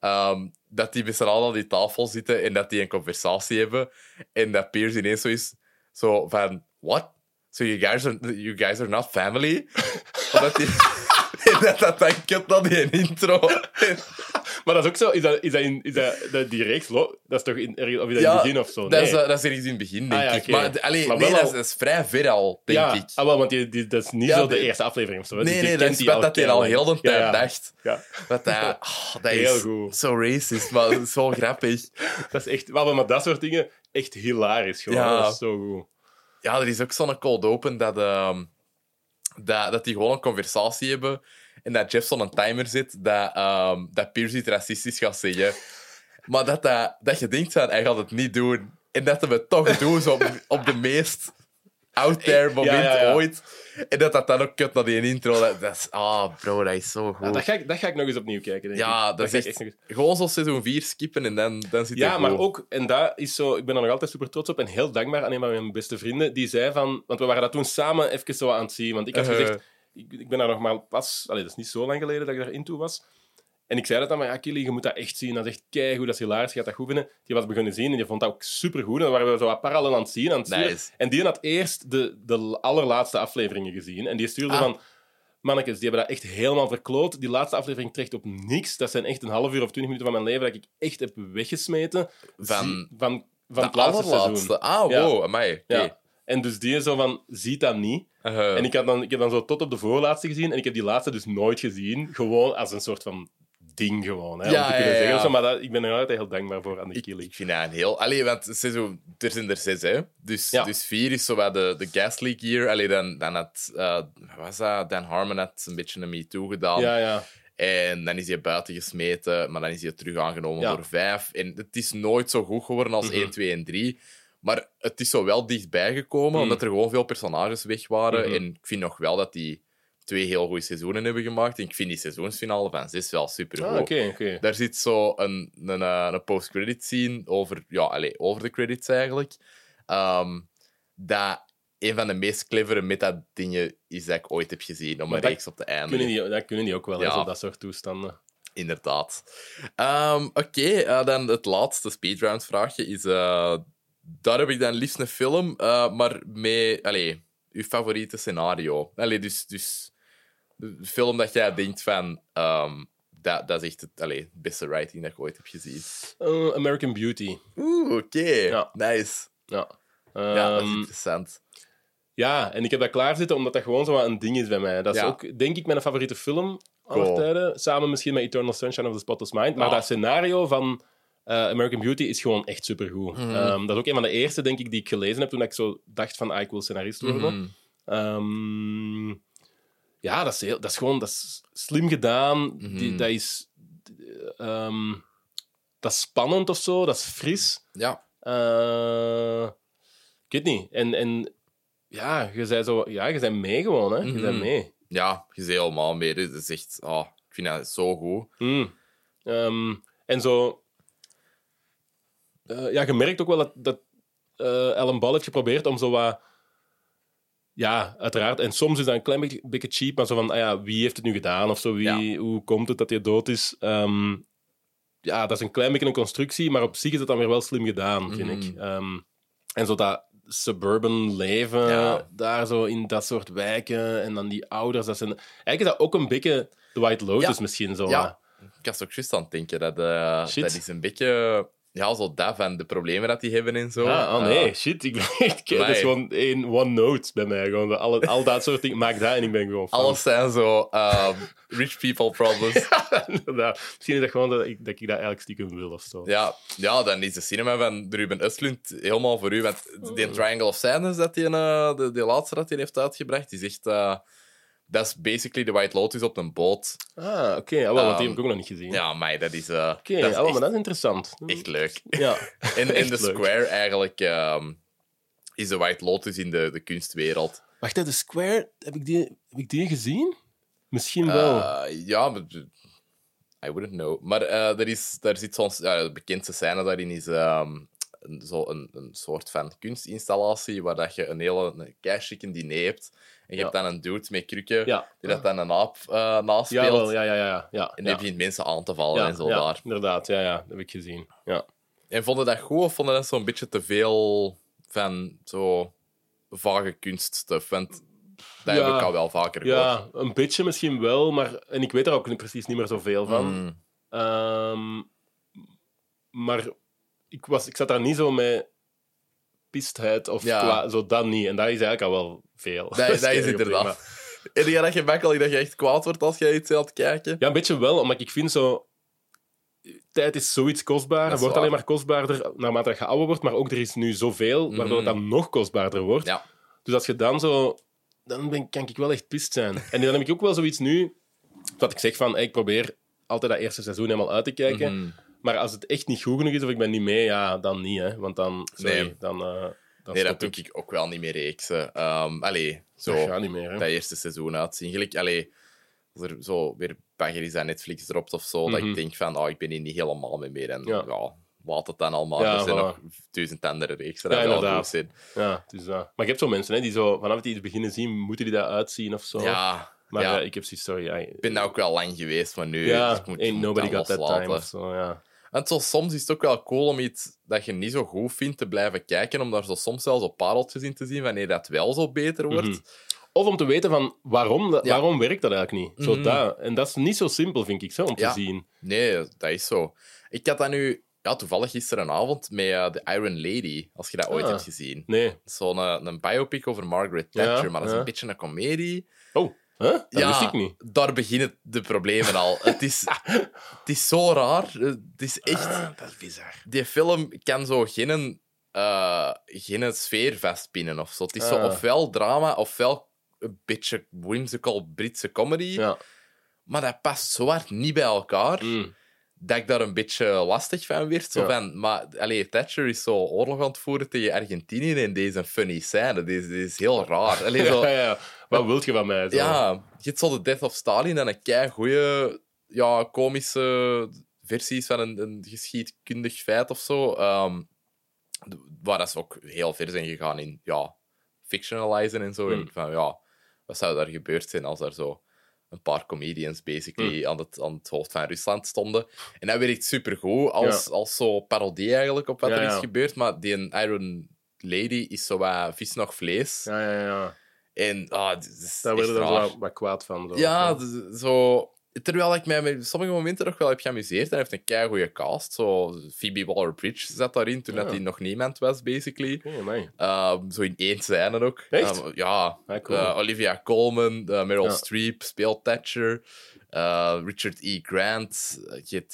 Ehm, dat die met z'n allen aan die tafel zitten en dat die een conversatie hebben en dat Piers ineens zo is zo van, what? So you guys are, you guys are not family? Omdat die... en dat dat dan kut dan die intro. Maar dat is ook zo, is dat, is dat, in, is dat, dat die reeks, dat is toch in, of is dat in het begin of zo? Dat, is, Nee. dat is ergens in het begin, denk Ah, ja, ik. oké. Maar, allee, Maar nee, dat is, dat is vrij ver al, denk ja, ik. ah, wel, want die, die, dat is niet Ja, zo de de- eerste aflevering of zo. Nee, die nee, dat is wat dat hij al heel de tijd dacht. Ja, Dat, dat, oh, dat Heel is goed. zo racist, maar zo grappig. dat is echt... Maar, maar dat soort dingen, echt hilarisch gewoon. Ja. Dat is zo goed. Ja, er is ook zo'n cold open dat, ehm, dat, dat die gewoon een conversatie hebben en dat Jeff zo'n timer zit dat, ehm dat Pierce iets racistisch gaat zeggen. Maar dat, dat, dat je denkt van, hij gaat het niet doen. En dat hij het toch doet zo op, op de meest out there moment ja, ja. ooit. En dat dat dan ook kut naar die intro. Dat, dat is, ah, bro, dat is zo goed. Dat, ga ik, dat ga ik nog eens opnieuw kijken, denk Ja, ik. dat, ga is echt, nog eens- gewoon zo seizoen 4 skippen en dan, dan zit Ja, maar goed. ook, en dat is zo, ik ben er nog altijd super trots op en heel dankbaar aan een van mijn beste vrienden. Die zei van, want we waren dat toen samen even zo aan het zien. Want ik had Uh. gezegd, ik, ik ben daar nog maar pas, allee, dat is niet zo lang geleden dat ik daar into was. En ik zei dat dan, maar ja, Killy, je moet dat echt zien. Dat is echt keigoed, dat is hilarisch, je gaat dat goed vinden. Die was begonnen zien en die vond dat ook supergoed. En dan waren we zo wat parallel aan het zien, aan het. Nice. En die had eerst de, de allerlaatste afleveringen gezien. En die stuurde Ah. van... Mannetjes, die hebben dat echt helemaal verkloot. Die laatste aflevering trekt op niks. Dat zijn echt een half uur of twintig minuten van mijn leven dat ik echt heb weggesmeten. Van van, van de het laatste allerlaatste. seizoen. Ah, Ja. wow, amai. Ja. En dus die zo van, ziet dat niet. Uh-huh. En ik, had dan, ik heb dan zo tot op de voorlaatste gezien. En ik heb die laatste dus nooit gezien. Gewoon als een soort van ding gewoon. Hè, Ja, om te kunnen ja, zeggen. ja. zo, maar dat, ik ben er altijd heel dankbaar voor aan Ik, Killy. ik vind dat een heel... Allee, want seizoen, er zijn er zes, hè. Dus, dus vier is zo wat de, de gas leak hier. Allee, dan, dan had... wat was dat? Dan Harmon had een beetje een MeToo gedaan. Ja, ja. En dan is hij buiten gesmeten, maar dan is hij terug aangenomen Ja. voor vijf. En het is nooit zo goed geworden als Mhm. 1, 2 en 3. Maar het is zo wel dichtbij gekomen, Mhm. omdat er gewoon veel personages weg waren. Mhm. En ik vind nog wel dat die twee heel goede seizoenen hebben gemaakt. En ik vind die seizoensfinale van 6 wel super goed. Ah. Daar zit zo een, een, eh, een post-credit scene over, ja, allez, over de credits eigenlijk. Ehm, dat een van de meest clevere meta-dingen is dat ik ooit heb gezien om Maar een reeks op te eindigen. Kunnen die, dat kunnen die ook wel, hè, Ja. zo dat soort toestanden. Inderdaad. Ehm, Oké, eh, dan het laatste speedround vraagje is... eh, daar heb ik dan liefst een film, eh, maar met... Allee, uw favoriete scenario. Allee, dus, dus de film dat jij denkt van... ehm, dat, dat is echt het allee, beste writing dat ik ooit heb gezien. Uh, American Beauty. Oeh, oké. Ja. Nice. Ja. Ja, dat is Ehm, interessant. Ja, en ik heb dat klaarzitten omdat dat gewoon zo wat een ding is bij mij. Dat is Ja. ook, denk ik, mijn favoriete film aller Cool. tijden. Samen misschien met Eternal Sunshine of the Spotless Mind. Maar Ah. dat scenario van eh, American Beauty is gewoon echt supergoed. Mhm. Ehm, dat is ook een van de eerste, denk ik, die ik gelezen heb toen ik zo dacht van, ah, ik wil scenarist worden. Mhm. Ehm, ja, dat is, heel, dat is gewoon dat is slim gedaan. Mhm. Die, dat is... ehm, dat is spannend of zo. Dat is fris. Ja. Eh, ik weet niet. En, en ja, je zei zo... Ja, je bent mee gewoon, hè. Je Mhm. bent mee. ja, je zei helemaal mee. Het is echt... Oh, ik vind dat zo goed. Mm. En zo... eh, ja, je merkt ook wel dat, dat eh Ellen Ball heeft geprobeerd om zo wat... Ja, uiteraard. En soms is dat een klein beetje, beetje cheap, maar zo van, ah ja, wie heeft het nu gedaan? Of zo, wie, hoe komt het dat hij dood is? Ehm, ja, dat is een klein beetje een constructie, maar op zich is het dan weer wel slim gedaan, vind Mhm. ik. Ehm, en zo dat suburban leven, Ja. daar zo in dat soort wijken, en dan die ouders, dat zijn... Eigenlijk is dat ook een beetje de White Lotus Ja. misschien zo. Ja. Ik was ook juist aan het denken. Dat, eh, dat is een beetje... Ja, zo dat van de problemen dat die hebben en zo. Ah, oh nee, shit. Ik, ben- dat Amai. is gewoon één one note bij mij. Gewoon, al, al dat soort dingen. Maak dat en ik ben gewoon fan. alles zijn zo ehm, rich people problems. Inderdaad. Misschien is dat gewoon dat ik, dat ik dat eigenlijk stiekem wil of zo. Ja, ja, dan is de cinema van Ruben Östlund helemaal voor u. Want Oh. die Triangle of Sadness, dat die, eh, de, de laatste dat hij heeft uitgebracht, die zegt... eh, dat is basically de White Lotus op een boot. Ah, oké. Ah, wel, want die Ehm, heb ik ook nog niet gezien. Ja, maar dat is, eh, Oké, is oh, maar dat is interessant. echt leuk. Ja. En in The leuk. Square eigenlijk ehm, is de White Lotus in de, de kunstwereld. Wacht, de Square, heb ik die, heb ik die gezien? Misschien wel. Eh, ja, maar... I wouldn't know. Maar eh, er, is, daar zit zo'n... Ja, de bekendste scène daarin is ehm, een, zo een, een soort van kunstinstallatie waar dat je een hele een diner hebt. En je hebt dan een dude met krukken die dat dan een aap eh naspeelt. Ja, ja, ja, ja. ja, En die begint mensen aan te vallen en zo daar. inderdaad. Ja, ja, dat heb ik gezien. Ja. En vonden dat goed of vonden dat zo'n beetje te veel van zo vage kunststuff? Want dat heb ik al wel vaker gehoord. ja, een beetje misschien wel, maar... En ik weet er ook precies niet meer zoveel van. Mm. Ehm, maar ik, was, ik zat daar niet zo met of Ja. qua, zo dat niet. En dat is eigenlijk al wel veel. Dat, dat is inderdaad. En je dat je makkelijk dat je echt kwaad wordt als je iets het kijken? Ja, een beetje wel, omdat ik vind zo... Tijd is zoiets kostbaar. Het wordt waar. alleen maar kostbaarder naarmate je ouder wordt, maar ook er is nu zoveel, waardoor het dan nog kostbaarder wordt. Ja. Dus als je dan zo... Dan ben, kan ik wel echt pist zijn. En dan heb ik ook wel zoiets nu, dat ik zeg van, hey, ik probeer altijd dat eerste seizoen helemaal uit te kijken. Mhm. Maar als het echt niet goed genoeg is of ik ben niet mee, ja, dan niet. Hè. Want dan, sorry, Nee. dan, eh dan Nee, dat doe ik ook wel niet meer reeksen. Ehm allee, zo Dat gaat niet meer. Hè. dat eerste seizoen uitzien. Gelijk, allee, als er zo weer bagger is aan Netflix dropt of zo, dat Mhm. ik denk van, oh, ik ben hier niet helemaal mee meer. En ja, Ja. laat het dan allemaal. Ja, er zijn voilà. nog duizend andere reeksen. Ja, inderdaad. Ja, dat. Maar je hebt zo mensen hè, die zo vanaf het iets beginnen zien, moeten die dat uitzien of zo. Ja, maar ja. eh, ik heb zoiets, sorry. Ja, ik ben nou ook wel lang geweest, maar nu ja dus ik moet, ain't nobody got that time of zo, ja. En zo, soms is het ook wel cool om iets dat je niet zo goed vindt te blijven kijken, om daar zo soms zelfs op pareltjes in te zien wanneer dat wel zo beter wordt. Mhm. Of om te weten van waarom, Ja. waarom werkt dat eigenlijk niet. Zo dat. En dat is niet zo simpel, vind ik, zo, om Ja. te zien. Nee, dat is zo. Ik had dat nu ja, toevallig gisterenavond met eh, The Iron Lady, als je dat ooit Ah. hebt gezien. Nee. Zo'n eh, een biopic over Margaret Ja, Thatcher, maar dat is een beetje een komedie. Oh, huh? dat ja, wist ik niet. daar beginnen de problemen al. het, is, het is zo raar. Het is echt... Ah, dat is bizar. Die film kan zo geen, eh, geen sfeer vastpinnen of zo. Het is zo ofwel drama, ofwel een beetje whimsical Britse comedy. Ja. Maar dat past zo hard niet bij elkaar Mm. dat ik daar een beetje lastig van werd. Zo Ja. van, maar allee, Thatcher is zo oorlog aan het voeren tegen Argentinië en deze een funny scène. Deze, deze is heel raar. Allee, zo, Ja, ja. Wat wilt je van mij? Zo? ja, je hebt zo de Death of Stalin en een kei goede, ja, komische versies van een, een geschiedkundig feit of zo. Ehm, waar dat ze ook heel ver zijn gegaan in ja, fictionalizen en zo. En Hmm. van, ja, wat zou daar gebeurd zijn als er zo een paar comedians basically Hmm. aan, het, aan het hoofd van Rusland stonden. En dat werkt supergoed als, als zo parodie eigenlijk op wat Ja, er is ja. gebeurd. Maar die Iron Lady is zo wat vis nog vlees. Ja, ja, ja. En ah, is Daar werden we raar. wel wat kwaad van. Zo. Ja, zo... terwijl ik mij met sommige momenten nog wel heb geamuseerd. En hij heeft een kei goede cast. Zo, Phoebe Waller-Bridge zat daarin toen Ja. dat hij nog niemand was, basically. Ehm, zo in één scène ook. Echt? Ehm, ja. Ah, cool. Eh, Olivia Colman, eh, Meryl Ja. Streep speelt Thatcher. eh, Richard E. Grant. Je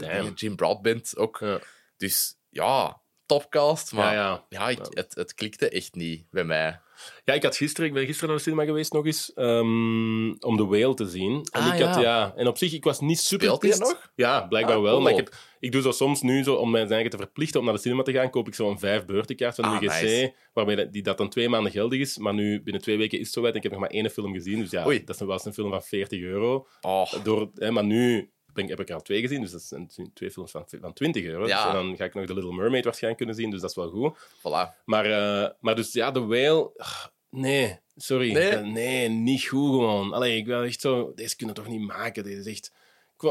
hebt. Jim Broadbent ook. Ja. Dus ja, topcast. Maar Ja, ja. ik, Het, het klikte echt niet bij mij. Ja, ik had gisteren, ik ben gisteren naar de cinema geweest nog eens, ehm, om The Whale te zien. En Ah, ik had, ja. ja. En op zich, ik was niet super nog? Ja, blijkbaar Ah, wel. cool. Maar ik, heb, ik doe zo soms nu, zo, om mij eigen te verplichten om naar de cinema te gaan, koop ik zo'n vijf beurtenkaart van de Ah, UGC, nice. waarbij dat- die dat dan twee maanden geldig is. Maar nu, binnen twee weken is het zowijd en ik heb nog maar één film gezien. Dus ja, Oei. dat is- was een film van 40 euro. Oh, Door, hè, maar nu ben, ik- heb ik er al twee gezien, dus dat zijn twee films van, van 20 euro. Ja. Dus, en dan ga ik nog The Little Mermaid waarschijnlijk kunnen zien, dus dat is wel goed. voilà. Maar, eh, maar dus ja, The Whale... ah, Nee, sorry. Nee? Eh, nee, niet goed gewoon. Allee, ik ben echt zo... Deze kunnen toch niet maken? Deze is echt...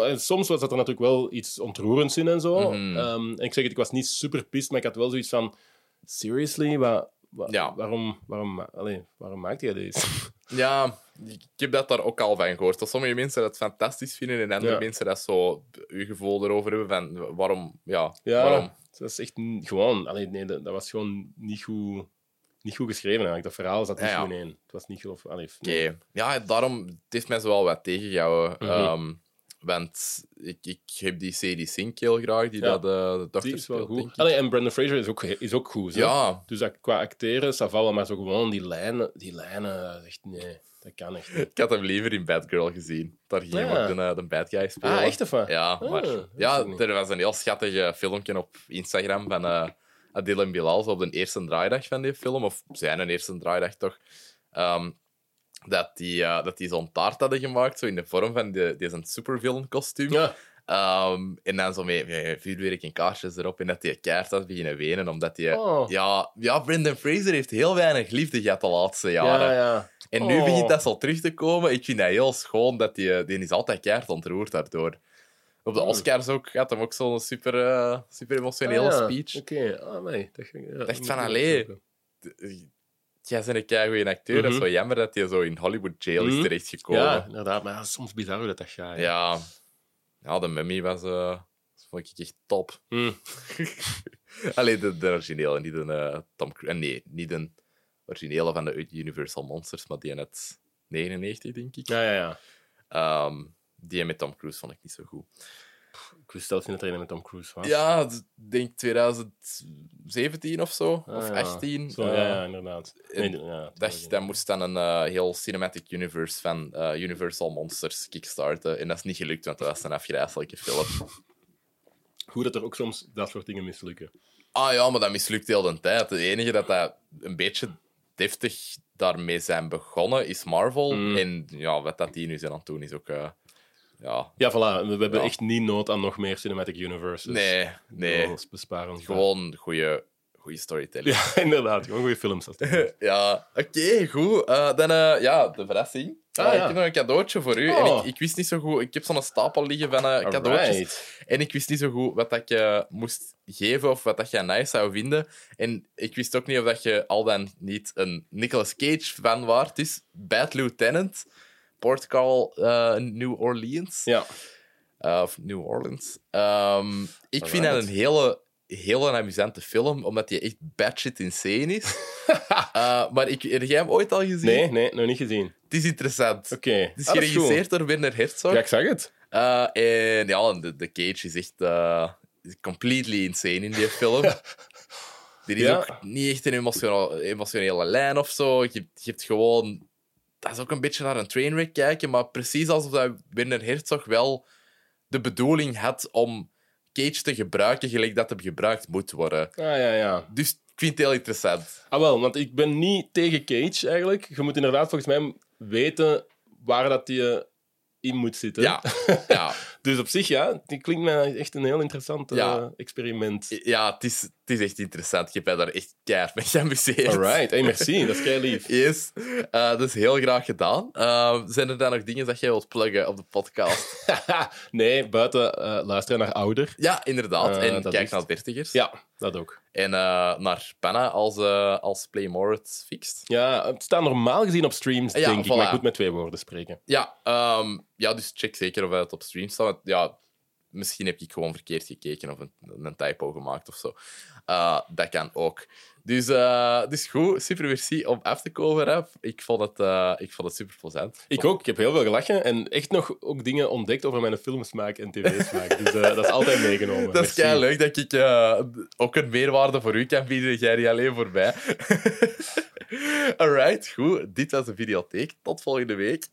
En soms was dat er natuurlijk wel iets ontroerends in en zo. Mhm. Ehm, en ik zeg het, ik was niet super pist, maar ik had wel zoiets van... Seriously? Wa, wa- Ja. waarom, waarom, ma- allee, waarom maakt jij deze? Ja, ik heb dat daar ook al van gehoord. Dat sommige mensen dat fantastisch vinden en andere Ja. mensen dat zo je gevoel erover hebben van waarom, ja, Ja, waarom. dat is echt gewoon... Allee, nee, dat, dat was gewoon niet goed, niet goed geschreven eigenlijk. Dat verhaal zat niet Ja, goed in. Het was niet geloof... Allee, Oké, nee. ja, daarom het heeft mij zo wel wat tegengehouden. Ehm, want ik, ik heb die Sadie Sink heel graag, die Ja. dat, eh, de dochter Die is wel speelt, goed. Allee, en Brendan Fraser is ook, is ook goed. hè. Ja, Dus qua acteren, wel, maar zo gewoon die lijnen, die lijnen, echt nee, dat kan echt niet. ik had hem liever in Bad Girl gezien. Daar ging Ja. hij ook de, eh, de bad guy spelen. Ah, echt of wat? Ja, Ah, maar ja, er was een heel schattig eh, filmpje op Instagram van eh Adil en Bilal, zo op de eerste draaidag van die film, of zijn eerste draaidag toch, ehm, dat die, eh, dat die zo'n taart hadden gemaakt, zo in de vorm van die zijn supervillain kostuum. Ja, Ehm, en dan zo met, met vuurwerk en kaarsjes erop, en dat die keihard had beginnen wenen, omdat die... Oh. Ja, ja, Brendan Fraser heeft heel weinig liefde gehad de laatste jaren. ja, ja. En nu Oh. begint dat zo terug te komen. Ik vind dat heel schoon, dat die, die is altijd keihard ontroerd daardoor. Op de Oh. Oscars ook had hem ook zo'n super, eh, super emotionele Ah, ja. speech. Oké, ah, nee. Dat ging, ja, Dacht moet van, ik allee. Jij bent een keigoeie acteur. Dat is Mhm. wel jammer dat hij zo in Hollywood jail is Mhm. terechtgekomen. Ja, Ja. inderdaad, maar ja, soms bizar hoe dat, dat gaat. hè. ja. de Mummy was... eh vond ik echt top. Hm. Alleen de, de originele, niet de eh, Tom Cruise. eh, nee, niet de originele van de Universal Monsters, maar die net 99, denk ik. ja, ja, ja. Ehm, die met Tom Cruise vond ik niet zo goed. Ik wist zelfs niet dat er een met Tom Cruise was. Ja, ik denk 2017 of zo. Ah, of ja. 18. Zo, Eh, ja, ja, inderdaad. Nee, ja, dat, dat moest dan een eh, heel cinematic universe van eh, Universal Monsters kickstarten. En dat is niet gelukt, want dat was een afgrijzelijke film. Goed dat er ook soms dat soort dingen mislukken. Ah ja, maar dat mislukt heel de tijd. Het enige dat dat een beetje deftig daarmee zijn begonnen is Marvel. Mm. En ja, wat dat die nu zijn aan het doen is ook... ja, Ja, voilà. We, we hebben Ja. echt niet nood aan nog meer cinematic universes. nee, nee. Besparen ons Gewoon goede storytelling. dat. Ja, inderdaad. Gewoon goede films. Ja, oké, goed. Eh, dan, eh, ja, de verrassing. Ah, ja. Ik heb nog een cadeautje voor u. Oh. En ik, ik wist niet zo goed... Ik heb zo'n stapel liggen van eh, cadeautjes. En ik wist niet zo goed wat dat je moest geven of wat dat je nice zou vinden. En ik wist ook niet of dat je al dan niet een Nicolas Cage fan waard. Is Bad Lieutenant, Port Call, eh, New Orleans. Ja. Eh, of New Orleans. Ehm, ik vind dat een hele, hele amusante film, omdat die echt batshit insane is. Eh, maar ik, heb jij hem ooit al gezien? Nee, nee, nog niet gezien. Het is interessant. Oké. Het is Ah, geregisseerd door Werner Herzog. Ja, ik zag het. En ja, de, de Cage is echt completely insane in die film. Er is Ja. ook niet echt een emotionele, emotionele lijn of zo. Je, je hebt gewoon... Dat is ook een beetje naar een trainwreck kijken, maar precies alsof dat Werner Herzog wel de bedoeling had om Cage te gebruiken gelijk dat hem gebruikt moet worden. Ah, ja, ja. Dus ik vind het heel interessant. Ah, wel, want ik ben niet tegen Cage eigenlijk. Je moet inderdaad volgens mij weten waar dat je in moet zitten. Ja, ja. Dus op zich, ja, die klinkt mij echt een heel interessant eh, experiment. Ja, het is, het is echt interessant. Ik heb mij daar echt keihard mee geamuseerd. Alright, hey, merci. Dat is kei lief. Yes. Uh, dat is heel graag gedaan. Uh, zijn er dan nog dingen dat jij wilt pluggen op de podcast? nee, buiten uh, luisteren naar ouder. Ja, inderdaad. en kijk naar dertigers. Ja, dat ook. En naar Penna als, als Play More het fixt. Ja, het staat normaal gezien op streams, ja, denk ik. Maar ik moet met twee woorden spreken. Ja, um, ja, dus check zeker of het op streams staat. Ja, misschien heb ik gewoon verkeerd gekeken of een, een typo gemaakt of zo. Uh, dat kan ook. Dus, uh, dus goed, super merci om af te komen, Raf. Ik vond het, uh, ik vond het super plezant. Ik ook. Ik heb heel veel gelachen en echt nog ook dingen ontdekt over mijn filmsmaak en tv-smaak. dus dat is altijd meegenomen. Dat is kei leuk dat ik ook een meerwaarde voor u kan bieden. Jij niet alleen voor mij. Alright, goed. Dit was de videotheek. Tot volgende week.